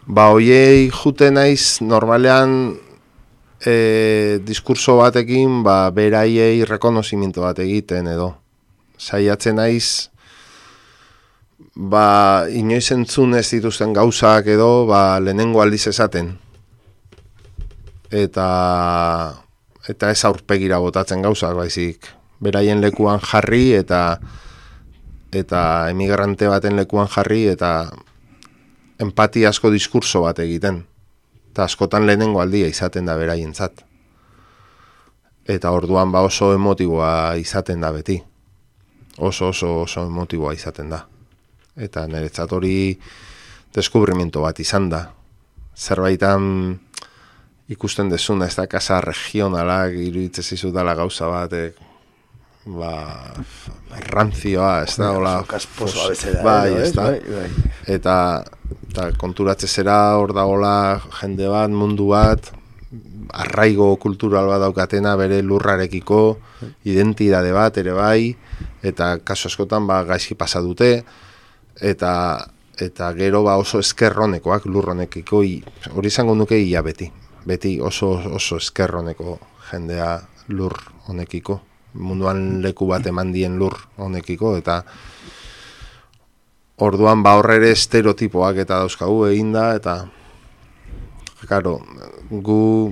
Speaker 8: Ba, oiei jute naiz, normalean e, diskurso batekin, ba, beraiei rekonozimiento bat egiten edo. Saiatzen naiz, ba, inoiz entzun ez dituzten gauzak edo, ba, lehenengo aldiz esaten. Eta, eta ez aurpegira botatzen gauzak, baizik beraien lekuan jarri eta eta emigrante baten lekuan jarri eta empati asko diskurso bat egiten. Eta askotan lehenengo aldia izaten da beraientzat. Eta orduan ba oso emotiboa izaten da beti. Oso oso oso emotiboa izaten da. Eta niretzat hori deskubrimiento bat izan da. Zerbaitan ikusten desuna, ez da kasa regionalak iruditzen zizu dala gauza bat, ba, ranzioa, ez da, hola,
Speaker 5: kasposo abezera,
Speaker 8: bai, ez da, bai, bai. eta, eta konturatze zera hor da, hola, jende bat, mundu bat, arraigo kultural bat daukatena bere lurrarekiko, identidade bat ere bai, eta kaso askotan ba, gaizki pasa dute, eta eta gero ba oso eskerronekoak lurronekiko hori izango nuke ia beti. Beti oso oso eskerroneko jendea lur honekiko. Munduan leku bat eman dien lur honekiko eta orduan ba horre ere estereotipoak eta dauzkagu egin da eta Karo, gu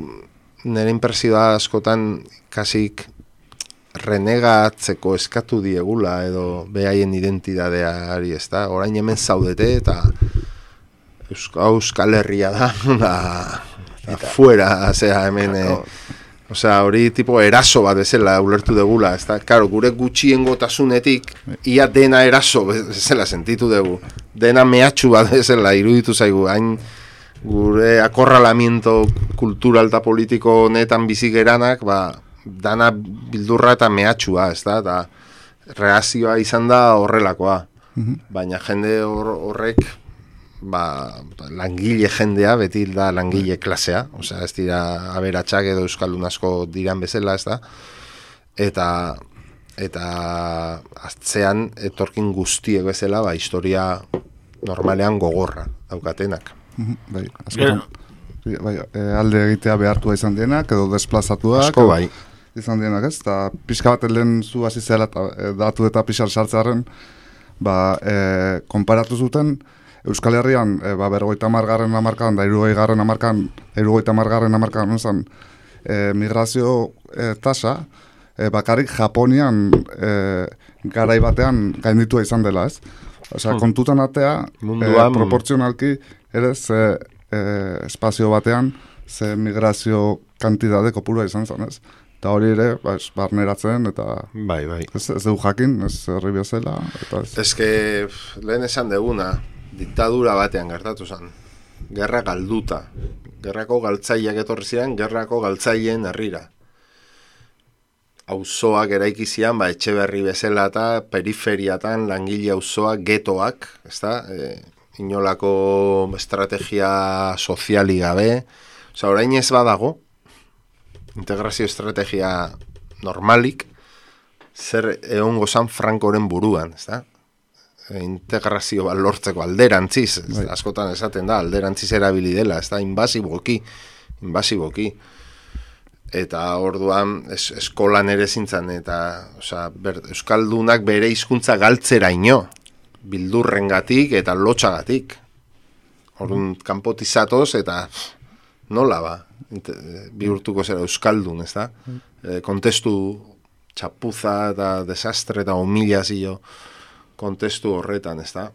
Speaker 8: nire impresioa askotan kasik renegatzeko eskatu diegula edo behaien identidadeari ez da, orain hemen zaudete eta Euskal Herria da, da, eta fuera, zera hemen, e, osea, hori tipo eraso bat bezala ulertu degula, ez da, karo, gure gutxiengo tasunetik, ia dena eraso bezala sentitu dugu, dena mehatxu bat bezala iruditu zaigu, hain gure akorralamiento kultural eta politiko netan bizigeranak, ba, dana bildurra eta mehatxua, ez da, eta reazioa izan da horrelakoa. Mhm. Baina jende horrek, ba, langile jendea, beti da langile klasea, osea, ez dira aberatsak edo euskaldun asko diran bezala, ez da, eta eta atzean etorkin guztiek bezala, ba, historia normalean gogorra daukatenak.
Speaker 9: Mhm, bai, askotan, bai, e, alde egitea behartua izan denak, edo desplazatuak.
Speaker 8: Asko bai
Speaker 9: izan dienak ez, eta pixka bat lehen zu hasi zela e, datu eta pixar sartzearen, ba, e, konparatu zuten, Euskal Herrian, e, ba, bergoita margarren amarkan, da irugoi garren amarkan, irugoita margarren amarkan, nuzan, e, migrazio e, tasa, e, bakarrik Japonian e, garai batean gainditua izan dela, ez? Osea, hmm. kontutan atea, e, proportzionalki, ere, ze e, espazio batean, ze migrazio kantidade kopura izan zen, ez? Eta hori ere, ba, barneratzen, eta...
Speaker 8: Bai, bai.
Speaker 9: Ez, ez dugu jakin, ez herri bezala, eta ez...
Speaker 8: Ez que, lehen esan deguna, diktadura batean gertatu zen. Gerra galduta. Gerrako galtzaileak etorri ziren, gerrako galtzaileen herrira. Auzoak eraiki zian, ba, etxe berri bezala eta periferiatan langile auzoak, getoak, ezta? E, inolako estrategia soziali gabe. Osa, orain ez badago, integrazio estrategia normalik, zer egon gozan Frankoren buruan, ez da? E, integrazio bat lortzeko alderantziz, bai. askotan esaten da, alderantziz erabili dela, ez da, inbasiboki, inbasiboki. Eta orduan es, eskolan ere zintzen, eta osea, ber, Euskaldunak bere hizkuntza galtzera ino, bildurrengatik eta lotxagatik. Orduan, kanpotizatoz eta nola ba, bihurtuko zera euskaldun, ez da? E, kontestu txapuza eta desastre eta humilazio kontestu horretan, ez da?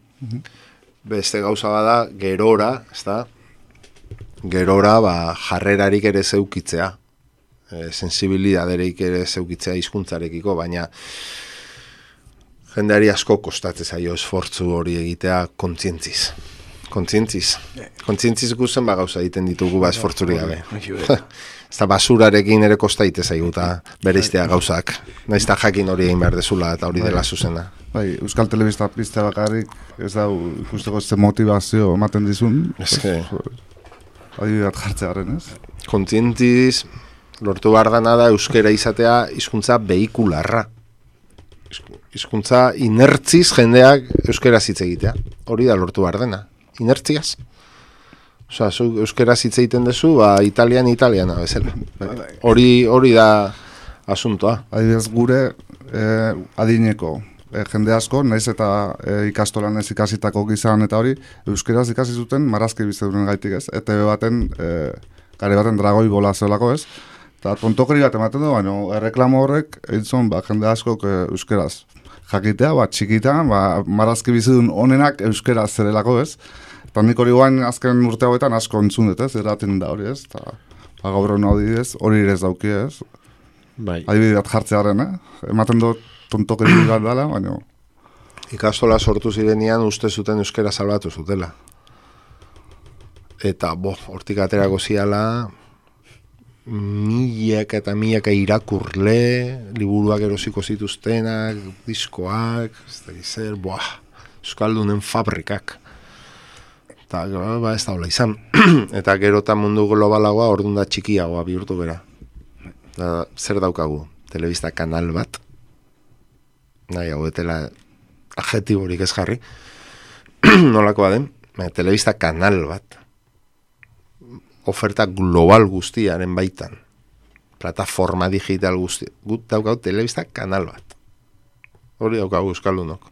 Speaker 8: Beste gauza bada, gerora, ez da? Gerora, ba, jarrerarik ere zeukitzea. E, sensibilidaderik ere zeukitzea hizkuntzarekiko, baina jendeari asko kostatzen zaio esfortzu hori egitea kontzientziz. Kontzientziz. Kontzientziz guzen ba gauza egiten ditugu ba esfortzuri gabe. Ez da basurarekin ere kosta ite zaiguta bere iztea gauzak. Naiz da jakin hori egin behar dezula eta hori dela zuzena.
Speaker 9: Bai, Euskal Telebista pizte bakarrik ez da ikusteko ze motivazio ematen dizun.
Speaker 8: Ez que...
Speaker 9: Adi bat jartzearen, ez?
Speaker 8: Kontzientiz, lortu behar da nada euskera izatea hizkuntza behikularra. Hizkuntza inertziz jendeak euskera hitz egitea. Hori da lortu behar dena inertziaz. Osa, zu euskera hitz egiten duzu, ba, italian, italiana, bezala. Hori, hori da asuntoa.
Speaker 9: Adibidez gure eh, adineko eh, jende asko, naiz eta eh, ikastolan ez ikasitako gizan eta hori, euskeraz ikasi zuten marazki bizitzen gaitik ez. Eta baten, eh, gare baten dragoi bola zelako ez. Eta tontokeri bat ematen du, baina erreklamo horrek, eitzon, ba, jende asko eh, euskeraz jakitea, ba, txikitan, ba, marazki bizitun onenak euskeraz zerelako ez. Eta nik hori guain azken urte hauetan asko entzun dut ez, eraten da hori ez, eta ba, gaur hori ez, hori ere ez dauki ez.
Speaker 8: Bai.
Speaker 9: Adibideat jartzearen, eh? Ematen dut tontokeri bat dela, baina...
Speaker 8: Ikastola sortu zirenian uste zuten euskera salbatu zutela. Eta, bo, hortik aterako ziala, milak eta milak irakurle, liburuak erosiko zituztenak, diskoak, ez da zer, boah, euskaldunen fabrikak eta ba, ez da hola izan. eta gero eta mundu globalagoa orduan da txikiagoa bihurtu bera. Da, zer daukagu? Telebista kanal bat. Nahi, hau etela adjetiborik ez jarri. Nolakoa den? telebista kanal bat. Oferta global guztiaren baitan. Plataforma digital guzti. Gut daukagu telebista kanal bat. Hori daukagu euskaldunok.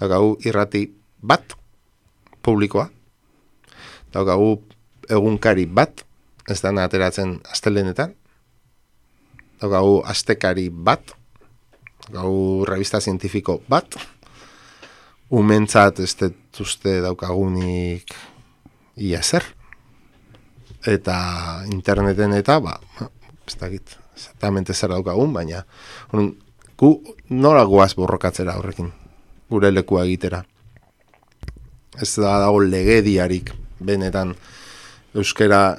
Speaker 8: Daukagu irrati bat publikoa, daukagu egunkari bat, ez da ateratzen astelenetan, daukagu astekari bat, gau revista zientifiko bat, umentzat ez detuzte daukagunik ia zer. Eta interneten eta, ba, ez dakit, exactamente zer daukagun, baina un, gu nola guaz borrokatzera horrekin, gure lekua egitera. Ez da dago legediarik benetan euskera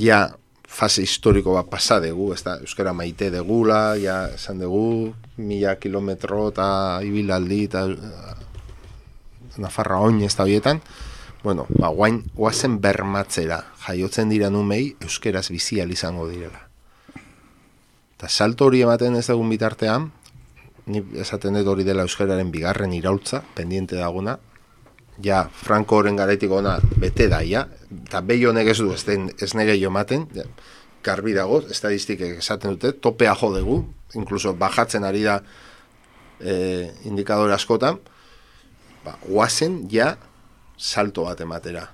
Speaker 8: ja fase historiko bat pasa dugu, ez da, euskara maite degula, ja, esan dugu, mila kilometro eta ibilaldi eta uh, Nafarra oin ez da bietan, bueno, ba, guain, guazen bermatzera, jaiotzen dira numei, euskeraz bizial izango direla. Eta salto hori ematen ez dugun bitartean, ni esaten dut hori dela euskararen bigarren irautza, pendiente daguna, ja, Franco horren garaitik ona bete da, ja, eta behi honek ez du ez, den, ez nege jo maten, ja, garbi dago, estadistikek esaten dute, topea jo dugu, inkluso bajatzen ari da e, indikadore askotan, ba, guazen ja salto bat ematera.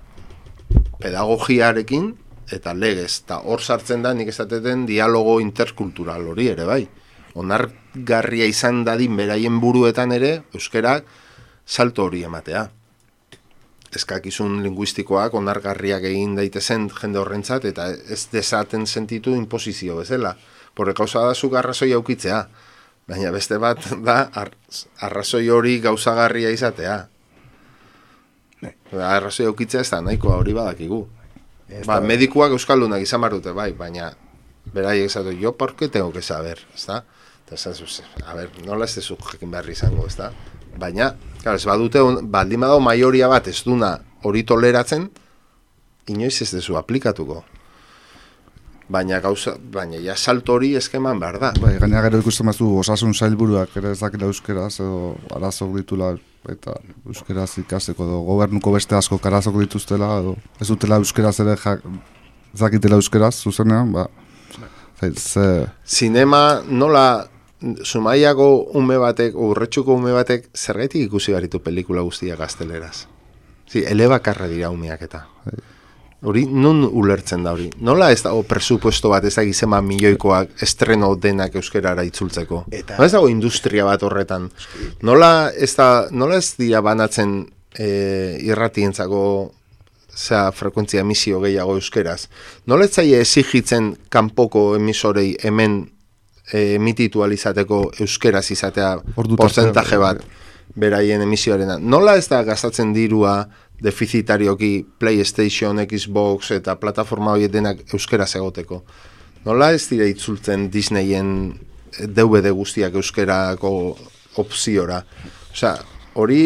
Speaker 8: Pedagogiarekin eta legez, eta hor sartzen da nik esateten dialogo interkultural hori ere bai. Onargarria izan dadin beraien buruetan ere, euskerak salto hori ematea eskakizun linguistikoak onargarriak egin daitezen jende horrentzat eta ez desaten sentitu imposizio bezala. Porre gauza da zuk arrazoi aukitzea, baina beste bat da arrazoi hori gauzagarria izatea. Ne. Arrazoi aukitzea ez da nahikoa hori badakigu. Ba, medikuak euskaldunak izan dute bai, baina beraiek esatu, jo, porke tengo que saber, ez da? a ver, nola ez dezuk jekin behar izango, ez da? Baina, claro, ez badute, baldin badago maioria bat ez duna hori toleratzen, inoiz ez dezu aplikatuko. Baina gauza, baina ja salto hori eskeman behar da.
Speaker 9: Bai, gaina gero ikusten mazu osasun zailburuak ere ezakila euskeraz edo arazok ditula eta euskeraz ikaseko edo gobernuko beste asko karazok dituztela edo ez dutela euskeraz ere jak, zakitela euskeraz zuzenean, ba, ze...
Speaker 8: Zinema nola Zumaiako ume batek, urretxuko ume batek, zergaitik ikusi baritu pelikula guztia gazteleraz? Zi, elebakarra dira umeak eta. Hori, non ulertzen da hori? Nola ez dago presupuesto bat ez da gizema milioikoak estreno denak euskerara itzultzeko? Eta... Nola ez dago industria bat horretan? Nola ez, da, nola ez dira banatzen e, irratientzako zera frekuentzia emisio gehiago euskeraz? Nola ez zaie exigitzen kanpoko emisorei hemen emititu alizateko euskeraz izatea porcentaje bat beraien emisioarena. Nola ez da gastatzen dirua defizitarioki PlayStation, Xbox eta plataforma horiek denak euskera egoteko? Nola ez dira itzultzen Disneyen DVD guztiak euskerako opziora? Osea, hori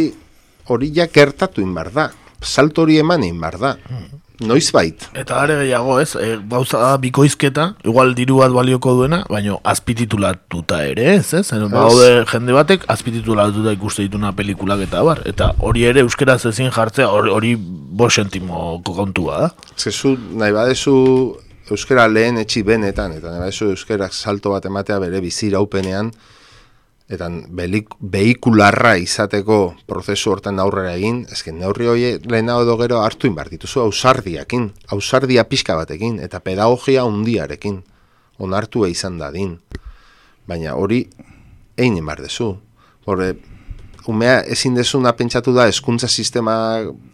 Speaker 8: hori ja gertatu inbar da. Salto hori eman inbar da. Mm noiz bait.
Speaker 6: Eta are gehiago, ez, e, gauza da bikoizketa, igual diru bat balioko duena, baina azpititulatuta ere, ez, ez? Baude jende batek azpititulatuta ikuste dituna pelikulak eta bar, eta hori ere euskera zezin jartzea hori, hori bo sentimo kontua da.
Speaker 8: Zezu, nahi badezu euskera lehen etxi benetan, eta nahi badezu euskera salto bat ematea bere bizira upenean, eta behikularra izateko prozesu hortan aurrera egin, ezken neurri hori lehena edo gero hartu inbar dituzu ausardiakin, ausardia pixka batekin, eta pedagogia hundiarekin, onartu izan dadin. Baina hori egin inbar dezu. Horre, umea ezin dezuna pentsatu da eskuntza sistema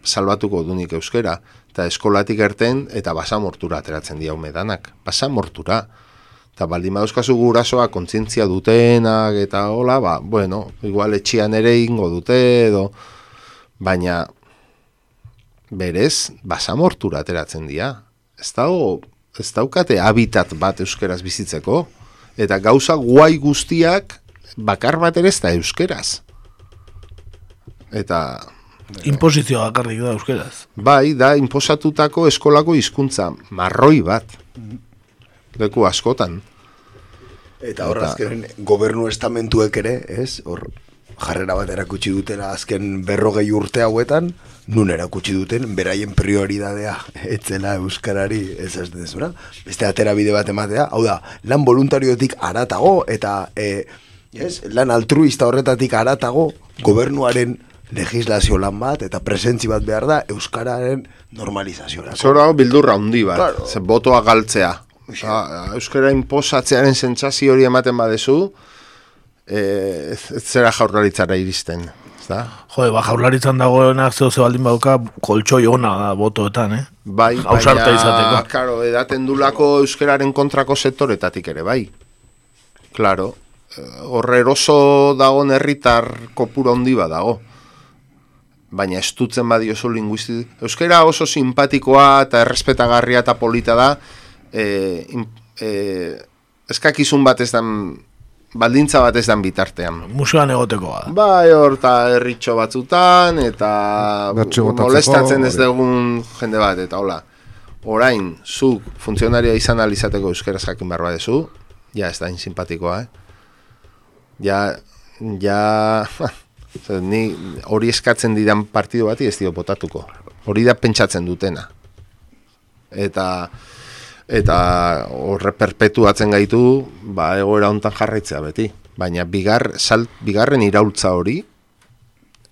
Speaker 8: salbatuko dunik euskera, eta eskolatik erten eta basamortura ateratzen dia umedanak. Basamortura. Eta baldin badauzkazu gurasoa kontzientzia dutenak eta hola, ba, bueno, igual etxian ere ingo dute edo, baina berez, basamortura ateratzen dira. Ez dago, ez daukate habitat bat euskeraz bizitzeko, eta gauza guai guztiak bakar bat ere ez da euskeraz. Eta...
Speaker 6: Imposizioa bakarrik da euskeraz.
Speaker 8: Bai, da, imposatutako eskolako hizkuntza marroi bat leku askotan.
Speaker 5: Eta hor azken gobernu estamentuek ere, ez? Hor jarrera bat erakutsi dutela azken berrogei urte hauetan, nun erakutsi duten beraien prioridadea etzela euskarari ez ez dezuna. Beste atera bide bat ematea, hau da, lan voluntariotik aratago eta e, yes, lan altruista horretatik aratago gobernuaren legislazio lan bat eta presentzi bat behar da Euskararen normalizazioa.
Speaker 8: Zora bildurra handi bat, claro. ze botoa galtzea. Ba, Euskara imposatzearen sentsazio hori ematen badezu, eh, ez zera jaurlaritzara iristen. Da?
Speaker 6: Jo, ba, jaurlaritzan dagoenak zeo ze baldin bauka koltsoi ona da botoetan, eh?
Speaker 8: Bai, baina, izateko. Claro, edaten dulako euskararen kontrako sektoretatik ere, bai. Claro, horre eroso dagoen herritar kopura handi dago. Baina estutzen badio oso linguisti. Euskara oso simpatikoa eta errespetagarria eta polita da. E, e, eskakizun bat ez dan baldintza bat ez dan bitartean.
Speaker 6: Museoan egoteko
Speaker 8: bat. Bai, hor, eta erritxo batzutan, eta molestatzen ez dugun jende bat, eta hola. Orain, zu funtzionaria izan alizateko euskera jakin barba dezu, ja ez da insimpatikoa, eh? Ja, ja, ni hori eskatzen didan partidu bati ez dio potatuko. Hori da pentsatzen dutena. Eta, eta horre perpetuatzen gaitu ba egoera hontan jarraitzea beti. Baina bigar sal, bigarren iraultza hori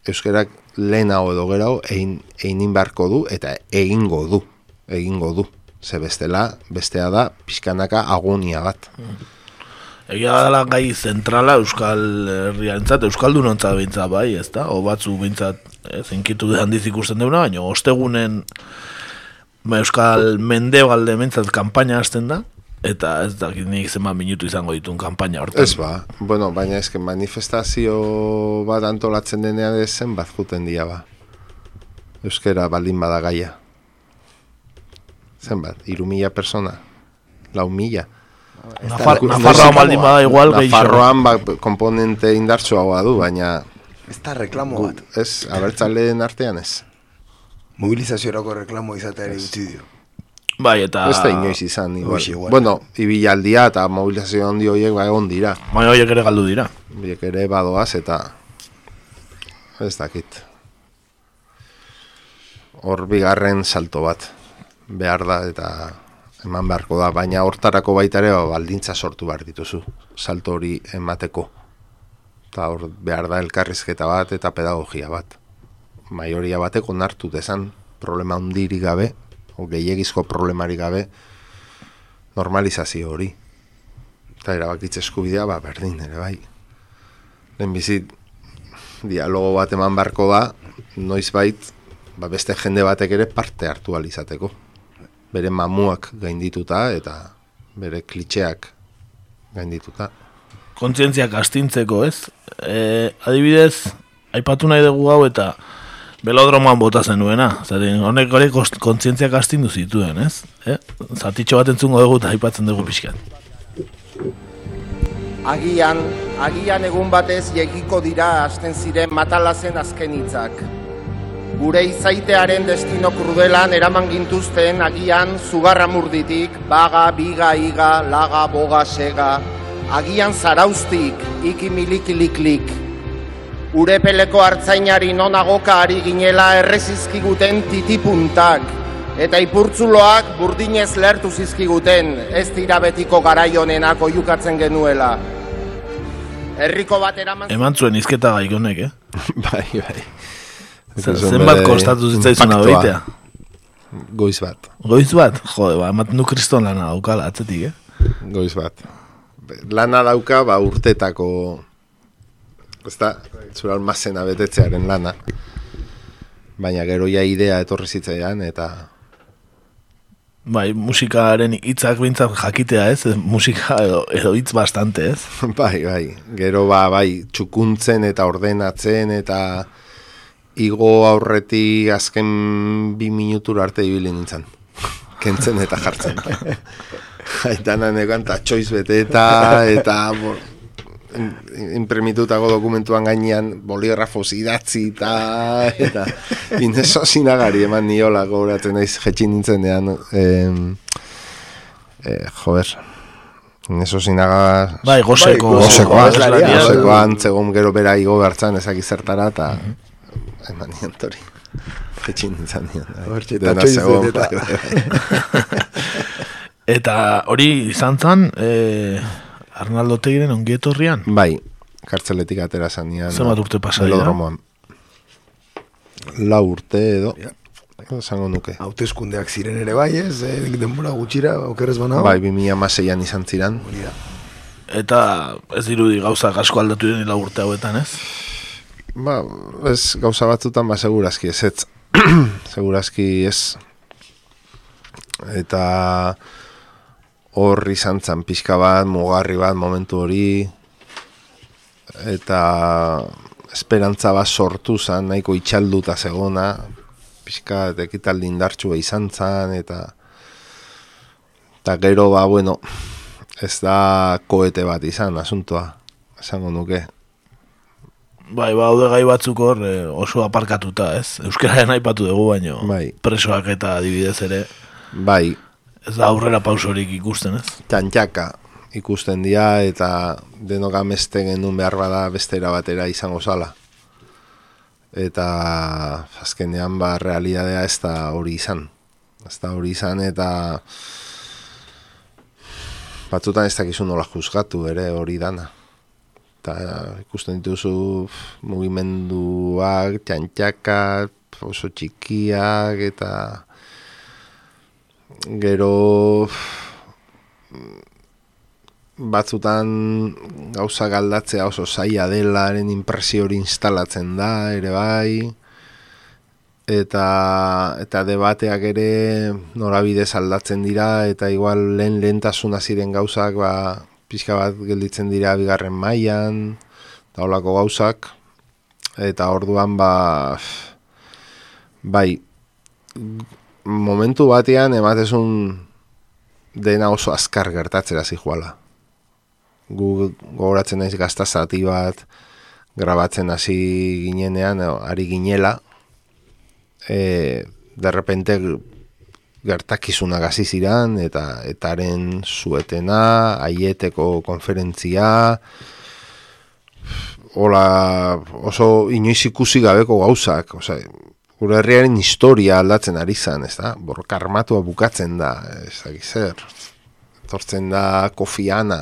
Speaker 8: euskerak lehenago edo gerao egin egin barko du eta egingo du. Egingo du. Ze bestela bestea da pizkanaka agonia bat.
Speaker 6: Egia dela gai zentrala Euskal Herriantzat, Euskaldunontzat behintzat bai, ez da? O batzu behintzat, ez, enkitu handiz ikusten deuna, baina ostegunen ba, Euskal Mende galde mentzat kampaina hasten da, eta ez da nik zenba minutu izango ditun kampaina hortan.
Speaker 8: Ez ba, bueno, baina ezken manifestazio bat antolatzen denean zen bat juten dia ba. Euskera baldin bada gaia. Zenbat, iru mila persona, lau mila.
Speaker 6: Nafarroan baldin bada igual
Speaker 8: gehiago. Nafarroan ba, komponente indartsuagoa du, baina...
Speaker 5: Ez da reklamo bat.
Speaker 8: Ez, abertzaleen artean ez
Speaker 5: mobilizaziorako reklamo izatea ere utzi dio.
Speaker 6: Bai, eta...
Speaker 8: Ez da inoiz izan, igual. Bueno, ibilaldia eta mobilizazio handi horiek ba egon dira.
Speaker 6: Bai, horiek ere galdu dira.
Speaker 8: Horiek ere badoaz eta... Ez dakit. Hor bigarren salto bat. Behar da eta eman beharko da. Baina hortarako baita ere ba, baldintza sortu behar dituzu. Salto hori emateko. Eta hor behar da elkarrizketa bat eta pedagogia bat maioria batek onartu dezan problema hundiri gabe, o gehiagizko problemari gabe, normalizazio hori. Eta erabakitze eskubidea, ba, berdin, ere bai. Lehen bizit, dialogo bat eman barko da, noiz bait, ba, beste jende batek ere parte hartu alizateko. Bere mamuak gaindituta eta bere klitxeak gaindituta.
Speaker 6: Kontzientziak astintzeko, ez? E, adibidez, aipatu nahi dugu hau eta belodromoan bota zenuena. Zaten, honek gore kontzientziak astindu zituen, ez? Eh? Zatitxo bat entzungo dugu eta haipatzen dugu pixkat.
Speaker 10: Agian, agian egun batez jegiko dira hasten ziren matalazen azken hitzak. Gure izaitearen destino krudelan eraman gintuzten agian zugarra murditik, baga, biga, iga, laga, boga, sega, agian zaraustik, iki milikiliklik, urepeleko hartzainari nonagoka ari ginela errezizkiguten titipuntak, eta ipurtzuloak burdinez lertu zizkiguten, ez dira betiko garaionenak oiukatzen genuela. Herriko bat eraman...
Speaker 6: Eman zuen izketa gaikonek, eh?
Speaker 8: bai, bai.
Speaker 6: Zenbat kostatu zitzaizuna doitea?
Speaker 8: Goiz bat.
Speaker 6: Goiz bat? Jode, ba, ematen du kriston lana daukala, atzetik, eh?
Speaker 8: Goiz bat. Lana dauka, ba, urtetako ez da, zura almazena betetzearen lana. Baina gero ja idea etorri zitzaian eta...
Speaker 6: Bai, musikaren hitzak bintzat jakitea ez, musika edo, edo hitz bastante ez.
Speaker 8: bai, bai, gero ba, bai, txukuntzen eta ordenatzen eta igo aurreti azken bi minutur arte ibili nintzen. Kentzen eta jartzen. Aitana negan tatxoiz bete eta, eta imprimitutako dokumentuan gainean boligrafo idatzi eta eta ineso sinagari eman niola gogoratzen naiz jetxin nintzen dean eh, joder ineso sinaga
Speaker 6: bai, gozeko
Speaker 8: gozeko gozeko antzegon gero bera igo gartzan ezak izertara eta eman nion tori. Jetxin nintzen
Speaker 6: eta hori izan zan eh, Arnaldo Tegiren ongietorrian?
Speaker 8: Bai, kartzeletik atera zan nian.
Speaker 6: Zer urte pasa dira?
Speaker 8: La urte edo. Zango nuke.
Speaker 5: Hautezkundeak ziren ere bai, ez? Eh, denbora gutxira, okerrez bana.
Speaker 8: Bai, 2006an izan ziren.
Speaker 6: Eta ez dirudi gauza asko aldatu den la urte hauetan, ez?
Speaker 8: Ba, ez gauza batzutan, ba, segurazki ez, ez. segurazki ez. Eta hor izan zan pixka bat, mugarri bat, momentu hori, eta esperantza bat sortu zan, nahiko itxalduta zegona, pixka ekitaldi indartxua izan zan, eta eta gero ba, bueno, ez da koete bat izan, asuntoa, esango nuke.
Speaker 6: Bai, ba, haude gai batzuk hor eh, oso aparkatuta, ez? Euskararen aipatu dugu baino, bai. presoak eta adibidez ere.
Speaker 8: Bai,
Speaker 6: Ez da aurrera pausorik ikusten, ez?
Speaker 8: Txantxaka ikusten dira eta denok ameste genuen behar bada bestera batera izango zala. Eta azkenean ba realidadea ez da hori izan. Ez da hori izan eta batzutan ez dakizu nola juzgatu ere hori dana. Eta ikusten dituzu mugimenduak, txantxaka, oso txikiak eta gero batzutan gauza galdatzea oso zaila delaren impresio hori instalatzen da, ere bai, eta, eta debateak ere norabidez aldatzen dira, eta igual lehen lehentasuna ziren gauzak, ba, pixka bat gelditzen dira bigarren mailan eta holako gauzak, eta orduan, ba, bai, momentu batean ematezun dena oso azkar gertatzera zijuala. Gu gogoratzen naiz gazta zati bat grabatzen hasi ginenean, ari ginela, e, derrepente gertakizuna gazi ziran, eta etaren zuetena, aieteko konferentzia, hola, oso inoiz ikusi gabeko gauzak, osea, gure herriaren historia aldatzen ari zen, ez da? Borroka armatua bukatzen da, ez da zer. Tortzen da kofiana,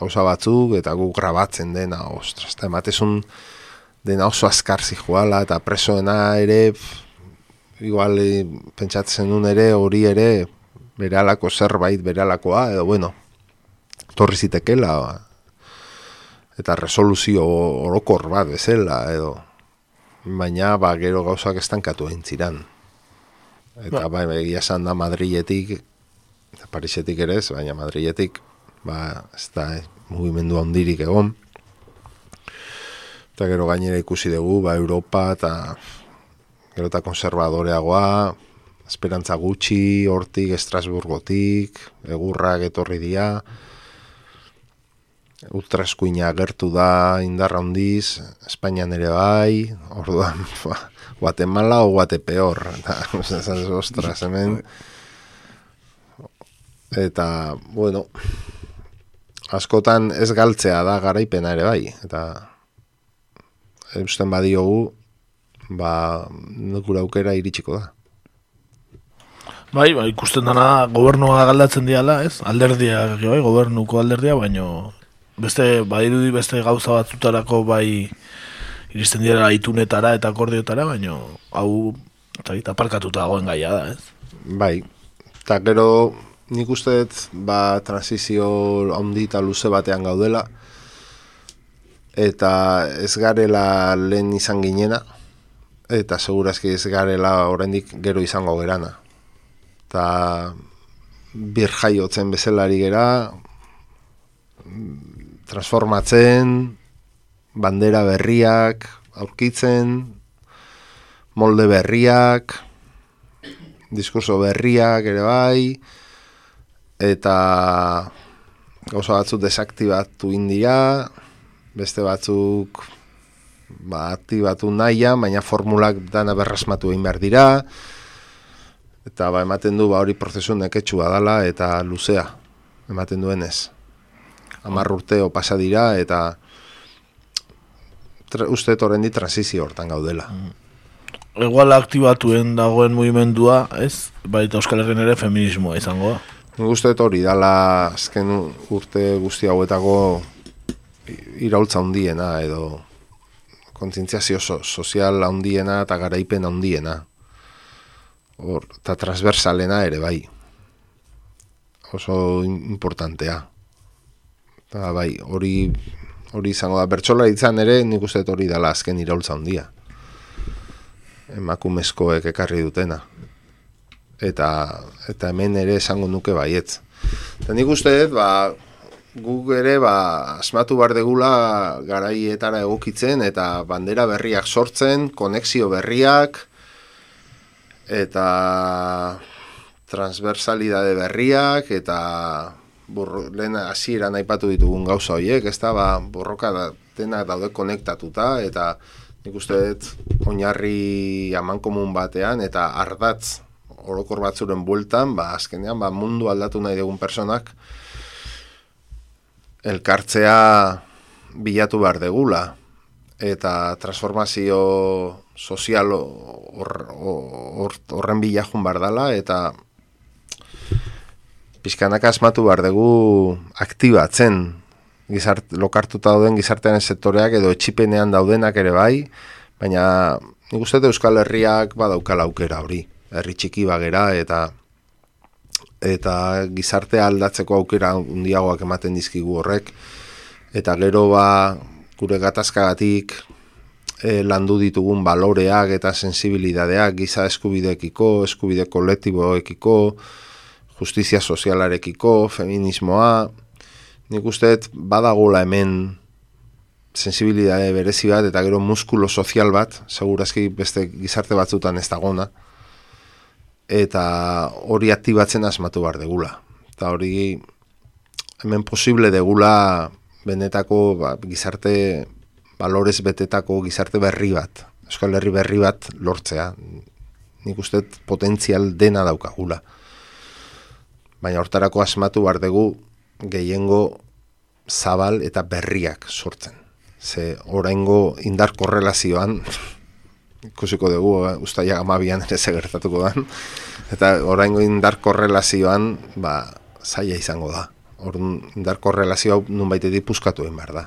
Speaker 8: gauza batzuk, eta gu grabatzen dena, ostras, eta ematezun dena oso azkar zijoala, eta presoena ere, igual, eh, pentsatzen duen ere, hori ere, bere alako zerbait, bere alakoa, edo, bueno, torri zitekela, eta resoluzio orokor bat, bezala, edo, baina ba, gero gauzak estankatu egin ziren. Eta ba. bai, egia esan da Madriletik, eta Parisetik ere ez, baina Madriletik, ba, ez da, eh, mugimendu handirik egon. Eta gero gainera ikusi dugu, ba, Europa eta gero eta konservadoreagoa, esperantza gutxi, hortik, Estrasburgotik, egurrak etorri dira, ultraskuina agertu da indarra handiz, Espainian ere bai, orduan, ba, Guatemala o Guatepeor, eta, ostras, hemen, eta, bueno, askotan ez galtzea da garaipena ere bai, eta, eusten badiogu, ba, nukura aukera iritsiko da.
Speaker 6: Bai, bai, ikusten dana gobernua galdatzen diala, ez? Alderdia, bai, gobernuko alderdia, baino beste badirudi beste gauza batzutarako bai iristen dira itunetara eta akordiotara, baino hau eta aparkatuta dagoen gaia da, ez?
Speaker 8: Bai, eta gero nik uste ba, transizio handi eta luze batean gaudela, eta ez garela lehen izan ginena, eta segurazki ez garela oraindik gero izango gerana. Eta bir jaiotzen bezalari gera, transformatzen, bandera berriak, aurkitzen, molde berriak, diskurso berriak ere bai, eta gauza batzuk desaktibatu india, beste batzuk ba, aktibatu nahian, baina formulak dana berrasmatu egin behar dira, eta ba, ematen du ba, hori prozesu neketxua dala eta luzea, ematen duenez amar urteo pasa dira eta uste torren di transizio hortan gaudela. Mm.
Speaker 6: Egoala aktibatuen dagoen mugimendua, ez? Baita Euskal Herren ere feminismoa izango.
Speaker 8: Uste hori dala azken urte guzti hauetako iraultza hundiena edo kontzientziazio sozial handiena eta garaipen handiena. Hor, eta transversalena ere bai. Oso importantea. Eta bai, hori hori izango da. Bertxola izan ere, nik uste hori dela azken iraultza handia. Emakumezkoek ekarri dutena. Eta, eta hemen ere esango nuke baietz. Eta nik uste ba, guk ere ba, asmatu bar degula garaietara egokitzen eta bandera berriak sortzen, konexio berriak eta transversalidade berriak eta lehen hasiera aipatu ditugun gauza horiek, ez da, ba, borroka da, dena daude konektatuta eta nik uste dut oinarri aman komun batean eta ardatz orokor batzuren bueltan, ba, azkenean ba, mundu aldatu nahi dugun personak elkartzea bilatu behar degula. Eta transformazio sozial horren bilajun behar dela eta pizkanak asmatu behar dugu aktibatzen gizart, lokartuta dauden gizartean sektoreak edo etxipenean daudenak ere bai, baina nik uste Euskal Herriak badaukala aukera hori, herri txiki bagera eta eta gizartea aldatzeko aukera handiagoak ematen dizkigu horrek. Eta gero ba gure gatazkagatik e, landu ditugun baloreak eta sensibilidadeak giza eskubideekiko, eskubide kolektiboekiko, justizia sozialarekiko, feminismoa, nik usteet badagola hemen sensibilidade berezi bat eta gero muskulo sozial bat, segurazki beste gizarte batzutan ez dagona, eta hori aktibatzen asmatu behar degula. Eta hori hemen posible degula benetako ba, gizarte balorez betetako gizarte berri bat, Euskal Herri berri bat lortzea. Nik uste potentzial dena daukagula. Baina hortarako asmatu behar dugu gehiengo zabal eta berriak sortzen. Ze oraingo indar korrelazioan ikusiko dugu, eh? ustaia amabian ere segertatuko da. Eta oraingo indar korrelazioan, ba, zaila izango da. Orduan indar korrelazioa nun baite dipuzkatu egin behar da.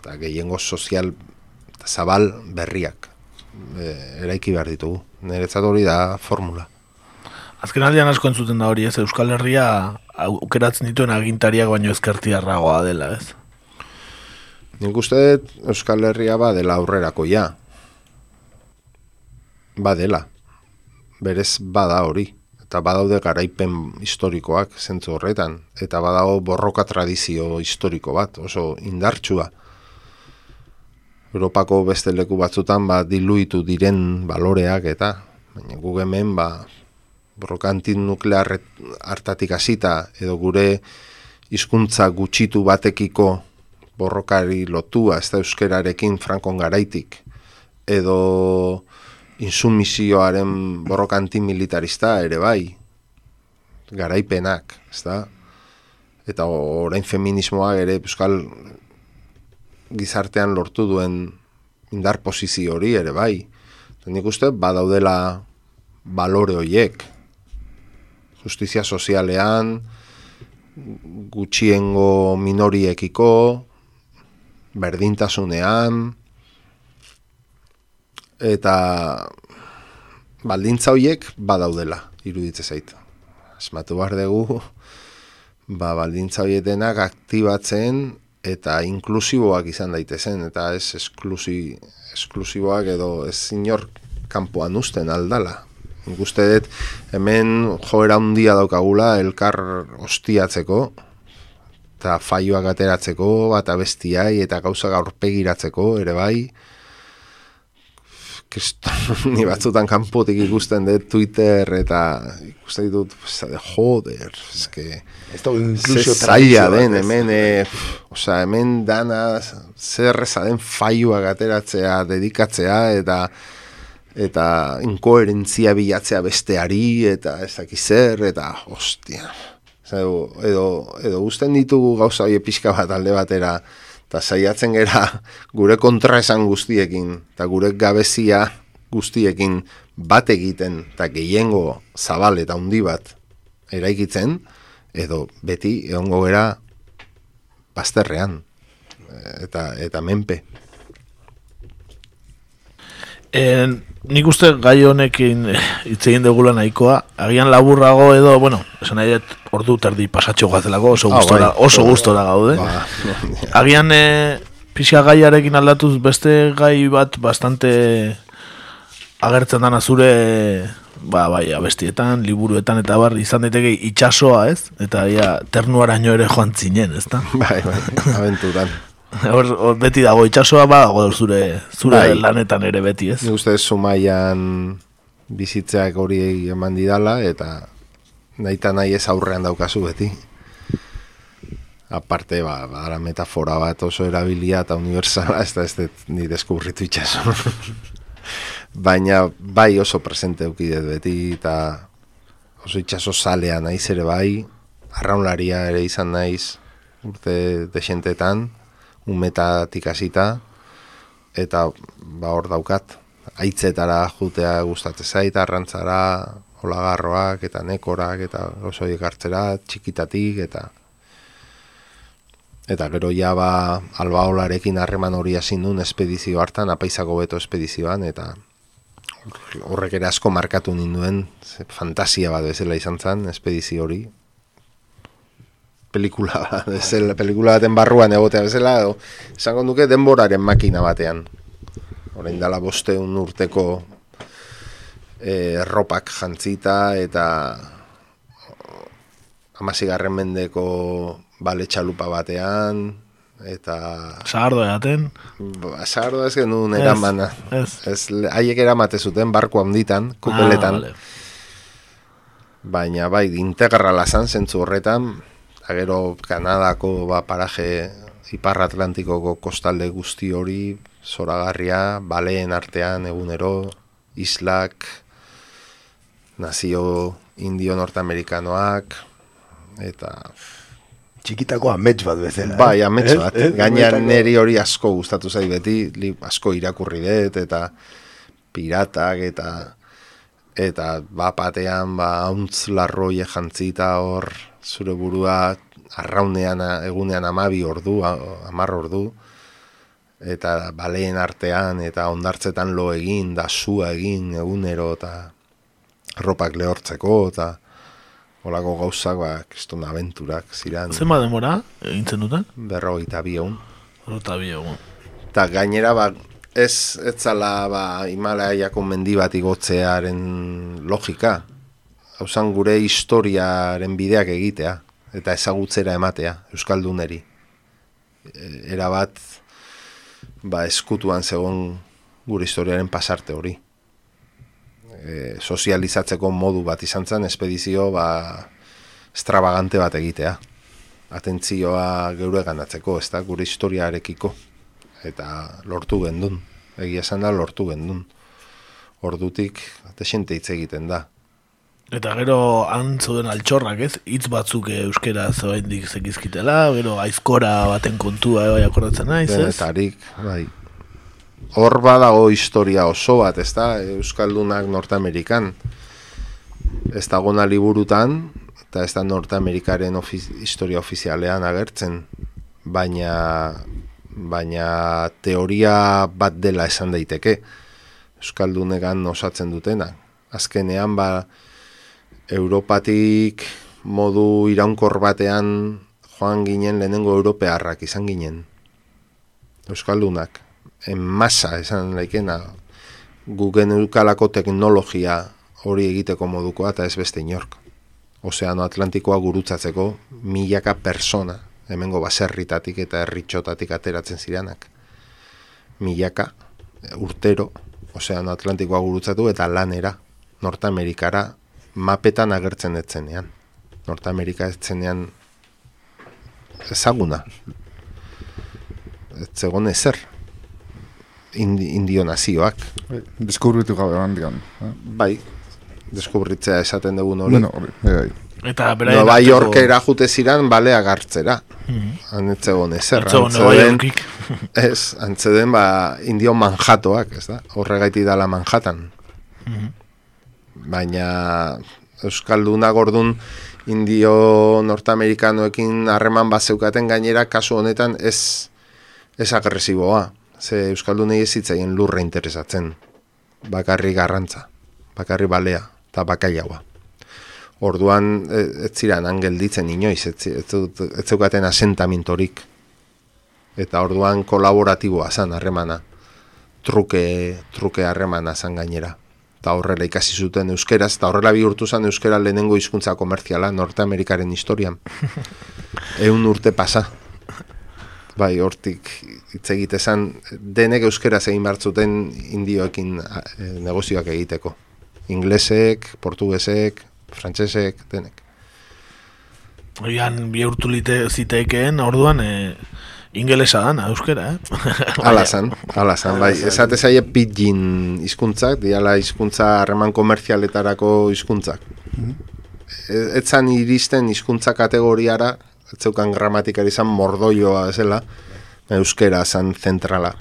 Speaker 8: Eta gehiengo sozial zabal berriak e, eraiki behar ditugu. Niretzat hori da formula.
Speaker 6: Azken aldean asko entzuten da hori ez, Euskal Herria aukeratzen dituen agintariak baino ezkertiarragoa dela ez?
Speaker 8: Nik uste Euskal Herria ba dela aurrerako ja, badela. Berez bada hori. Eta badaude garaipen historikoak zentzu horretan. Eta badago borroka tradizio historiko bat, oso indartsua. Europako beste leku batzutan ba, diluitu diren baloreak eta baina gu hemen ba, borroka antinuklear hartatik hasita edo gure hizkuntza gutxitu batekiko borrokari lotua ez da euskerarekin frankon garaitik edo insumisioaren borroka antimilitarista ere bai, garaipenak, ez da? Eta orain feminismoa ere euskal gizartean lortu duen indar posizio hori ere bai. Nik uste badaudela balore horiek. Justizia sozialean, gutxiengo minoriekiko, berdintasunean, eta baldintza horiek badaudela iruditze zait. Asmatu behar dugu, ba, baldintza horiek aktibatzen eta inklusiboak izan daitezen, eta ez esklusi, esklusiboak edo ez inor kanpoan usten aldala. Ikuste dut, hemen joera handia daukagula elkar ostiatzeko, eta faioak ateratzeko, bat abestiai, eta gauza gaurpegiratzeko, ere bai, ni batzutan kanpotik ikusten dut Twitter eta ikusten ditut de joder, eske
Speaker 5: esto incluso
Speaker 8: zaila den hemen eh, osea hemen dana zer den failua gateratzea dedikatzea eta eta inkoherentzia bilatzea besteari eta ez dakiz zer eta hostia edo, edo, edo usten ditugu gauza hori pixka bat alde batera eta saiatzen gera gure kontra esan guztiekin, eta gure gabezia guztiekin bat egiten, eta gehiengo zabal eta handi bat eraikitzen, edo beti egongo gera bazterrean, eta, eta menpe.
Speaker 6: En, nik uste gai honekin hitz egin dugula nahikoa, agian laburrago edo, bueno, esan nahi dut ordu terdi pasatxo gazelako, oso ah, gustora, bai. oso gustora gaude. Ba, agian e, pixka gaiarekin aldatuz beste gai bat bastante agertzen dana zure ba, bai, abestietan, liburuetan eta bar izan daiteke itxasoa, ez? Eta ia ternuaraino ere joan zinen, ez da?
Speaker 8: Bai, bai, aventuran.
Speaker 6: Hor, beti dago itxasoa ba, zure, zure bai. lanetan ere beti ez.
Speaker 8: Ni uste sumaian bizitzeak hori eman didala eta nahi eta nahi ez aurrean daukazu beti. Aparte, ba, ba, metafora bat oso erabilia eta universala, ez da ez da ni deskubritu itxaso. Baina bai oso presente eukidet beti eta oso itxaso salea naiz ere bai, arraunlaria ere izan naiz urte desentetan, umetatik hasita eta ba hor daukat. Aitzetara jutea gustatzen zait arrantzara olagarroak eta nekorak eta oso hartzera txikitatik eta eta gero ja ba albaolarekin harreman hori hasi nun espedizio hartan apaizako beto espedizioan eta horrek ere asko markatu ninduen fantasia bat bezala izan zen espedizio hori pelikula, bezala, pelikula baten barruan egotea bezala, edo, esango duke denboraren makina batean. Horein dala boste un urteko e, ropak jantzita eta amazigarren mendeko bale txalupa batean, eta...
Speaker 6: Zahardo edaten?
Speaker 8: Ba, Zahardo ez genuen eraman. Ez, ez. Haiek eramate zuten barko handitan, kupeletan. Ah, Baina bai, integrala zan zentzu horretan, gero Kanadako ba, paraje Ipar Atlantikoko kostalde guzti hori, zoragarria, baleen artean egunero, islak, nazio indio nortamerikanoak, eta...
Speaker 5: Txikitako amets bat bezala.
Speaker 8: Bai, amets bat. Eh? Gainean neri hori asko gustatu zai beti, asko irakurri dut, eta piratak, eta eta bapatean ba, hauntz larroi jantzita hor, zure burua arraunean egunean amabi ordu, amar ordu, eta baleen artean, eta ondartzetan lo egin, da sua egin egunero, eta ropak lehortzeko, eta holako gauzak, ba, kiston aventurak ziren.
Speaker 6: Zer ma demora, egintzen duten?
Speaker 8: Berro eta biegun.
Speaker 6: Berro eta biegun.
Speaker 8: Eta gainera, ba, ez, ez zala, ba, Himalaiako mendi bat igotzearen logika, hausan gure historiaren bideak egitea eta ezagutzera ematea euskalduneri. E, era bat ba eskutuan zegon gure historiaren pasarte hori. E, sozializatzeko modu bat izan zen espedizio ba extravagante bat egitea. Atentzioa geure ganatzeko ez da gure historiarekiko eta lortu gendun egia esan da lortu gendun ordutik desente hitz egiten da
Speaker 6: Eta gero den altxorrak ez, hitz batzuk euskera zoain dik zekizkitela, gero aizkora baten kontua bai akordatzen naiz, ez?
Speaker 8: Denetarik, bai. Hor badago historia oso bat, ez da, Euskaldunak Nortamerikan. Ez da gona liburutan, eta ez da Nortamerikaren ofiz, historia ofizialean agertzen, baina, baina teoria bat dela esan daiteke, Euskaldunegan osatzen dutena. Azkenean, ba, Europatik modu iraunkor batean joan ginen lehenengo europearrak izan ginen. Euskaldunak, en masa esan laikena, gugen eukalako teknologia hori egiteko modukoa eta ez beste inork. Ozeano Atlantikoa gurutzatzeko milaka persona, hemengo baserritatik eta erritxotatik ateratzen ziranak. Milaka, urtero, Ozeano Atlantikoa gurutzatu eta lanera, Nortamerikara mapetan agertzen etzenean. Nortamerika etzenean ezaguna. Ez zegoen ezer. Indi, indio nazioak.
Speaker 9: Bai, deskubritu gabe handian.
Speaker 8: Eh? Bai, deskubritzea esaten dugun hori.
Speaker 9: Bueno, hori, bai,
Speaker 6: Eta
Speaker 8: Nova Yorkera jute ziran balea gartzera. Mm -hmm. Anetzegon ezer.
Speaker 6: Antzeden,
Speaker 8: ez, antzeden ba, indio manjatoak, ez da? Horregaiti dala manjatan. Mm baina Euskalduna gordun indio nortamerikanoekin harreman bat zeukaten gainera kasu honetan ez, ez agresiboa. Ze Euskaldunei ez zitzaien lurra interesatzen. bakarri garrantza, bakarri balea, eta bakaiagoa. Orduan, e, ez ziren angelditzen inoiz, ez, ez, ez zeukaten asentamintorik. Eta orduan kolaboratiboa zan harremana, truke, truke harremana zan gainera. Eta horrela ikasi zuten euskeraz, eta horrela bihurtu zen euskera lehenengo hizkuntza komerziala Norteamerikaren historian. Eun urte pasa. Bai, hortik hitz egitezan, denek euskera egin bartzuten indioekin e, negozioak egiteko. Inglesek, portugesek, frantsesek, denek.
Speaker 6: Oian, bihurtu lite zitekeen, orduan, e, ingelesa dan, euskera, eh?
Speaker 8: ala zan, ala zan, bai. Esate zaie pidgin hizkuntzak, diala hizkuntza harreman komerzialetarako hizkuntzak. Mm -hmm. iristen hizkuntza kategoriara, etzeukan gramatikari izan mordoioa zela, euskera zan zentrala.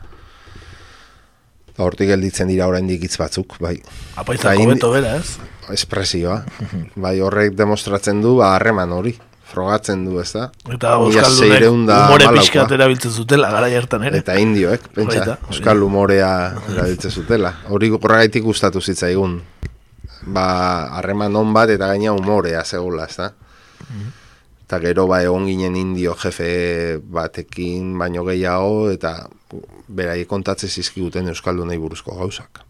Speaker 8: Hortik gelditzen dira oraindik hitz batzuk, bai.
Speaker 6: Apaizako beto bera, ez?
Speaker 8: espresioa. bai, horrek demostratzen du ba harreman hori. Frogatzen du, ez da?
Speaker 6: Eta Euskaldunek umore pixkat erabiltzen zutela, gara jartan ere.
Speaker 8: Eta indioek, pentsa, Euskal umorea erabiltzen zutela. Hori gaitik gustatu zitzaigun. Ba, harreman on bat eta gaina umorea zegoela, ez da? Eta gero ba egon ginen indio jefe batekin baino gehiago eta berai kontatze zizkiguten Euskaldunei buruzko gauzak.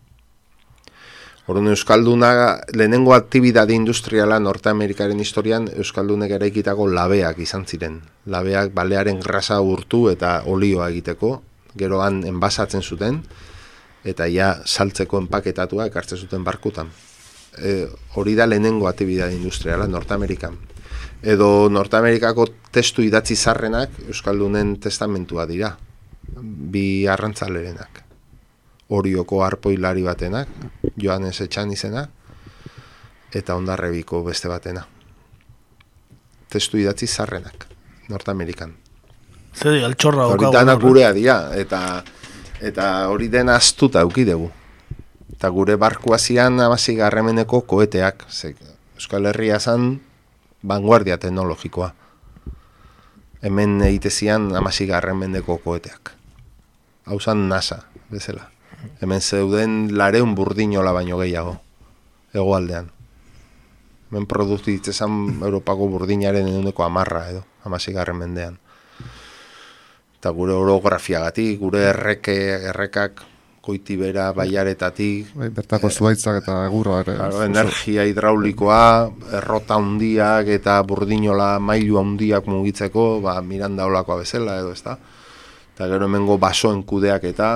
Speaker 8: Orduan Euskalduna lehenengo aktibidade industriala Norteamerikaren historian Euskaldunek eraikitako labeak izan ziren. Labeak balearen grasa urtu eta olioa egiteko, geroan enbasatzen zuten, eta ja saltzeko enpaketatua ekartzen zuten barkutan. E, hori da lehenengo aktibidade industriala Norteamerikan. Edo Norteamerikako testu idatzi zarrenak Euskaldunen testamentua dira, bi arrantzalerenak orioko arpoilari batenak, Joanes Etxan izena, eta ondarrebiko beste batena. Testu idatzi zarrenak, Nortamerikan.
Speaker 6: Zer altxorra
Speaker 8: Hori dana gurea dira, eta, eta hori dena astuta eukidegu. Eta gure barkua zian amazi garremeneko koeteak, ze, Euskal Herria zan vanguardia teknologikoa. Hemen egite zian amazi garremeneko koeteak. Hau zan NASA, bezala hemen zeuden lareun burdinola baino gehiago, egoaldean. Hemen produktitzesan Europako burdinaren eduneko amarra edo, amasigarren mendean. Eta gure orografiagatik, gure erreke, errekak, koitibera, baiaretatik.
Speaker 9: Bai, bertako e, zuaitzak eta egurra ere.
Speaker 8: energia hidraulikoa, errota hundiak eta burdinola mailu hundiak mugitzeko, ba, miranda olakoa bezala edo, ezta? Eta gero hemengo basoen kudeak eta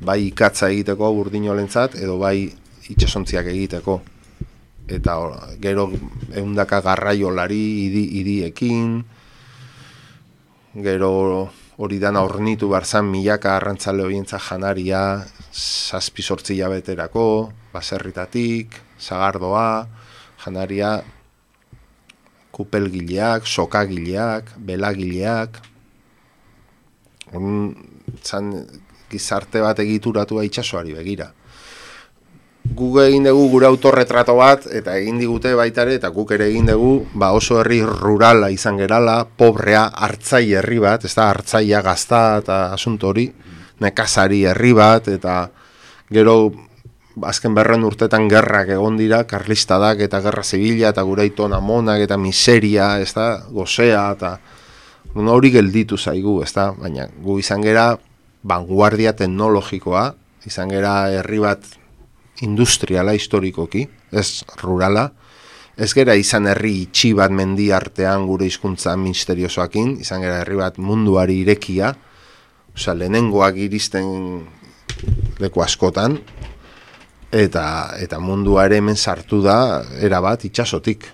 Speaker 8: bai ikatza egiteko burdinolentzat edo bai itsasontziak egiteko eta gero ehundaka garraiolari idi idiekin gero hori dana ornitu barzan milaka arrantzale horientza janaria zazpi sortzi jabeterako baserritatik zagardoa janaria kupelgileak, sokagileak, belagileak on, zan, gizarte bat egituratu itsasoari begira. Guk egin dugu gure autorretrato bat, eta egin digute baita ere, eta guk ere egin dugu, ba oso herri rurala izan gerala, pobrea, hartzai herri bat, ez da hartzaia gazta eta asunto hori, nekazari herri bat, eta gero azken berren urtetan gerrak egon dira, karlistadak eta gerra zibila, eta gure aiton amonak eta miseria, ez da, gozea, eta hori gelditu zaigu, ez da, baina gu izan gera vanguardia teknologikoa, izan gera herri bat industriala historikoki, ez rurala, ez gera izan herri itxi bat mendi artean gure hizkuntza misteriosoakin, izan gera herri bat munduari irekia, osea, lehenengoak iristen leku askotan, eta, eta mundua ere hemen sartu da, era bat itxasotik.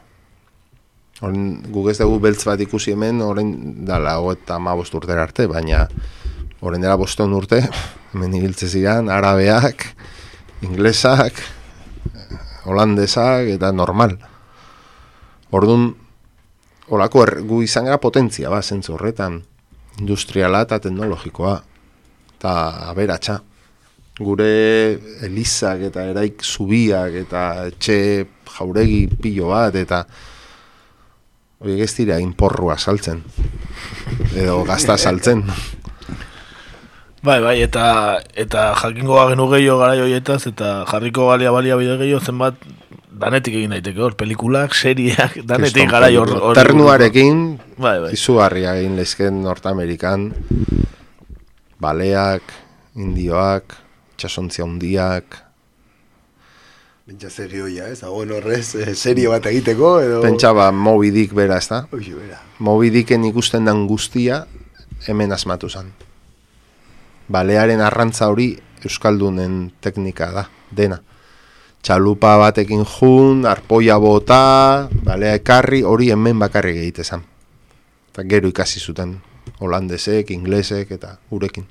Speaker 8: Horren, guk ez dugu beltz bat ikusi hemen, horren dala, eta ma arte, baina Horen dela boston urte, hemen ibiltze ziren, arabeak, inglesak, holandesak eta normal. Orduan, holako er, gu izan gara potentzia, ba, zentzu horretan, industriala eta teknologikoa, eta aberatsa. Gure elizak eta eraik zubiak eta etxe jauregi pilo bat eta hori ez dira inporrua saltzen edo gazta saltzen
Speaker 6: Bai, bai, eta eta jakingo genu gehiago gara joietaz, eta jarriko galia balia bide gehiago zenbat danetik egin daiteke hor, pelikulak, seriak, danetik gara hor.
Speaker 8: Ternuarekin, bai, bai. izugarria egin lezken Nortamerikan, baleak, indioak, txasontzia hundiak,
Speaker 5: Pentsa serio ya, ez? Hago horrez, eh, serio bat egiteko, edo...
Speaker 8: Pentsa ba, Moby Dick bera, ez da?
Speaker 5: Oixo, bera.
Speaker 8: Moby Dicken ikusten dan guztia, hemen asmatu zan. Balearen arrantza hori Euskaldunen teknika da, dena. Txalupa batekin jun, arpoia bota, balea ekarri, hori hemen bakarri egite zan. Eta gero ikasi zuten, holandesek, inglesek eta gurekin.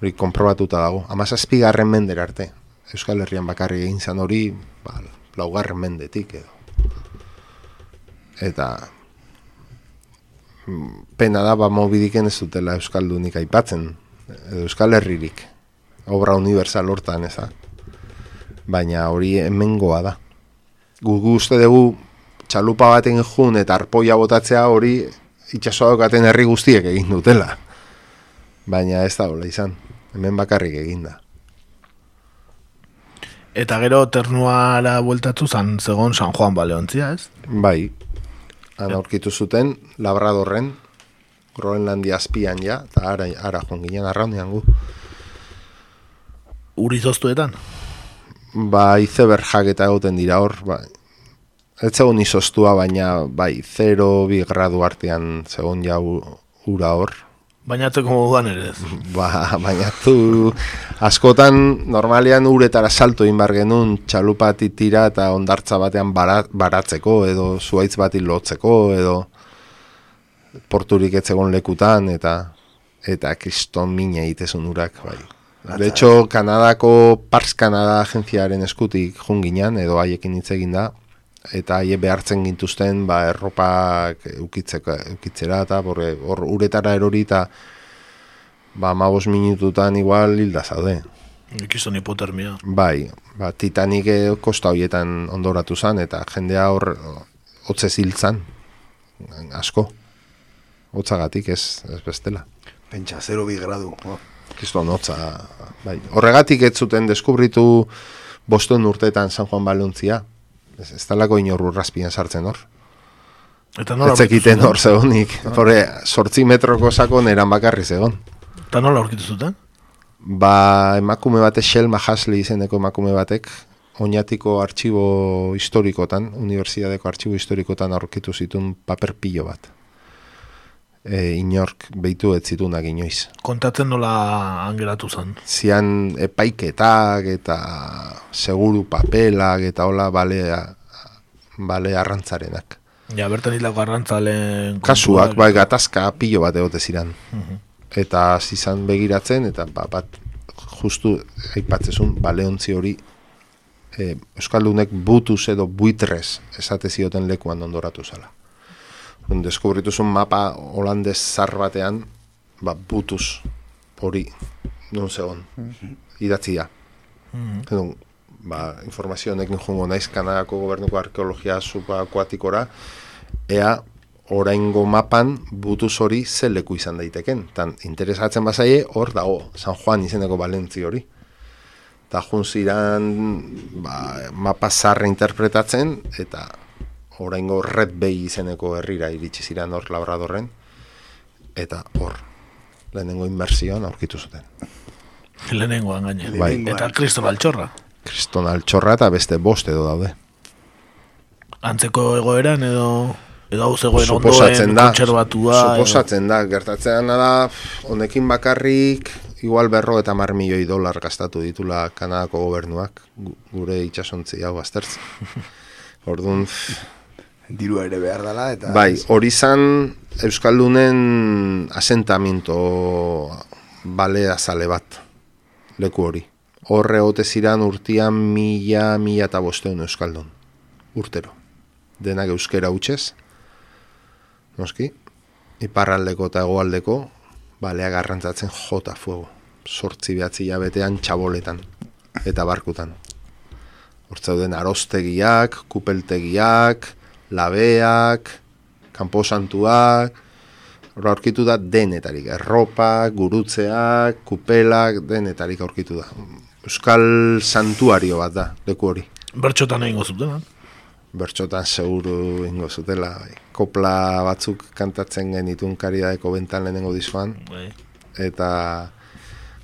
Speaker 8: Hori konprobatuta dago. Amazazpi garren mender arte, Euskal Herrian bakarri egin zan hori, ba, laugarren mendetik edo. Eta mm, pena da, ba, mobidiken ez dutela Euskaldunik aipatzen, Euskal Herririk, obra universal hortan eza. Baina hori hemengoa da. Gugu uste dugu txalupa baten jun eta arpoia botatzea hori itxasoa dukaten herri guztiek egin dutela. Baina ez da hola izan, hemen bakarrik egin da.
Speaker 6: Eta gero ternuara bueltatu zan, zegon San Juan Baleontzia, ez?
Speaker 8: Bai, han aurkitu zuten, Labradorren, Groenlandia azpian ja, eta ara, ara joan ginen arraundian gu.
Speaker 6: Uri zoztuetan?
Speaker 8: Ba, izeber jaketa egoten dira hor, ba, ez zegoen izostua, baina bai, 0-2 gradu artean zegoen ja ura hor,
Speaker 6: Bainatu como duan ere
Speaker 8: Ba, bainatu askotan normalean uretara salto inbar genuen txalupati tira eta ondartza batean baratzeko edo zuaitz bati lotzeko edo porturik etzegon lekutan eta eta kriston mina itezun urak bai. De hecho, Kanadako Pars Kanada agentziaren eskutik junginan edo haiekin hitz egin da eta haie behartzen gintuzten ba, erropak ukitzeko, ukitzera eta hor uretara erori eta ba, mabos minututan igual hilda zaude.
Speaker 6: Ikizan hipotermia.
Speaker 8: Bai, ba, titanik kosta horietan ondoratu zen eta jendea hor hotze ziltzan asko. Hotzagatik ez, ez bestela.
Speaker 5: Pentsa, 0 bi gradu. Oh.
Speaker 8: Kiston hotza. Bai. Horregatik ez zuten deskubritu boston urtetan San Juan Balontzia. Ez, ez talako inor urrazpian sartzen hor.
Speaker 6: Eta nola
Speaker 8: egiten hor zegonik. Horre, sortzi metroko sako neran bakarri zegon.
Speaker 6: Eta nola aurkitu zuten?
Speaker 8: Ba, emakume batek, Shelma Hasley izeneko emakume batek, oinatiko artxibo historikotan, unibertsiadeko artxibo historikotan aurkitu zituen paper pilo bat. E, inork behitu ez zitunak inoiz.
Speaker 6: Kontatzen nola angeratu zen?
Speaker 8: Zian epaiketak eta seguru papelak eta hola balea, bale arrantzarenak.
Speaker 6: Ja, bertan hilako arrantzalen...
Speaker 8: Kasuak, bai, gatazka pilo bat egote ziren. Uh Eta zizan begiratzen, eta ba, bat justu aipatzezun baleontzi hori e, Euskaldunek butuz edo buitrez esate zioten lekuan ondoratu zala. Deskubrituzun mapa holandez zar batean, ba, butuz hori non zegoen, mhm. idatzi da. Mm -hmm. ba, informazio honekin jungo naiz Kanadako gobernuko arkeologia subakuatikora, ea oraingo mapan butuz hori ze leku izan daiteken. Tan interesatzen bazaie, hor dago, San Juan izeneko balentzi hori. Ta jun ziran ba, mapa zarra interpretatzen, eta oraingo Red Bay izeneko herrira iritsi ziran hor labradorren, eta hor, lehenengo inmersioan aurkitu zuten.
Speaker 6: Lehenengoan gaine. Bai. Eta kriston altxorra.
Speaker 8: Kriston altxorra eta beste bost edo daude.
Speaker 6: Antzeko egoeran edo edo hau zegoen ondoen kontserbatua.
Speaker 8: Suposatzen da, gertatzen da, honekin bakarrik, igual berro eta mar milioi dolar gastatu ditula Kanadako gobernuak, gure itxasontzi hau aztertzen. Orduan...
Speaker 5: Diru ere behar dela eta...
Speaker 8: Bai, hori zan Euskaldunen asentamiento bale azale bat, leku hori. Horre hote ziran urtian mila, mila eta bosteun Euskaldun, urtero. Denak euskera utxez, noski, iparraldeko eta egoaldeko, balea garrantzatzen jota fuego, sortzi behatzi jabetean txaboletan eta barkutan. Hortzauden arostegiak, kupeltegiak, labeak, kanposantuak, aurkitu da denetarik, erropa, gurutzeak, kupelak, denetarik aurkitu da. Euskal santuario bat da, leku hori.
Speaker 6: Bertxotan egingo zuten,
Speaker 8: Bertxotan seguru ingo zutela. Bai. Kopla batzuk kantatzen genitun karidadeko bentan lehenengo dizuan.
Speaker 6: Bai.
Speaker 8: Eta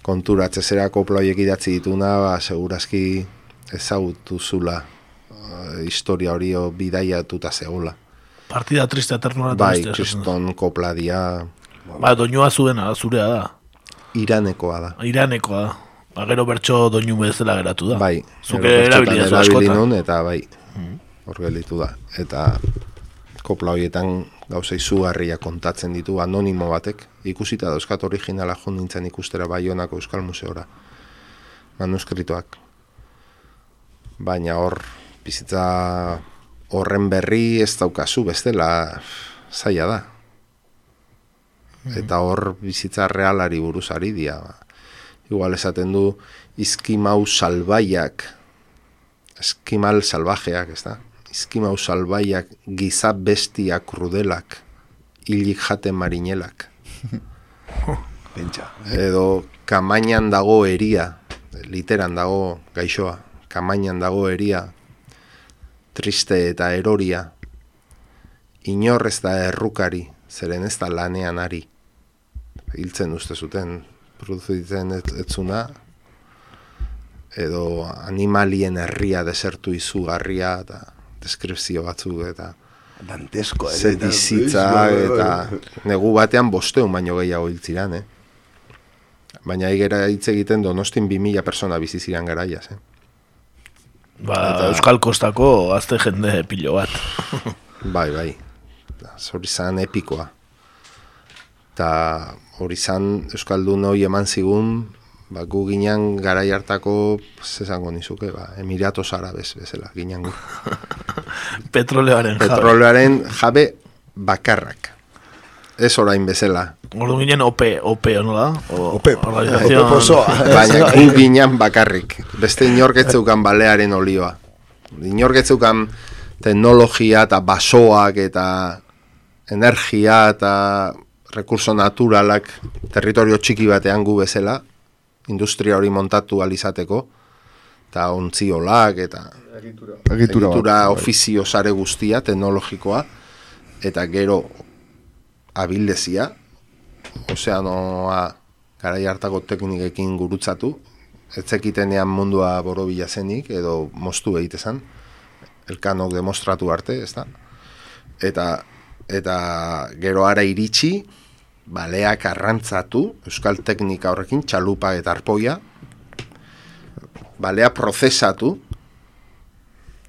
Speaker 8: konturatze zera kopla horiek idatzi dituna, ba, segurazki ezagutu zula historia hori bidaiatuta zegoela.
Speaker 6: Partida triste eternora.
Speaker 8: Bai, kriston kopla dia.
Speaker 6: Ba, doinua zuena, zurea da.
Speaker 8: Iranekoa da.
Speaker 6: Iranekoa da. Ba, gero bertso doinu bezala geratu da.
Speaker 8: Bai.
Speaker 6: Zuke erabilia zu askotan.
Speaker 8: Eta bai, mm. hor gelitu da. Eta kopla horietan gauza izugarria kontatzen ditu anonimo batek. Ikusita dauzkat originala jo nintzen ikustera Baionako Euskal Museora. Manuskritoak. Baina hor, bizitza horren berri ez daukazu bestela zaila da. Eta hor bizitza realari buruz ari dia. Igual esaten du izkimau salbaiak, eskimal salvajeak, ez da? Izkimau salbaiak giza bestia krudelak, hilik jate marinelak.
Speaker 5: Pentsa.
Speaker 8: Edo kamainan dago eria, literan dago gaixoa, kamainan dago eria, triste eta eroria, inorrez da errukari, zeren ez da lanean ari. Hiltzen uste zuten, produzitzen etzuna, edo animalien herria desertu izugarria, eta deskripzio batzuk, eta
Speaker 5: Dantesko,
Speaker 8: eh, bizitza, eta negu batean bosteun baino gehiago hiltziran, eh? Baina igera hitz egiten donostin bi mila persona biziziran garaiaz, eh?
Speaker 6: Ba, eta Euskal Kostako azte jende pilo bat.
Speaker 8: bai, bai. Zori zan epikoa. Eta hori zan Euskaldun hori eman zigun, ba, gu ginen garai hartako, zezango nizuke, ba, Emiratos Arabes bezala, ginen gu.
Speaker 6: Petroleoaren
Speaker 8: jabe. Petroleoaren jabe bakarrak. Ez orain bezala.
Speaker 6: Ordu ginen OPE, OPE, nola?
Speaker 5: OPE, OPE pozoa.
Speaker 8: Baina gu ginen bakarrik. Beste inorketzeukan balearen olioa. Inorketzeukan teknologia eta basoak eta energia eta rekurso naturalak territorio txiki batean gu bezala, industria hori montatu alizateko, eta ontziolak, eta
Speaker 9: egitura,
Speaker 8: egitura, egitura ofizio sare guztia, teknologikoa, eta gero abildezia, ozeanoa gara hartako teknikekin gurutzatu, etzekitenean mundua borobila zenik, edo mostu egitezan, elkanok demostratu arte, ez da? Eta, eta gero ara iritsi, baleak arrantzatu, euskal teknika horrekin, txalupa eta arpoia, balea prozesatu,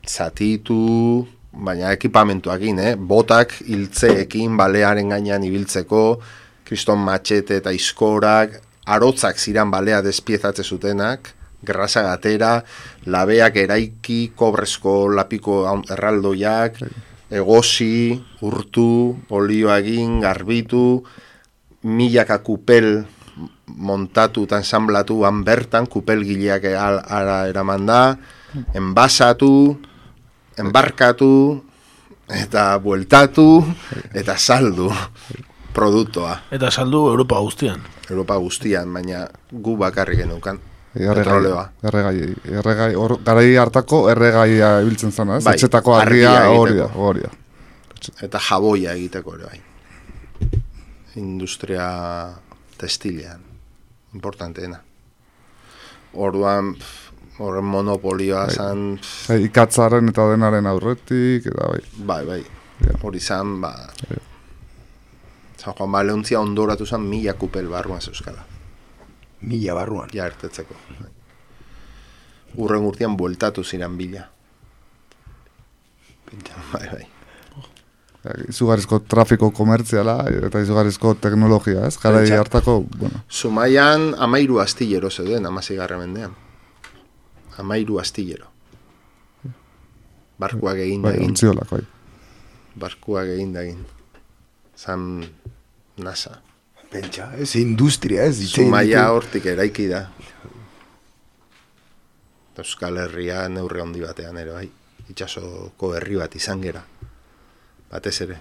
Speaker 8: zatitu, baina ekipamentuakin, eh? botak hiltzeekin, balearen gainean ibiltzeko, kriston matxete eta iskorak, arotzak ziran balea despiezatze zutenak, grasa gatera, labeak eraiki, kobrezko lapiko erraldoiak, egosi, urtu, olioa egin, garbitu, milaka kupel montatu eta ensamblatu han bertan, kupel gileak ara eraman da, enbasatu, enbarkatu, eta bueltatu, eta saldu produktoa.
Speaker 6: Eta saldu Europa guztian.
Speaker 8: Europa guztian, baina gu bakarrik genukan.
Speaker 9: Erregai, erregai, erregai, or, garai hartako erregaia ibiltzen zena, ez? Bai, Etxetako argia hori da, hori da.
Speaker 8: Eta jaboia egiteko ere bai industria testilean, importanteena. Orduan, horren monopolioa bai. zan...
Speaker 9: Bai, ikatzaren eta denaren aurretik, eta bai.
Speaker 8: Bai, bai, hori zan, ba... Bai. San Juan Balontzia ondoratu zan mila kupel barruan zeuskala.
Speaker 5: Mila barruan?
Speaker 8: Ja, ertetzeko. Urren urtean bueltatu ziren bila. Bai, bai
Speaker 9: izugarrizko trafiko komertziala eta izugarrizko teknologia, ez? Gara hartako, bueno.
Speaker 8: Zumaian amairu astillero zeuden, amazi garra mendean. Amairu astillero. Barkuak egin
Speaker 9: bai, egin. Ontziolak, bai.
Speaker 8: Barkuak egin egin. Zan nasa.
Speaker 5: Pentsa, ez industria, ez?
Speaker 8: Zumaia hortik eraiki da. Euskal Herria neurre handi batean ere, bai. Itxasoko herri bat izan gera batez ere.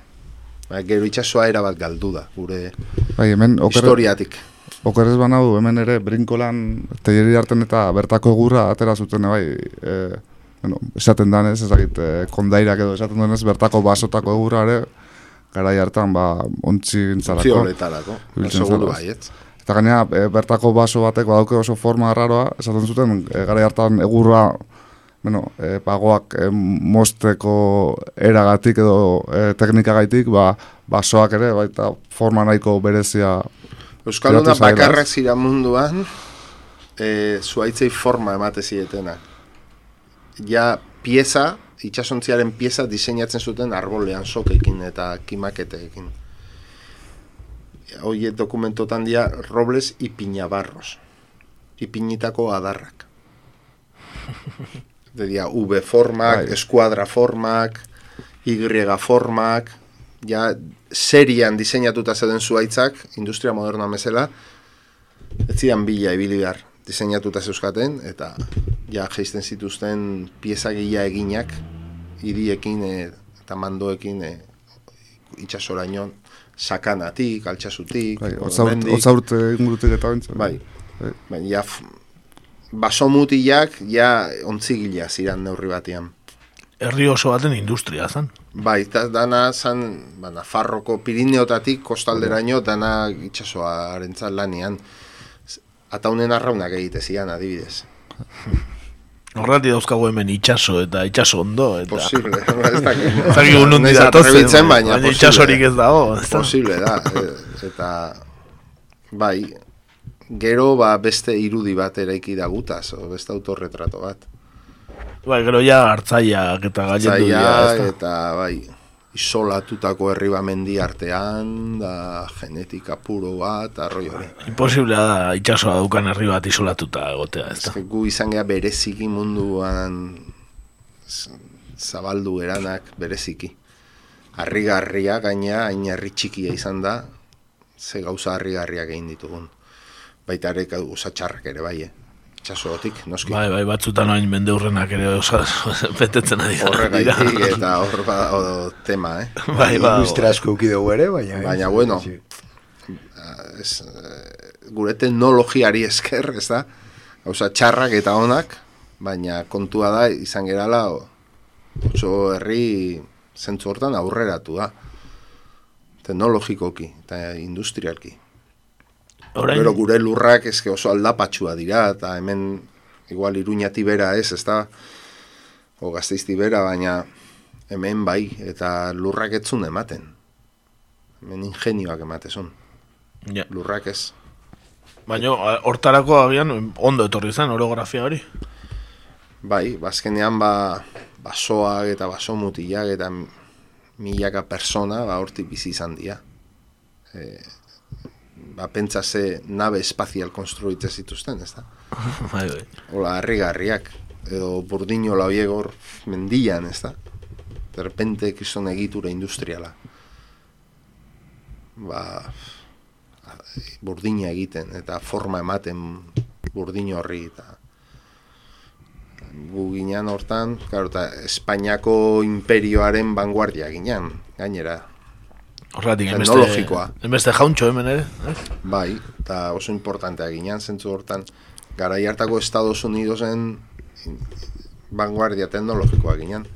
Speaker 8: Ba, gero itxasoa erabat galdu da, gure
Speaker 9: bai, hemen, oker,
Speaker 8: historiatik.
Speaker 9: Okerrez banau, hemen ere, brinkolan, teieri harten eta bertako egurra atera zuten, bai, e, bueno, esaten danez, ezagit, e, kondairak edo esaten denez, bertako basotako egurra ere, garai hartan, ba, ontsi gintzalako.
Speaker 8: Ontzi horretarako, seguru baiet.
Speaker 9: Eta gainera, e, bertako baso bateko dauke oso forma arraroa, esaten zuten, e, garai hartan egurra, bueno, e, pagoak e, mosteko eragatik edo e, teknikagaitik, ba, basoak ere, baita forma nahiko berezia
Speaker 8: Euskaluna bakarrak zira munduan, e, zuaitzei forma emate zietena. Ja, pieza, itxasontziaren pieza diseinatzen zuten arbolean sokekin eta kimaketeekin. Hoi dokumentotan dia Robles Ipinabarros. Ipinitako adarrak. Dedia, V formak, bai. eskuadra formak, Y formak, ja, serian diseinatuta zeuden zuaitzak, industria moderna mesela, ez zidan bila ibili behar diseinatuta zeuskaten, eta ja geisten zituzten pieza gila eginak, idiekin e, eta mandoekin e, itxasoraino sakanatik, altxasutik,
Speaker 9: bai, otzaurte ingurutik eta bintzen.
Speaker 8: Bai, bai, bai ja, baso mutiak, ja, ontzigila ziran neurri batean.
Speaker 6: Herri oso baten industria, zan?
Speaker 8: Bai, eta dana zan, ba, Nafarroko Pirineotatik kostalderaino dana itxasoa arentzat lanian. Ata honen arraunak egite adibidez.
Speaker 6: Horrati dauzkago hemen itxaso eta itxaso ondo. Eta...
Speaker 8: Posible, ez da.
Speaker 6: Zagi un hundi datozen,
Speaker 8: baina,
Speaker 6: baina itxasorik ez dago.
Speaker 8: Posible da, e, eta bai, gero ba, beste irudi bat eraiki da gutaz, o beste autorretrato bat.
Speaker 6: Bai, gero ja hartzaiak eta gailetu
Speaker 8: dira, eta bai, isolatutako herri mendi artean, da genetika puro bat, arroi hori.
Speaker 6: Imposiblea da itxasoa daukan herri bat isolatuta egotea, ez da?
Speaker 8: gu izan geha bereziki munduan zabaldu eranak bereziki. Arrigarria gaina, hain herri txikia izan da, ze gauza arrigarriak egin ditugun. Baita ere gauza txarrak ere bai, eh? Itxasotik, noski.
Speaker 6: Bai, bai, batzutan hain mende hurrenak ere osa, betetzen ari.
Speaker 8: Horregaitik eta hor ba, tema, eh?
Speaker 5: Bai, bai. Industria asko dugu ere, baina...
Speaker 8: Baina, bueno, es, eh, gure teknologiari esker, ez da? Hauza, txarrak eta onak, baina kontua da, izan gerala, oso herri zentzu hortan aurreratu da. Teknologikoki eta industrialki. Orain... Pero gure lurrak eske oso aldapatxua dira, eta hemen igual iruñati bera ez, ez da, o gazteizti bera, baina hemen bai, eta lurrak etzun ematen. Hemen ingenioak ematezun.
Speaker 6: Ja.
Speaker 8: Lurrak ez.
Speaker 6: Baina hortarako agian ondo etorri zen orografia hori?
Speaker 8: Bai, bazkenean ba, basoak eta baso mutilak eta milaka persona ba, hortik bizi izan dira. E, ba, pentsa ze nabe espazial konstruitze zituzten, ez da?
Speaker 6: bai, bai.
Speaker 8: Ola, harri-garriak, edo burdino lauiegor mendian, ez da? Derrepente, kizon egitura industriala. Ba, burdina egiten, eta forma ematen burdino horri, eta gu ginean hortan, claro, eta Espainiako imperioaren vanguardia ginean, gainera,
Speaker 6: Horratik, teknologikoa. Enbeste jauntxo hemen ere. Eh?
Speaker 8: Bai, eta oso importantea ginean, zentzu hortan, gara hartako Estados Unidosen vanguardia teknologikoa ginean.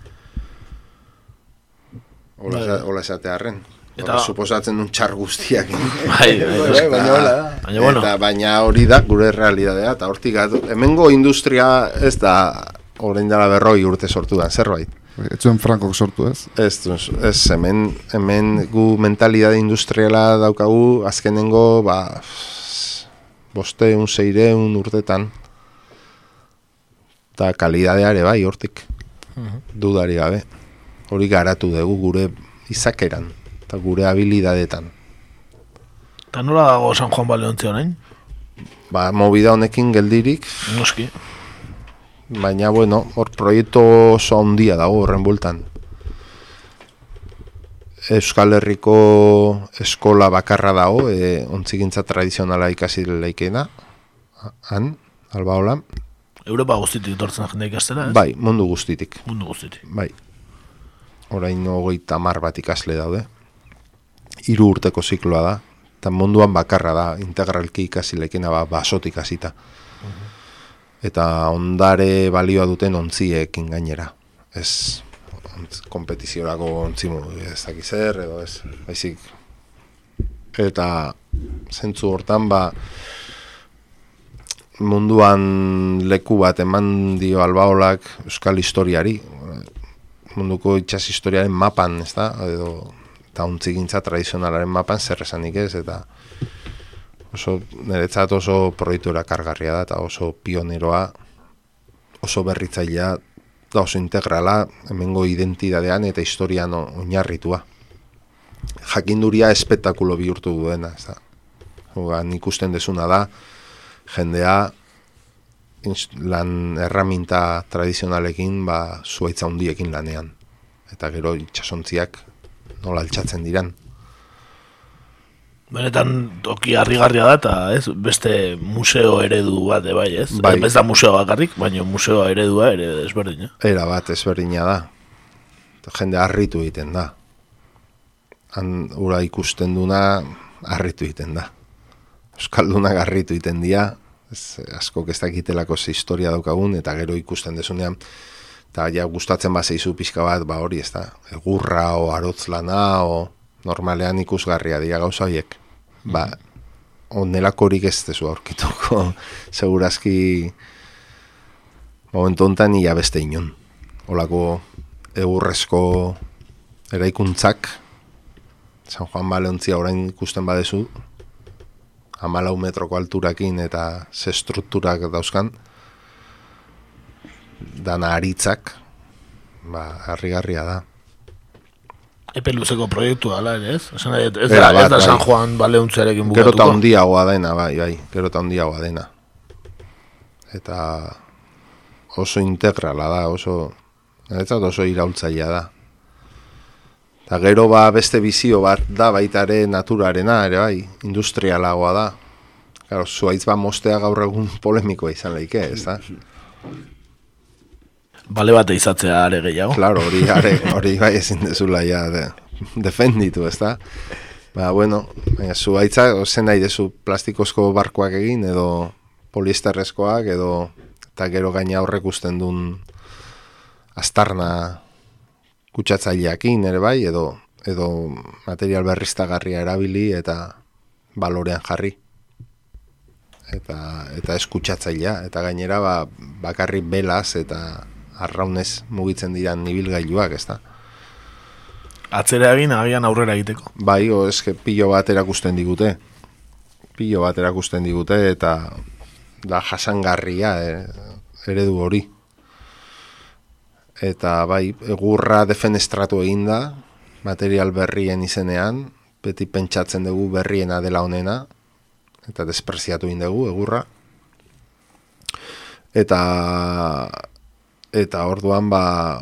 Speaker 8: Hola, bai. hola esatearen. Eta suposatzen duen txar guztiak.
Speaker 6: Bai, bai,
Speaker 8: baina, Eta baina hori da, gure realidadea, eta hortik hemengo industria ez da, orain dela berroi urte sortu da, zerbait.
Speaker 9: Ez zuen Franco sortu ez?
Speaker 8: Ez, ez, hemen, hemen gu mentalidade industriala daukagu azkenengo, ba, boste, un zeire, un urtetan. Eta kalidadeare bai, hortik. Mhm. Dudari gabe. Hori garatu dugu gure izakeran, eta gure habilidadetan.
Speaker 6: Eta nola dago San Juan Baleontzio nain?
Speaker 8: Ba, movida honekin geldirik.
Speaker 6: Noski.
Speaker 8: Baina, bueno, hor proiektu oso handia dago horren bultan. Euskal Herriko eskola bakarra dago, e, ontzigintza tradizionala ikasi leikena, han, alba.
Speaker 6: Europa guztitik dortzen jende ikastera, ez?
Speaker 8: Bai, mundu guztitik.
Speaker 6: Mundu guztitik.
Speaker 8: Bai. Horain hogei tamar bat ikasle daude. hiru urteko zikloa da, eta munduan bakarra da, integralki ikasi lekena ba, basotik hasita. Eta ondare balioa duten ontziekin gainera. Ez ontz, kompetiziorako ontzimu ez dakiz edo ez, baizik. Eta zentzu hortan ba, munduan leku bat eman dio albaolak euskal historiari, munduko itxas historiaren mapan, ez da, edo eta untzigintza tradizionalaren mapan zer esanik ez, eta oso, niretzat oso proiektu kargarria da, eta oso pioneroa, oso berritzailea, da oso integrala, hemengo identidadean eta historian oinarritua. Jakinduria espektakulo bihurtu duena, ez da. Hogan ikusten desuna da, jendea lan erraminta tradizionalekin ba, zuaitza hundiekin lanean. Eta gero itxasontziak nola altxatzen diran.
Speaker 6: Benetan toki harrigarria da eta ez, beste museo eredu bat bai, ez? Bai. Ez da museo bakarrik, baina museo eredua ere ezberdina.
Speaker 8: Era bat ezberdina da. Jende harritu egiten da. Han ura ikusten duna harritu egiten da. Euskaldunak harritu egiten dira, ez, asko ez dakitelako ze historia daukagun, eta gero ikusten desunean, eta ja gustatzen bat zeizu pixka bat, ba hori ez da, egurra o arotz lana o normalean ikusgarria dira gauza horiek. Ba, onelakorik ez dezu aurkituko, segurazki momentu honetan ia beste inon. Olako egurrezko eraikuntzak, San Juan Baleontzia orain ikusten badezu, amalau metroko alturakin eta ze strukturak dauzkan, dana aritzak, ba, harrigarria da.
Speaker 6: Epe luzeko proiektu ala ere, ez? Esan ez, ez, da, ez da San bai. Juan baleuntzearekin bukatuko.
Speaker 8: Gero eta ondiagoa dena, bai, bai, gero eta ondiagoa dena. Eta oso integrala da, oso, ez oso iraultzaia da. Eta gero ba beste bizio bat da baita naturarena, ere bai, industrialagoa da. Claro, zuaitz ba mostea gaur egun polemikoa izan leike, ez da?
Speaker 6: Bale bat izatzea are gehiago.
Speaker 8: Claro, hori are, hori bai ezin dezula ja de, defenditu, ez da? Ba, bueno, baina zu haitza, zen nahi dezu plastikozko barkoak egin, edo poliesterrezkoak, edo eta gero gaina horrek usten duen astarna kutsatzaileakin ere bai, edo, edo material berriztagarria erabili eta balorean jarri. Eta, eta eskutxatzailea, eta gainera ba, bakarri belaz eta arraunez mugitzen dira nibilgailuak, ez da?
Speaker 6: Atzera egin, agian aurrera egiteko.
Speaker 8: Bai, o, eske pilo bat erakusten digute. Pilo bat erakusten digute, eta da jasangarria eh, eredu hori. Eta bai, egurra defenestratu egin da, material berrien izenean, beti pentsatzen dugu berriena dela honena, eta despreziatu egin dugu egurra. Eta eta orduan ba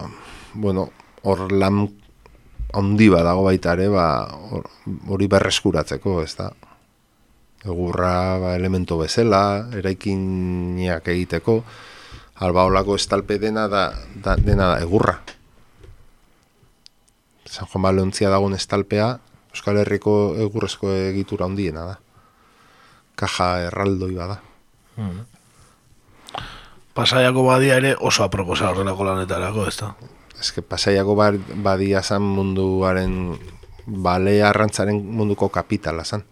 Speaker 8: bueno hor lan handi dago baita ere ba hori berreskuratzeko ez da egurra ba, elemento bezala eraikinak egiteko. Alba holako estalpe dena da, da dena da egurra. San Juan Balontzia dagoen estalpea Euskal Herriko egurrezko egitura handiena da. Kaja erraldoi bada mm
Speaker 6: pasaiako badia ere oso aproposa horrelako lanetarako, ez da?
Speaker 8: Ez que pasaiako badia zan munduaren bale arrantzaren munduko kapitala zan.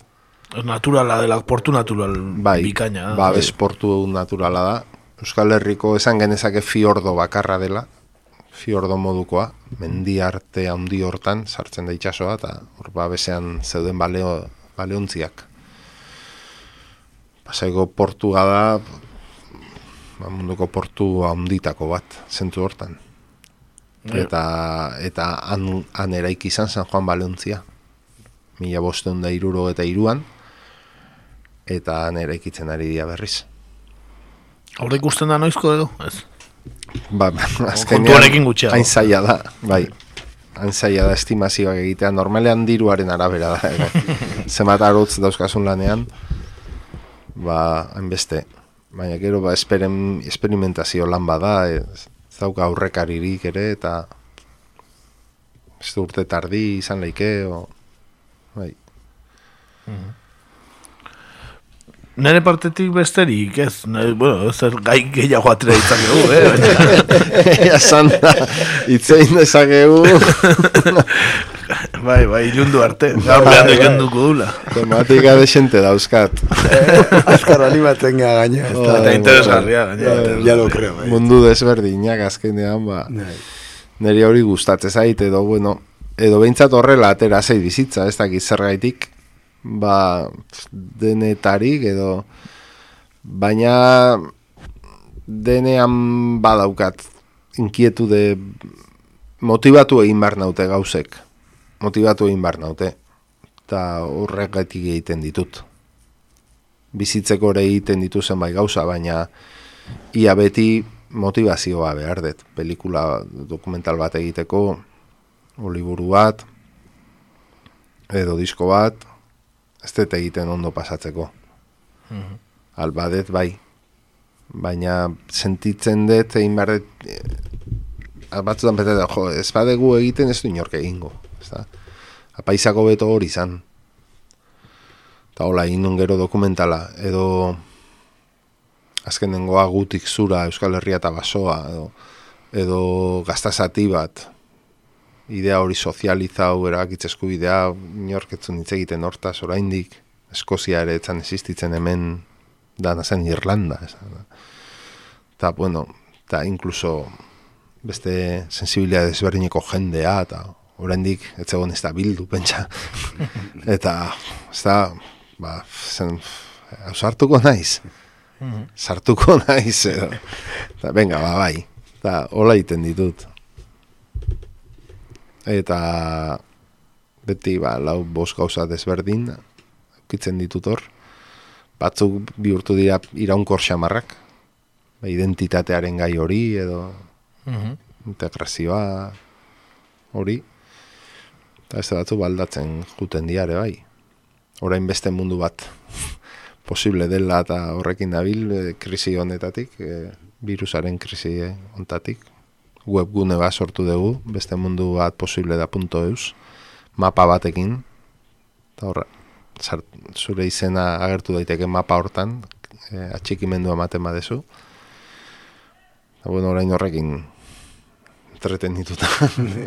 Speaker 6: Naturala dela, portu natural
Speaker 8: bai,
Speaker 6: bikaina.
Speaker 8: Ba, bez portu naturala da. Euskal Herriko esan genezake fiordo bakarra dela, fiordo modukoa, mendi arte handi hortan, sartzen da itxasoa, eta hor ba, bezean zeuden baleo, baleontziak. Pasaiako portu da, munduko portu handitako bat, zentu hortan. Bai. Eta, eta han, han eraik izan San Juan Balontzia. Mila bosteun da iruro eta iruan. Eta han eraikitzen ari dia berriz.
Speaker 6: Horrek ikusten da noizko edo? Ez.
Speaker 8: Ba, azkenean, hain zaila da, bai. Hain zaila da estimazioak egitea. Normalean diruaren arabera da. Zemat arotz dauzkasun lanean. Ba, hainbeste baina gero ba esperen, esperimentazio lan bada, ez dauka aurrekaririk ere, eta ez urte tardi izan leike, o, bai.
Speaker 6: Nere partetik besterik, ez, nere, bueno, ez er gai gehiago atera itzakegu, eh?
Speaker 8: Esan da, itzein dezakegu.
Speaker 6: bai, bai, ilundu arte, gaur behan ilunduko dula.
Speaker 8: Tematika desente dauzkat.
Speaker 5: Azkar animatzen gara gaina.
Speaker 6: Eta interesgarria, gaina.
Speaker 5: Ya lo creo, bai.
Speaker 8: Mundu desberdinak azkenean, ba. Neri hori gustatzen zait, edo, bueno, edo behintzat horrela atera zei bizitza, ez dakit zergaitik, ba, denetarik edo baina denean badaukat inkietu de motivatu egin bar naute gauzek. Motivatu egin bar naute. Eta horregatik egiten ditut. Bizitzeko ere egiten ditu zenbait gauza baina ia beti motivazioa behar dut pelikula dokumental bat egiteko oliburu bat edo disko bat ez dut egiten ondo pasatzeko. Mm -hmm. Albadet bai. Baina sentitzen dut egin behar dut eh, batzutan bete da, jo, ez badegu egiten ez du inork egingo. Ez da? Apaizako beto hori izan. Eta hola, egin gero dokumentala, edo azkenengoa gutik zura Euskal Herria eta basoa, edo, edo gaztazati bat, idea hori sozializau erakitzesku idea inorketzun hitz egiten hortaz oraindik Eskozia ere etzan existitzen hemen dana zen Irlanda eta bueno eta incluso beste sensibilidad desberdineko jendea eta oraindik ez egon ez da bildu pentsa. Eta ez da ba, zen, sartuko naiz. Mhm. sartuko naiz eta venga ba bai. Eta hola iten ditut eta beti ba, lau bos gauza desberdin ukitzen ditut hor. Batzuk bihurtu dira iraunkor xamarrak ba, identitatearen gai hori edo mm integrazioa hori. Eta ez batzu baldatzen juten diare bai. Orain beste mundu bat posible dela eta horrekin dabil e, krisi honetatik e, virusaren krisi honetatik webgune bat sortu dugu, beste mundu bat posible da punto eus, mapa batekin, eta horra, zure izena agertu daiteke mapa hortan, e, atxikimendu ematen badezu, eta bueno, orain horrekin entreten dituta.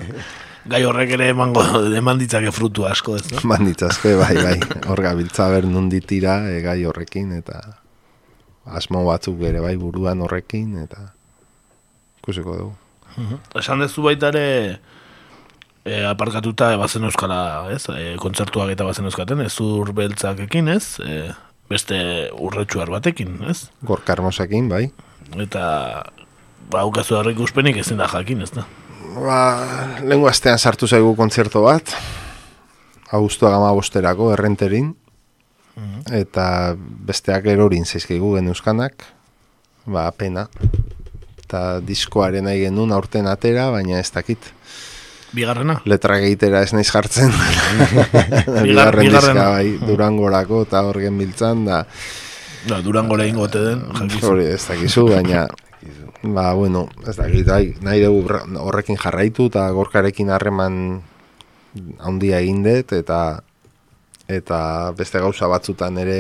Speaker 6: Gai horrek ere emango eman ditzake frutu asko, ez
Speaker 8: no? Eman ditzake, bai, bai, hor gabiltza ber nunditira e, gai horrekin, eta asmo batzuk ere bai buruan horrekin, eta ikusiko dugu.
Speaker 6: Esan dezu baita ere e, aparkatuta bazen euskala, ez? E, kontzertuak eta bazen euskaten, ez ur beltzak ekin, ez? E, beste urretxuar batekin, ez?
Speaker 8: Gorkarmosekin, bai.
Speaker 6: Eta ba, ukazu harrik uspenik ezin da jakin, ez da?
Speaker 8: Ba, lengua astean sartu zaigu kontzertu bat, Augustua gama bosterako, errenterin, eta besteak erorin zaizkigu gen euskanak, ba, pena eta diskoaren nahi genuen aurten atera, baina ez dakit.
Speaker 6: Bigarrena?
Speaker 8: Letra gehitera ez naiz jartzen. Bigarren diska bai, durangorako eta horgen biltzan da.
Speaker 6: Da, durangora ingo den,
Speaker 8: Hori, ez dakizu, baina ba, bueno, ez dakit, bai, nahi dugu horrekin jarraitu eta gorkarekin harreman handia egin dut eta eta beste gauza batzutan ere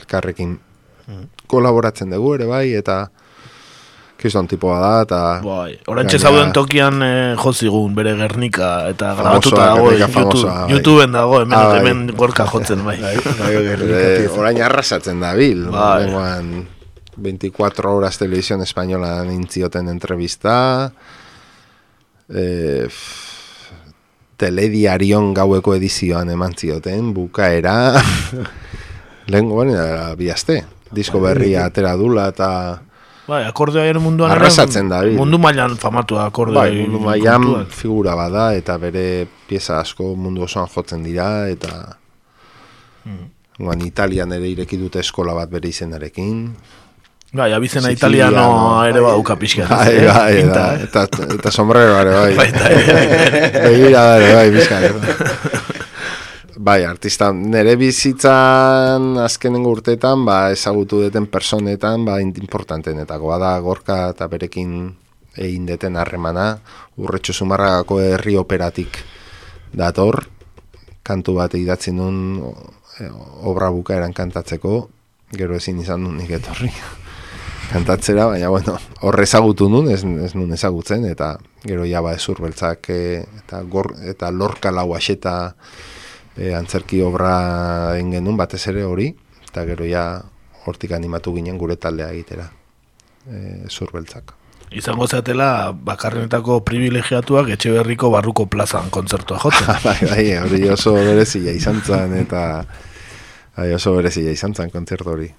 Speaker 8: elkarrekin mm. kolaboratzen dugu ere bai eta Kiston tipoa da, eta...
Speaker 6: Bai, orantxe zauden tokian eh, jozigun, bere Gernika, eta grabatuta dago, YouTube, bai. YouTubeen dago, hemen, ah, hemen gorka jotzen, bai. bai,
Speaker 8: bai Orain arrasatzen da, bil. Bai. 24 horas televisión española nintzioten entrevista, eh, telediarion gaueko edizioan eman zioten, bukaera, lehen goben, bihazte, disko berria atera dula, eta...
Speaker 6: Bai, akordea ere munduan
Speaker 8: Arrasatzen da,
Speaker 6: Mundu mailan famatu akordea
Speaker 8: Bai, mundu mailan figura bada Eta bere pieza asko mundu osoan jotzen dira Eta hmm. Italian ere ireki dute eskola bat bere izenarekin.
Speaker 6: Bai, abizena italiano ere bauka pixka
Speaker 8: Bai, bai, bai, eta, eta, eta sombrero ere bai. Bai, Begira bai, bai, pixka Bai, artista, nere bizitzan azkenen urteetan, ba, ezagutu deten personetan, ba, importantenetako, bada gorka eta berekin egin deten harremana, urretxo sumarragako herri operatik dator, kantu bat idatzi nun e, obra bukaeran kantatzeko, gero ezin izan nun nik etorri kantatzera, baina bueno, horre ezagutu nun, ez, ez nun ezagutzen, eta gero ja ba ezur beltzak e, eta, gor, eta lorka lau aseta e, antzerki obra engenun batez ere hori, eta gero ja hortik animatu ginen gure taldea egitera e, ezur beltzak.
Speaker 6: Izango zatela bakarrenetako privilegiatuak etxe berriko barruko plazan kontzertua jotzen.
Speaker 8: bai, bai, hori oso berezia izan zen, eta bai, oso berezia izan zen kontzertu hori.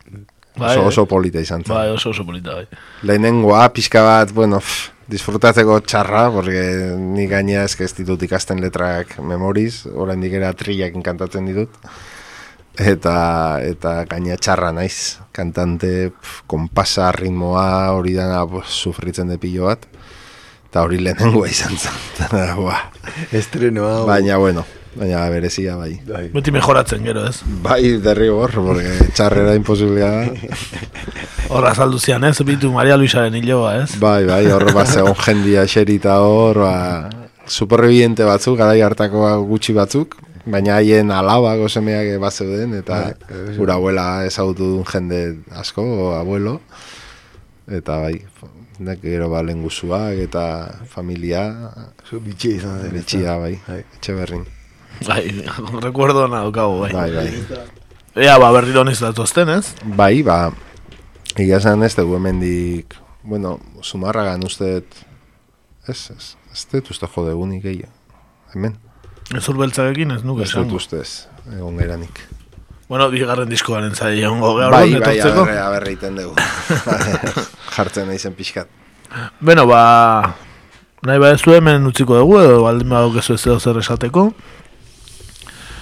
Speaker 6: Bai,
Speaker 8: oso,
Speaker 6: eh?
Speaker 8: oso polita izan zen.
Speaker 6: Bai, oso oso polita, bai.
Speaker 8: Lehenengoa, pixka bat, bueno, pff, disfrutatzeko txarra, porque ni gaina ez ez ditut ikasten letrak memoriz, orain dikera trillak kantatzen ditut. Eta, eta gaina txarra naiz, kantante, pff, kompasa, ritmoa, hori dana pues, sufritzen de pillo bat. Eta hori lehenengoa izan zen. Ba.
Speaker 5: Estrenoa.
Speaker 8: Baina, bueno, baina berezia bai.
Speaker 6: Beti mejoratzen gero, ez?
Speaker 8: Bai, derri hor, porque txarrera imposiblea da.
Speaker 6: Horra azaldu zian, ez? Bitu Maria Luisaren hiloa, ez?
Speaker 8: Bai, bai, hor bat zegoen jendia xerita hor, ba, superviviente batzuk, garai hartako gutxi batzuk, baina haien alaba gozemeak bat zeuden, eta gura abuela ezagutu duen jende asko, o abuelo, eta bai, nek gero ba lenguzuak eta familia,
Speaker 5: Zu bitxia izan zen.
Speaker 8: bitxia, bai, etxe berrin.
Speaker 6: Bai, recuerdo na daukagu, bai.
Speaker 8: Bai, bai.
Speaker 6: Ea, ba, berriro niz datozten, ez?
Speaker 8: Bai, ba, egia zen ez dugu hemendik, bueno, sumarragan uste, ez, ez, ez dut uste jode gunik gehiago, hemen.
Speaker 6: Ezur beltzakekin ez nuke
Speaker 8: Ez dut ustez, egon geranik.
Speaker 6: Bueno, bigarren diskoaren zai egongo gaur
Speaker 8: Bai, bai,
Speaker 6: etortzeko.
Speaker 8: aberre, aberre iten dugu. Jartzen nahi zen pixkat.
Speaker 6: Beno, ba, nahi ba ez hemen utziko dugu, edo baldin badok ez ez zer esateko.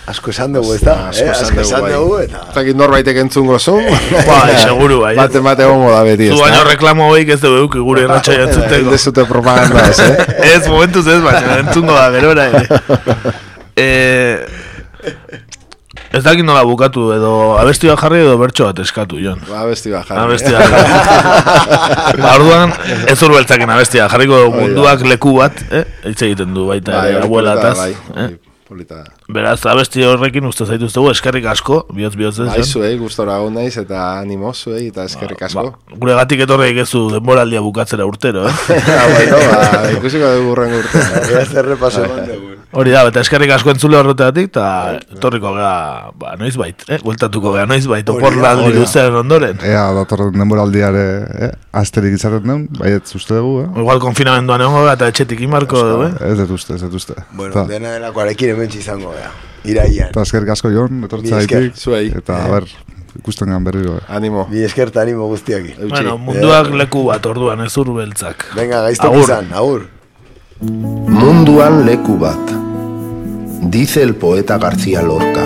Speaker 5: Asko esan dugu, ez da?
Speaker 8: Asko
Speaker 5: Eh,
Speaker 8: esan dugu, bai.
Speaker 5: dugu, eta...
Speaker 8: Ez dakit norbaitek entzungo zu.
Speaker 6: Bai, seguru, bai.
Speaker 8: Bate bate egongo da beti,
Speaker 6: Zu baino reklamo hoik ez dugu gure irratxa jantzuteko.
Speaker 8: Ez dezute propaganda ez, eh?
Speaker 6: ez, momentuz ez, baina entzungo da gerora ere. eh, ez dakit nola bukatu, edo abesti bat jarri edo bertso bat eskatu, Jon.
Speaker 8: Ba, abesti bat jarri.
Speaker 6: Abesti bat jarri. Ba, orduan, ez urbeltzaken abestia, jarriko dugu munduak leku bat, eh? Hitz egiten du baita,
Speaker 8: Bai,
Speaker 6: abuela
Speaker 8: da,
Speaker 6: ataz.
Speaker 8: bai,
Speaker 6: eh?
Speaker 8: Bai, polita da.
Speaker 6: Beraz, abesti horrekin uste zaituztegu, eskerrik asko, bihotz bihotz ez,
Speaker 8: Bai, zuei, gustora hon naiz, eta animo zuei, eta eskerrik asko.
Speaker 6: Gure gatik etorreik ez du denboraldia bukatzera urtero, eh?
Speaker 8: Ah, bueno, ba, ikusiko dugu urren urte.
Speaker 5: Beraz, errepaso eman dugu.
Speaker 6: Hori da, eta eskerrik asko entzule horretatik, eta etorriko gea, ba, noiz bait, eh? Bueltatuko gea, noiz bait,
Speaker 5: da.
Speaker 6: luzean ondoren.
Speaker 9: Ea, datorren denboraldiare, eh, asterik izaten den, baiet uste dugu, eh?
Speaker 6: Igual konfinamenduan egongo gara eta etxetik inmarko, eh?
Speaker 9: Ez dut uste, ez dut uste.
Speaker 5: Bueno,
Speaker 9: Ta-
Speaker 5: dena delako arekin hemen izango, ja. Iraian.
Speaker 9: Eta eskerrik asko etortzea
Speaker 5: esker.
Speaker 9: haitik.
Speaker 8: Zuei.
Speaker 9: Eta, a ber, ikusten gan berriro. Eh.
Speaker 8: Animo.
Speaker 5: Bi eskerta animo guztiaki.
Speaker 6: Bueno, munduak leku bat orduan ez urbeltzak.
Speaker 5: Venga, gaiztok
Speaker 6: Agur.
Speaker 5: izan, agur.
Speaker 10: Munduan leku bat. Dice el poeta García Lorca.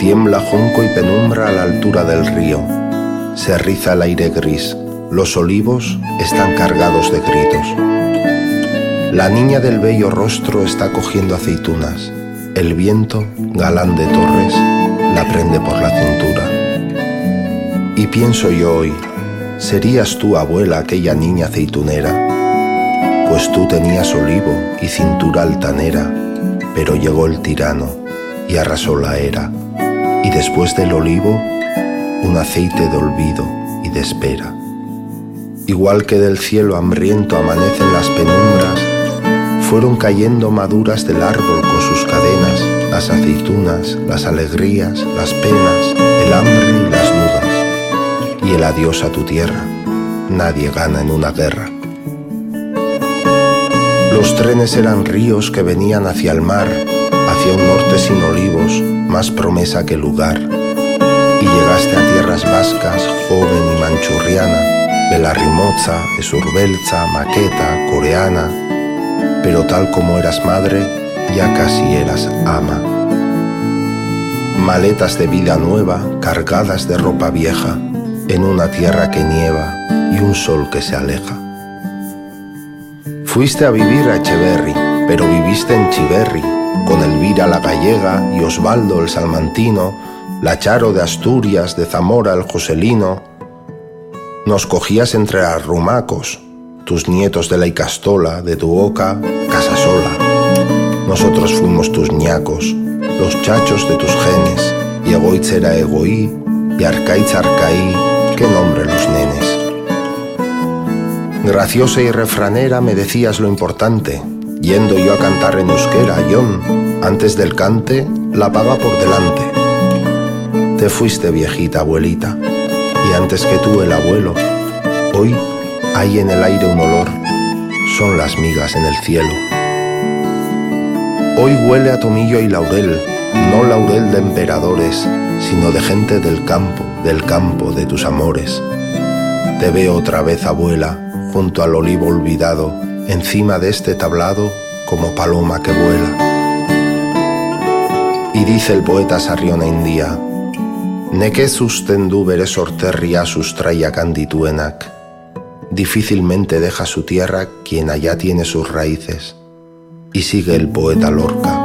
Speaker 10: Tiembla junco y penumbra a la altura del río. Se riza el aire gris. Los olivos están cargados de gritos. La niña del bello rostro está cogiendo aceitunas. El viento, galán de torres, la prende por la cintura. Y pienso yo hoy, ¿serías tú, abuela, aquella niña aceitunera? Pues tú tenías olivo y cintura altanera, pero llegó el tirano y arrasó la era, y después del olivo, un aceite de olvido y de espera. Igual que del cielo hambriento amanecen las penumbras, fueron cayendo maduras del árbol con sus cadenas, las aceitunas, las alegrías, las penas, el hambre y las dudas. Y el adiós a tu tierra, nadie gana en una guerra. Los trenes eran ríos que venían hacia el mar, hacia un norte sin olivos, más promesa que lugar. Y llegaste a tierras vascas, joven y manchurriana, Belarrimoza, Esurbelza, Maqueta, coreana, pero tal como eras madre, ya casi eras ama. Maletas de vida nueva, cargadas de ropa vieja, en una tierra que nieva y un sol que se aleja. Fuiste a vivir a Echeverri, pero viviste en Chiverri, con Elvira la gallega y Osvaldo el salmantino, la Charo de Asturias, de Zamora el Joselino. Nos cogías entre arrumacos, tus nietos de la Icastola, de tu boca, Casasola. Nosotros fuimos tus ñacos, los chachos de tus genes,
Speaker 8: y egoitzera egoí, y arcaitz arcaí, qué nombre los nenes. Graciosa y refranera me decías lo importante, yendo yo a cantar en euskera, John, antes del cante, la paga por delante. Te fuiste viejita abuelita, y antes que tú el abuelo, hoy hay en el aire un olor, son las migas en el cielo. Hoy huele a tomillo y laurel, no laurel de emperadores, sino de gente del campo, del campo de tus amores. Te veo otra vez, abuela, junto al olivo olvidado, encima de este tablado, como paloma que vuela. Y dice el poeta Sarriona India, Neke sustendu bere sorterria sustraya candituenac. Difícilmente deja su tierra quien allá tiene sus raíces. Y sigue el poeta Lorca.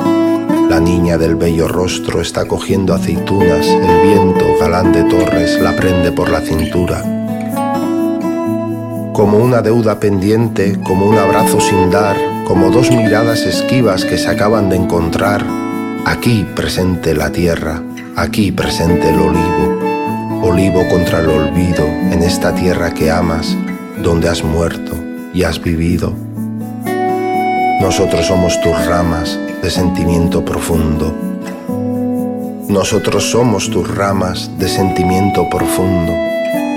Speaker 8: La niña del bello rostro está cogiendo aceitunas, el viento, galán de torres, la prende por la cintura. Como una deuda pendiente, como un abrazo sin dar, como dos miradas esquivas que se acaban de encontrar, aquí presente la tierra, aquí presente el olivo, olivo contra el olvido, en esta tierra que amas, donde has muerto y has vivido. Nosotros somos tus ramas de sentimiento profundo. Nosotros somos tus ramas de sentimiento profundo.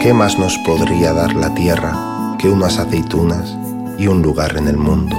Speaker 8: ¿Qué más nos podría dar la tierra que unas aceitunas y un lugar en el mundo?